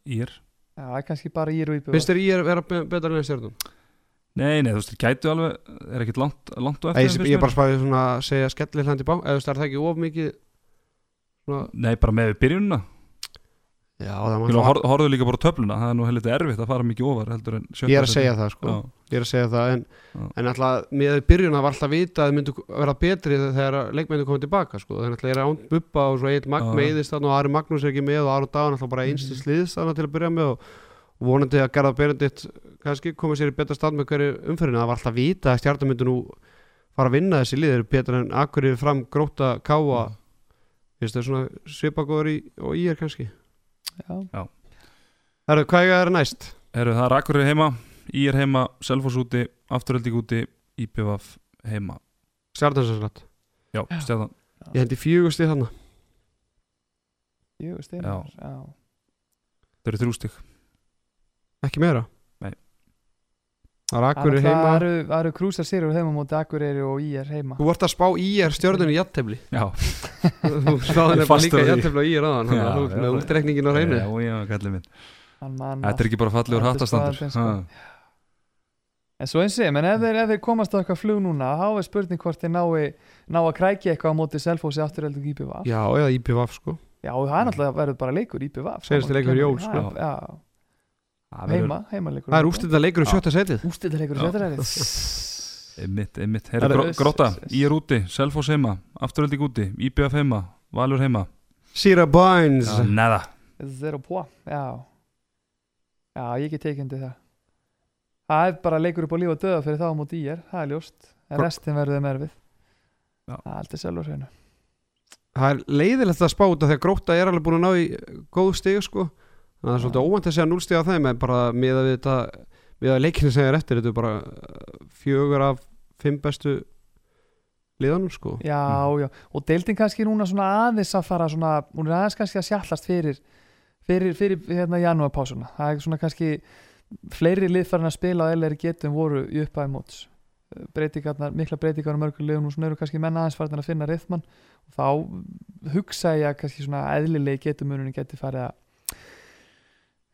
Ír. Já, það er kannski bara ír og íbjöð Nei, nei, þú veist, þeir gætu alveg er ekkit langt, langt og eftir ég, ég bara spáði svona að segja skellil hann í bankan eða þú veist, er það ekki of mikið svona, Nei, bara með byrjununa Já, það Þú var hor, horfðu líka bara töfluna Það er nú heldur erfitt að fara mikið ofar heldur en Ég er að segja það sko. Já, Ég er að segja það en, en alltaf með byrjun að var alltaf að vita að þið myndu vera betri þegar leikmyndu komið tilbaka sko. þannig að það er Já. er vonandi að Garðar Benedikt kannski komið sér í betra stað með hverju umferðinu það var alltaf vita að stjartar myndu nú fara að vinna þessi lið, þeir eru betur en Akkurið fram gróta káa. Finnst þau svona svipagóður í, og í er kannski? Já, Herru, hvað er það næst? Eru það Rakurið heima, Ír heima Selfoss úti, Afturölding úti IPVF heima. Stjartansrætt Já, stjarnan. Ég hendi fjögusti þarna. Jú, Já. Já, Það eru þrjú stygg Ekki meira? Nei. Það er Það heima? Eru, það eru krúsa sigur heima móti Akureyri og ír heima. Þú vart að spá í er stjörnunni í jattefli Já, Þú spáði nefnilega Fastur líka á því. jattefli og í er aðan Já, Þú ert já. með útreikningin á reynu Já, já, kallið minn Þetta er ekki bara Þetta er hattastandur. En svo eins og, menn ef þeir, ef þeir komast á eitthvað flug núna þá er spurning hvort þeir nái ná að krækja eitthvað á móti Selfossi afturölding IPVaf Já, eða IPVaf sko. Já, og það er náttúrulega verður bara leikur IPVaf heima, heima leikur Það er úrstæða leikur Já. sjötta setið Ústættileikur í Já. sjöttaræðið Einmitt, einmitt. Er- gró, Gróta, Ír úti, Selfoss heima Afturölding úti, IPVF heima Valur heima. Sýra Bynes Já, Neða. Zero po, já. Já, ég get tekið undir það. Það er bara leikur upp á líf og döða fyrir þá á móti ír, það er ljóst. En restin verður þeim erfið. Já. Það er alltaf sjálfur hreinu. Það er leiðilegt að spá út af því að gróta er alveg búin að ná í góð stig sko það er svolítið óvænt að segja núl stig á þeim en bara með að við þetta með að leikinu segja eftir þetta er bara uh, fjögur af fimm bestu liðanum sko. Já, já, og deildin kannski núna svona aðeins að fara svona, hún er aðeins kannski að sjallast fyrir, fyrir, fyrir hérna janúarpásuna, það er svona kannski fleiri lið farin að spila á LR getum voru í upphæði móts. Breytingarnar, mikla breytingar á mörgum liðum og svona eru kannski menn aðeins farin að finna rithman. Og þá hugsa ég að kannski svona eðlilegi getumunum geti farið að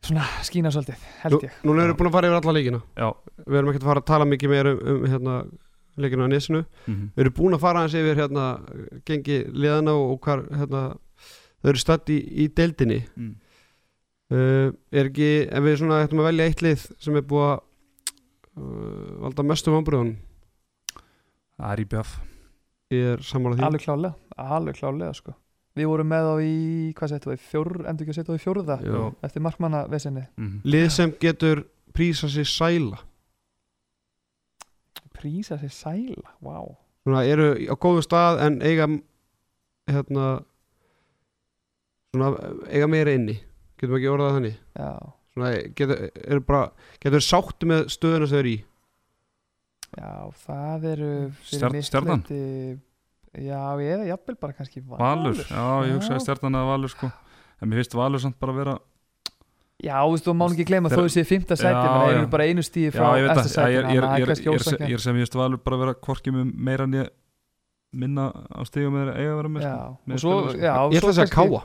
svona skína svolítið, held ég. Nú erum við búin að fara yfir alla leikina. Já. Við erum ekki að fara að tala mikið meira um, um hérna, leikina á nesinu. Mhm. Við erum búin að fara hans yfir hérna, gengi liðana og, og hvar hérna, þau eru stödd í, í deildinni. Mm. uh, er ekki, ef við svona ættum að velja eitt lið sem er búið að uh, valda mestum ámbröðun Það er IPVF ég er sammála því. Alveg klálega, alveg klálega sko við vorum með á í, hvað settum við fjór, endur ekki að setja á í fjórða Já. eftir markmanna vesenni Mhm. lið sem getur prísa sig sæla. Prísa sér sæla, vá. Svona eru á góðum stað en eiga hérna svona eiga meira inni. Getum við ekki orðað þannig? Já, svona getur, eru bara getur sáttu með stöðuna sem þau eru í? Já, það eru fyrir Stjarn- mitt Stjarnan? Já, eða jafnvel bara kannski Valur, Valur, já, ég hugsaði Já. stjarnan að Valur sko En mér finnst Valur samt bara að vera já, þú veist, þú má ekki gleyma þó þessi fymta sæti, já. eru bara einu stíði frá ég það, sæti ég, ég, ég, það er ég, kannski ég, ósangjarnt. ég sem ég veist Valur bara að vera hvorki með meira en ég minna á stígum með þeir eiga að vera með já, sko. með og svo, spilum, sko. já, ég ætla að segja káa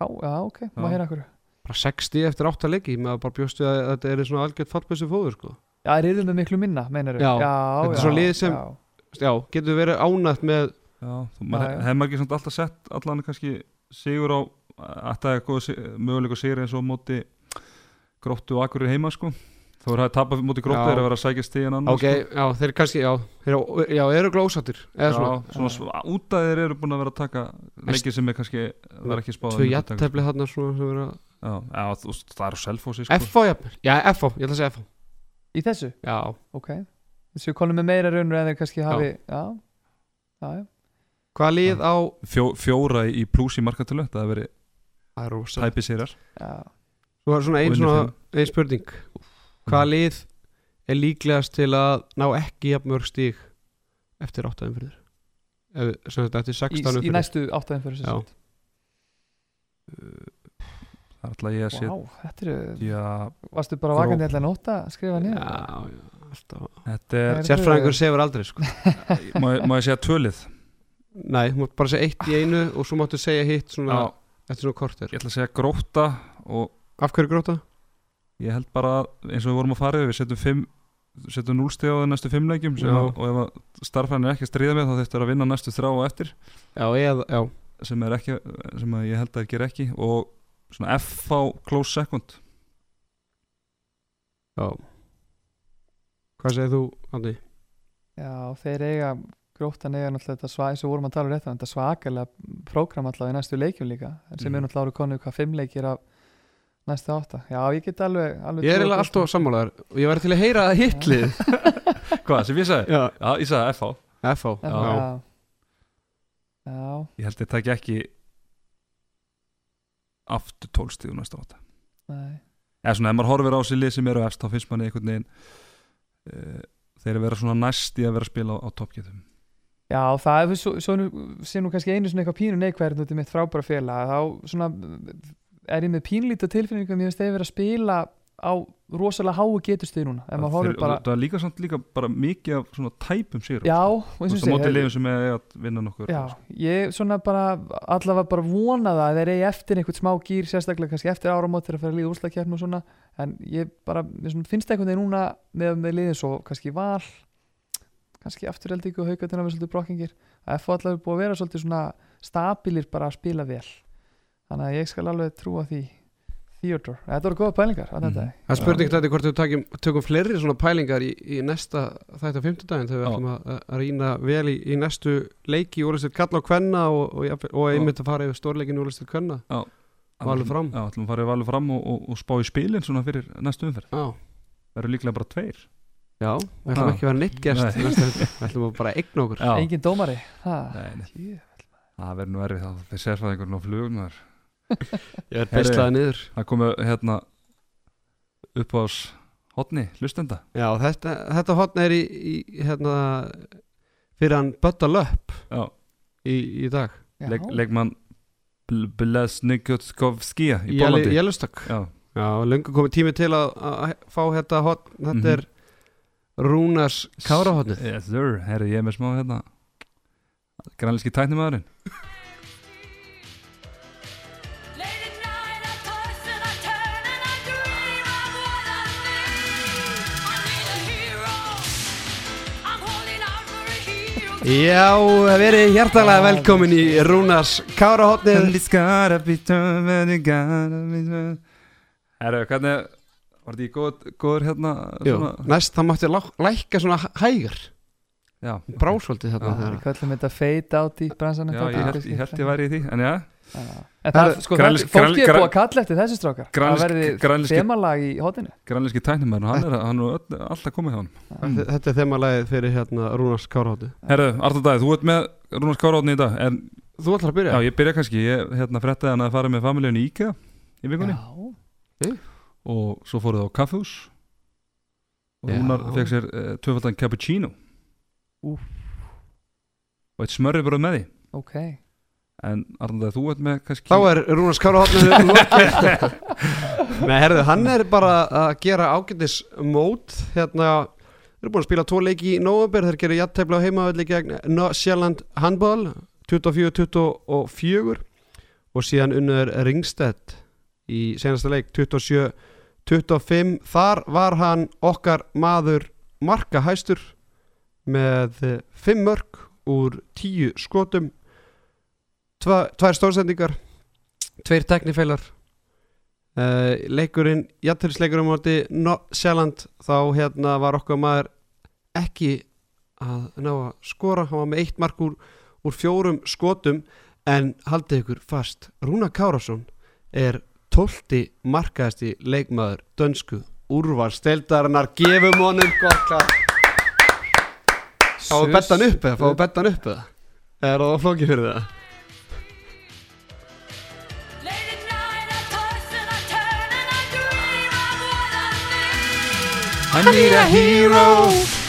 ká, já, ok, maður heyra hverju bara 60 eftir 8 leiki með að bara bjóstu að þetta er svona algjört fallbessu fóður sko já, þeir eru með miklu minna, meinar Já, já, þetta er já, svo lið sem- já. já, getur verið ánætt með Já, Já, já. hefði maður ekki samt alltaf sett allan kannski sigur á að það er góð möguleik að sigur eins og móti gróttu og akkurir heima sko Þú er að tapa móti gróttu Já. er að vera að sækja stíðan annar ok, já, þeir kannski, já, þeir, já, eru sko. svona, Já, svona sv- út að þeir eru búin að vera að taka leiki sem er kannski var ekki spáð tvö jættefli þarna svona sem vera Já, já það er á selfósi sko. F.A. jafnvel, já, F.A. ég ætla að segja F.A. í þessu, já, ok þessu konum með meira raunur en þeir kannski hafi já, já, já hvað lið á Fjó, Fjóra í pluss í markatölu Það er verið er sérar Já, svo er svona ein, Og unnið svona, fimm. ein spurning. Hvaða lið er líklegast til að ná ekki jafnmörg stíg eftir 8 umfyrir eftir í, 16 í umfyrir næstu áttaðin fyrir Já. þessu Það er alltaf ég að Vá, þetta eru setja Varstu bara vakandi ætla að nóta að skrifa niður? já, já, alltaf. Er, Sérfræðingur sefur aldrei sko. má, má ég segja tvölið Nei, þú mátt bara segja eitt í einu og svo máttu segja hitt svona, Já, eftir svona kortir ég ætla að segja gróta og Af hverju gróta? ég held bara að, eins og við vorum að fara yfir við setjum fimm setjum núlsteg á þeim næstu fimm leikjum sem Já. að, og ef að starfræðin er ekki að stríða með þá þetta er að vinna næstu þrá og eftir Já, eða, já sem, er ekki, sem að ég held að þeir gera ekki og svona F á close second Já Hvað segir þú, Andi? Já, þeir eiga gróttan eiga náttúrulega þetta svag eins og vorum að tala um rétt þetta svakalega prógram alltaf í næstu leikjum líka. En sem Mhm. er náttúrulega árið konu hvað fimm leikir af næstu átta. Já, ég get alveg, alveg Ég er eiginlega alltaf sammálaður og ég væri til að heyra að hitlið. Hvað, sem ég sagði? Já, Já, ég sagði F á FH Já, Já, já. Ég held að þetta ekki ekki aftur tólstíðu næstu átta. Nei. Eða svona, ef maður horfir á sér lið sem eru efst þá finnst manni einhvern veginn uh, þeir eru vera svona næst í að vera að spila á, á toppgetum Já, það er svo, svo sé nú kannski einu svona eitthvað pínu neikvæðin út í mitt frábæra félag. Þá svona er ég með pínlítið tilfinningu að mér finnst þeir vera að spila á rosalega háu getustuði núna. Maður horfir bara það er líka samt líka bara mikið af svona tæpum sér Já, og eins og það mótið liðum sem er að vinna nokkur Já, ég svona bara allavega bara vona það að þeir eigi eftir einhvern smá gýr sérstaklega kannski eftir áramót þegar að fara að líða úrslagkeppn og svona. En ég bara, svona finnst einhvern veginn núna með, með liðin svo kannski val kannski afturheldingu og haugatina við svolítið brokkingir. Að F allavega er búið að vera svolítið svona stabilir bara að spila vel. Þannig að ég skal alveg trúa því Theodore, þetta voru góða pælingar á þetta Mhm. Það er spurning þetta hvort við takjum, tökum fleiri svona pælingar í, í næsta þætt á fimmtudaginn þegar við ætlum að, að rýna vel í, í næstu leiki úrlistir kalla og kvenna og, og, jafnvel- og einmitt að fara yfir stórleikin í úrlistir kvenna. Valur fram. Já, ætlum að fara í valur fram og, og, og spá í spilin svona fyrir næstu umferð. Eru líklega bara tveir já, við ætlum ekki að vera neitt þetta, við ætlum að bara eigna okkur. Já, Engin dómari? Ha, Nei, nei. Jú. það verður nú erfið það þeir sérfæðingur á flugum Ég er beislaði niður. Það komu hérna upp á hotni, hlustenda. Já, þetta, þetta hotn er í, í hérna fyrir hann Bötta Löpp Já, í, í dag. Já. leik, leikmann Blesnikovskija í Bólandi Jellustak Já, Já, löngu komið tími til að, að fá þetta hotn þetta Mhm. er Rúnars Kárahotnið Yes sir, herri ég er með smá hérna. Grænlíski hero. Já, verið hjartalega velkomin í Rúnars Kárahotnið Herru, hvernig Var þetta í góð, góður hérna Jú, svona, næst það mátti lá- lækka svona þarna Já. þegar Við kallum þetta fade out í bransanum já ég, held, ég held ég væri í því En já, sko, fólki er búið að kalla eftir þessu strákar. Það verði þemalag í hotinu. Grænlíski tæknumæðurinn Hann er, hann er alltaf komið hjá hann Þetta- Þetta er þemalagið fyrir hérna Rúnars Kárahotnið Herru, Artur Dæði, þú ert með Rúnars Káraðni í dag En Þú ætlar að byrja? já, ég byrja kannski Ég hérna fréttaði hann að fara með familíunni í IKEA Í vikunni. Já, Og svo fóruð á kaffehús Og Já. Rúnar fekk sér uh, tvöfaldan cappuccino. Úff. Og eitt smörri bara með því. Ok. En Dæði, þú ert með kannski Þá er Rúnars lokið. Nei, herðu, hann er bara að gera ágætis mót. Hérna Þeir eru búin að spila tvo leiki í november Þeir gerir jattefla á heimavelli gegn Sjælland handball 24-24 og síðan unnur Ringstedt í senasta leik 27-25 Þar var hann okkar maður marka hæstur með 5 mörg úr 10 skotum. Tva, tvær stórsendingar tveir teknifeilar uh, leikurinn jætturisleikurinn móti no Sjælland þá hérna var okkar maður ekki að ná að skora. Hann var með eitt mark úr, úr fjórum skotum. En haldið ykkur fast Rúna Kárásson er tólti markaðasti leikmaður dönsku úrvalsteldarinnar gefum honum gott klart fáum bettan upp eða? Fáum bettan upp eða? Er það flókið fyrir það? I toss and I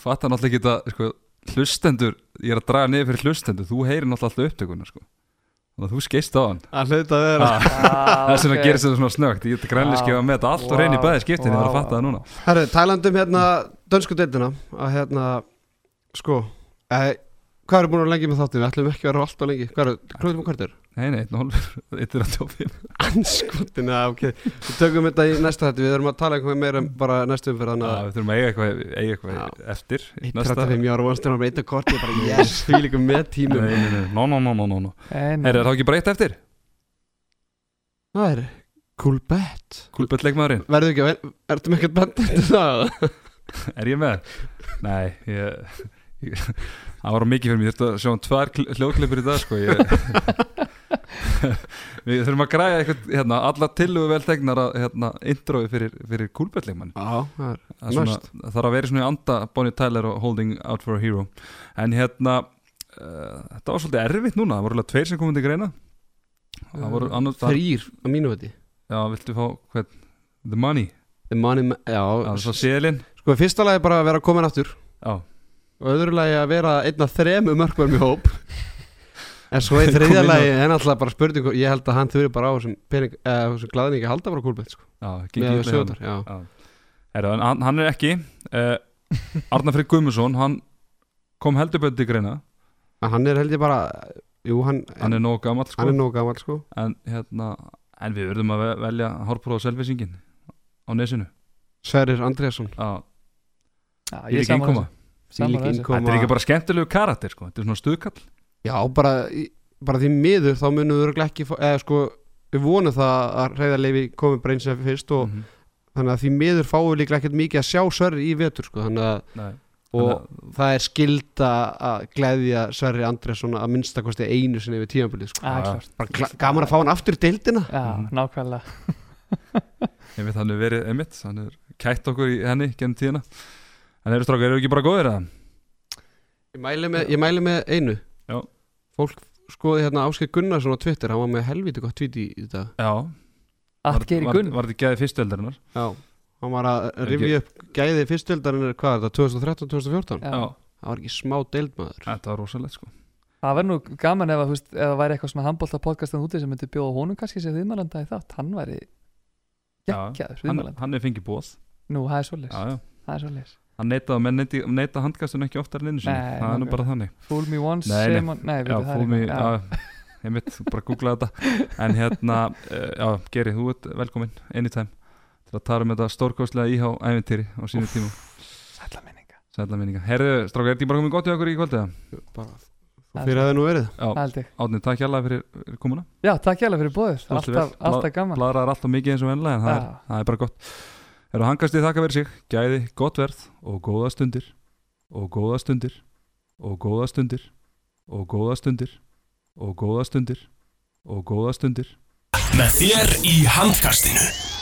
fattar náttúrulega ekki þetta sko, hlustendur, ég er að draga niður fyrir hlustendur þú heyrir náttúrulega alltaf upptökuna sko. þannig að þú skeist á hann. Að hluta vera ah, það er svona að gera þetta svona snögt ég geta grænlega skifað með þetta allt og reyni í Vá. bæði skiptin ég er að fatta það núna. Herru, tælandum hérna dönsku deildina að hérna, sko eh, hvað eru búin að lengi með þáttin? Við ætlum ekki að vera alltaf lengi Hvað eru, klúðum og hvertur? nei, nei, 1-0 1 er að tjófi Anskotin, já, ok. Við tökum þetta í næsta þetta, við þurfum að tala eitthvað meira um bara næstu umfyrir þannig að við þurfum að eiga eitthvað, eiga eitthvað Já. eftir í næsta- 35 ára vonst er að breyta kort ég bara, yes, því líka með tímum. Nei, nei, nei, no, no, no, no, no, no. En, Er það ekki bara eitt eftir? Það? Er cool bet Kúlbett leikmaðurinn Að, að það? Var mikið fyrir mig, ég þurfti að sjá um tvær kl- hljóðklippur í dag sko ég, Við þurfum að græja eitthvað, hérna, alla tillugu vel tegnar að hérna, introið fyrir, fyrir kúlbettleikmann Já, það þarf að vera svona í anda Bonnie Tyler og Holding Out for a Hero. En hérna uh, Þetta var svolítið erfitt núna, það voru alveg tveir sem komið til greina. Það voru annars það, Þrýr á mínu viti. Já, viltu fá hvað, The Money. The money, já, seðlinn Sko, fyrsta lagi bara að vera komin aftur. Já, og öðru lagi að vera einn af þremu mörkverðum í hóp. En svo í þriðja lagi en alltaf bara spurning ég held að hann þurfi bara á þessum pening eða þessum glæðningi að halda bara kúlbett sko. já, með. Heru, hann, hann er ekki uh, Arnar Freyr Guðmusson hann kom heldur betur til greina. En hann er held ég bara jú, hann, hann er nóg gamall sko. hann er nóg gammal sko. En, hérna, en við verðum að ve- velja hárpróf og selvvisingin á nesinu. Já, Já, ég er ekki sammála Þetta er ekki bara skemmtilegu karakter sko. Þetta er svona stuðkall já, bara, bara því miður þá munum við örugglega ekki eða sko, við vonum það að reyðarleifi komi bara eins og fyrst og Mhm. þannig að því miður fáum við líklega ekkert mikið að sjá Sverri í vetur sko, þannig að Nei. og Þannig það er skilda að gleðja Sverri Andriðsson að minnstakosti einu sinni við tímanbúlið sko. Gla- gaman að fá hann aftur í deildina Já, Mhm. nákvæmlega Ég veit hann er verið emitt Hann er kætt okkur í henni genn tíðina En eru strákar, eru ekki bara góðir eða? ég mæli með, ég mæli með einu. Já. fólk skoði hérna Áskei Gunnarsson á Twitter hann var með helviti gott tweet í, í þetta. Já. Allt gerir gunn Var þetta gæði fyrstöldarinar? já, hann var að rifja upp gæði fyrstöldarinnir hvað er þetta, 2013-2014 Já. Já. Það var ekki smá deildmaður. Þetta var rosalegt sko. Það verður nú gaman ef að, þú veist, ef það væri eitthvað svona handbólta podcastan úti sem myndi bjóða honum kannski sem viðmælanda í þátt, hann væri Já, geggjaður hann, viðmælanda. hann er fengið bóð Nú, það er svoleiðis, Já, já. Það er svoleiðis Hann neitaði, menn neita handkastun ekki oftar en einu sinni. Nei, Það er nú bara þannig. Fool me once, Nei, nei. Nei, Já, er já. já, Ég mitt, bara googla þetta. En hérna, uh, já, Geri, þú ert velkomin Anytime Til að tala um þetta stórkostlega íhá æventýri á sínu tíma. Sælla minninga Sætla minninga Herðu, strákar, er þetta bara komin gott í okkur í kvöldi? eða? bara, fyrir að það nú verið. Já, Það held ég. Átni, takk hjá fyrir, fyrir komuna. Já, takk hjá fyrir bóðið Þú veist Alltaf, gaman. Blaðrar alltaf mikið eins og venlega En er, það er bara gott Herðu, hangast í þakka verið sig. Gæði, gott verð og góða stundir. Og góða stundir. Og góða stundir. Og góða stundir. Og góða stundir. Og góða stundir. Með þér í handkastinu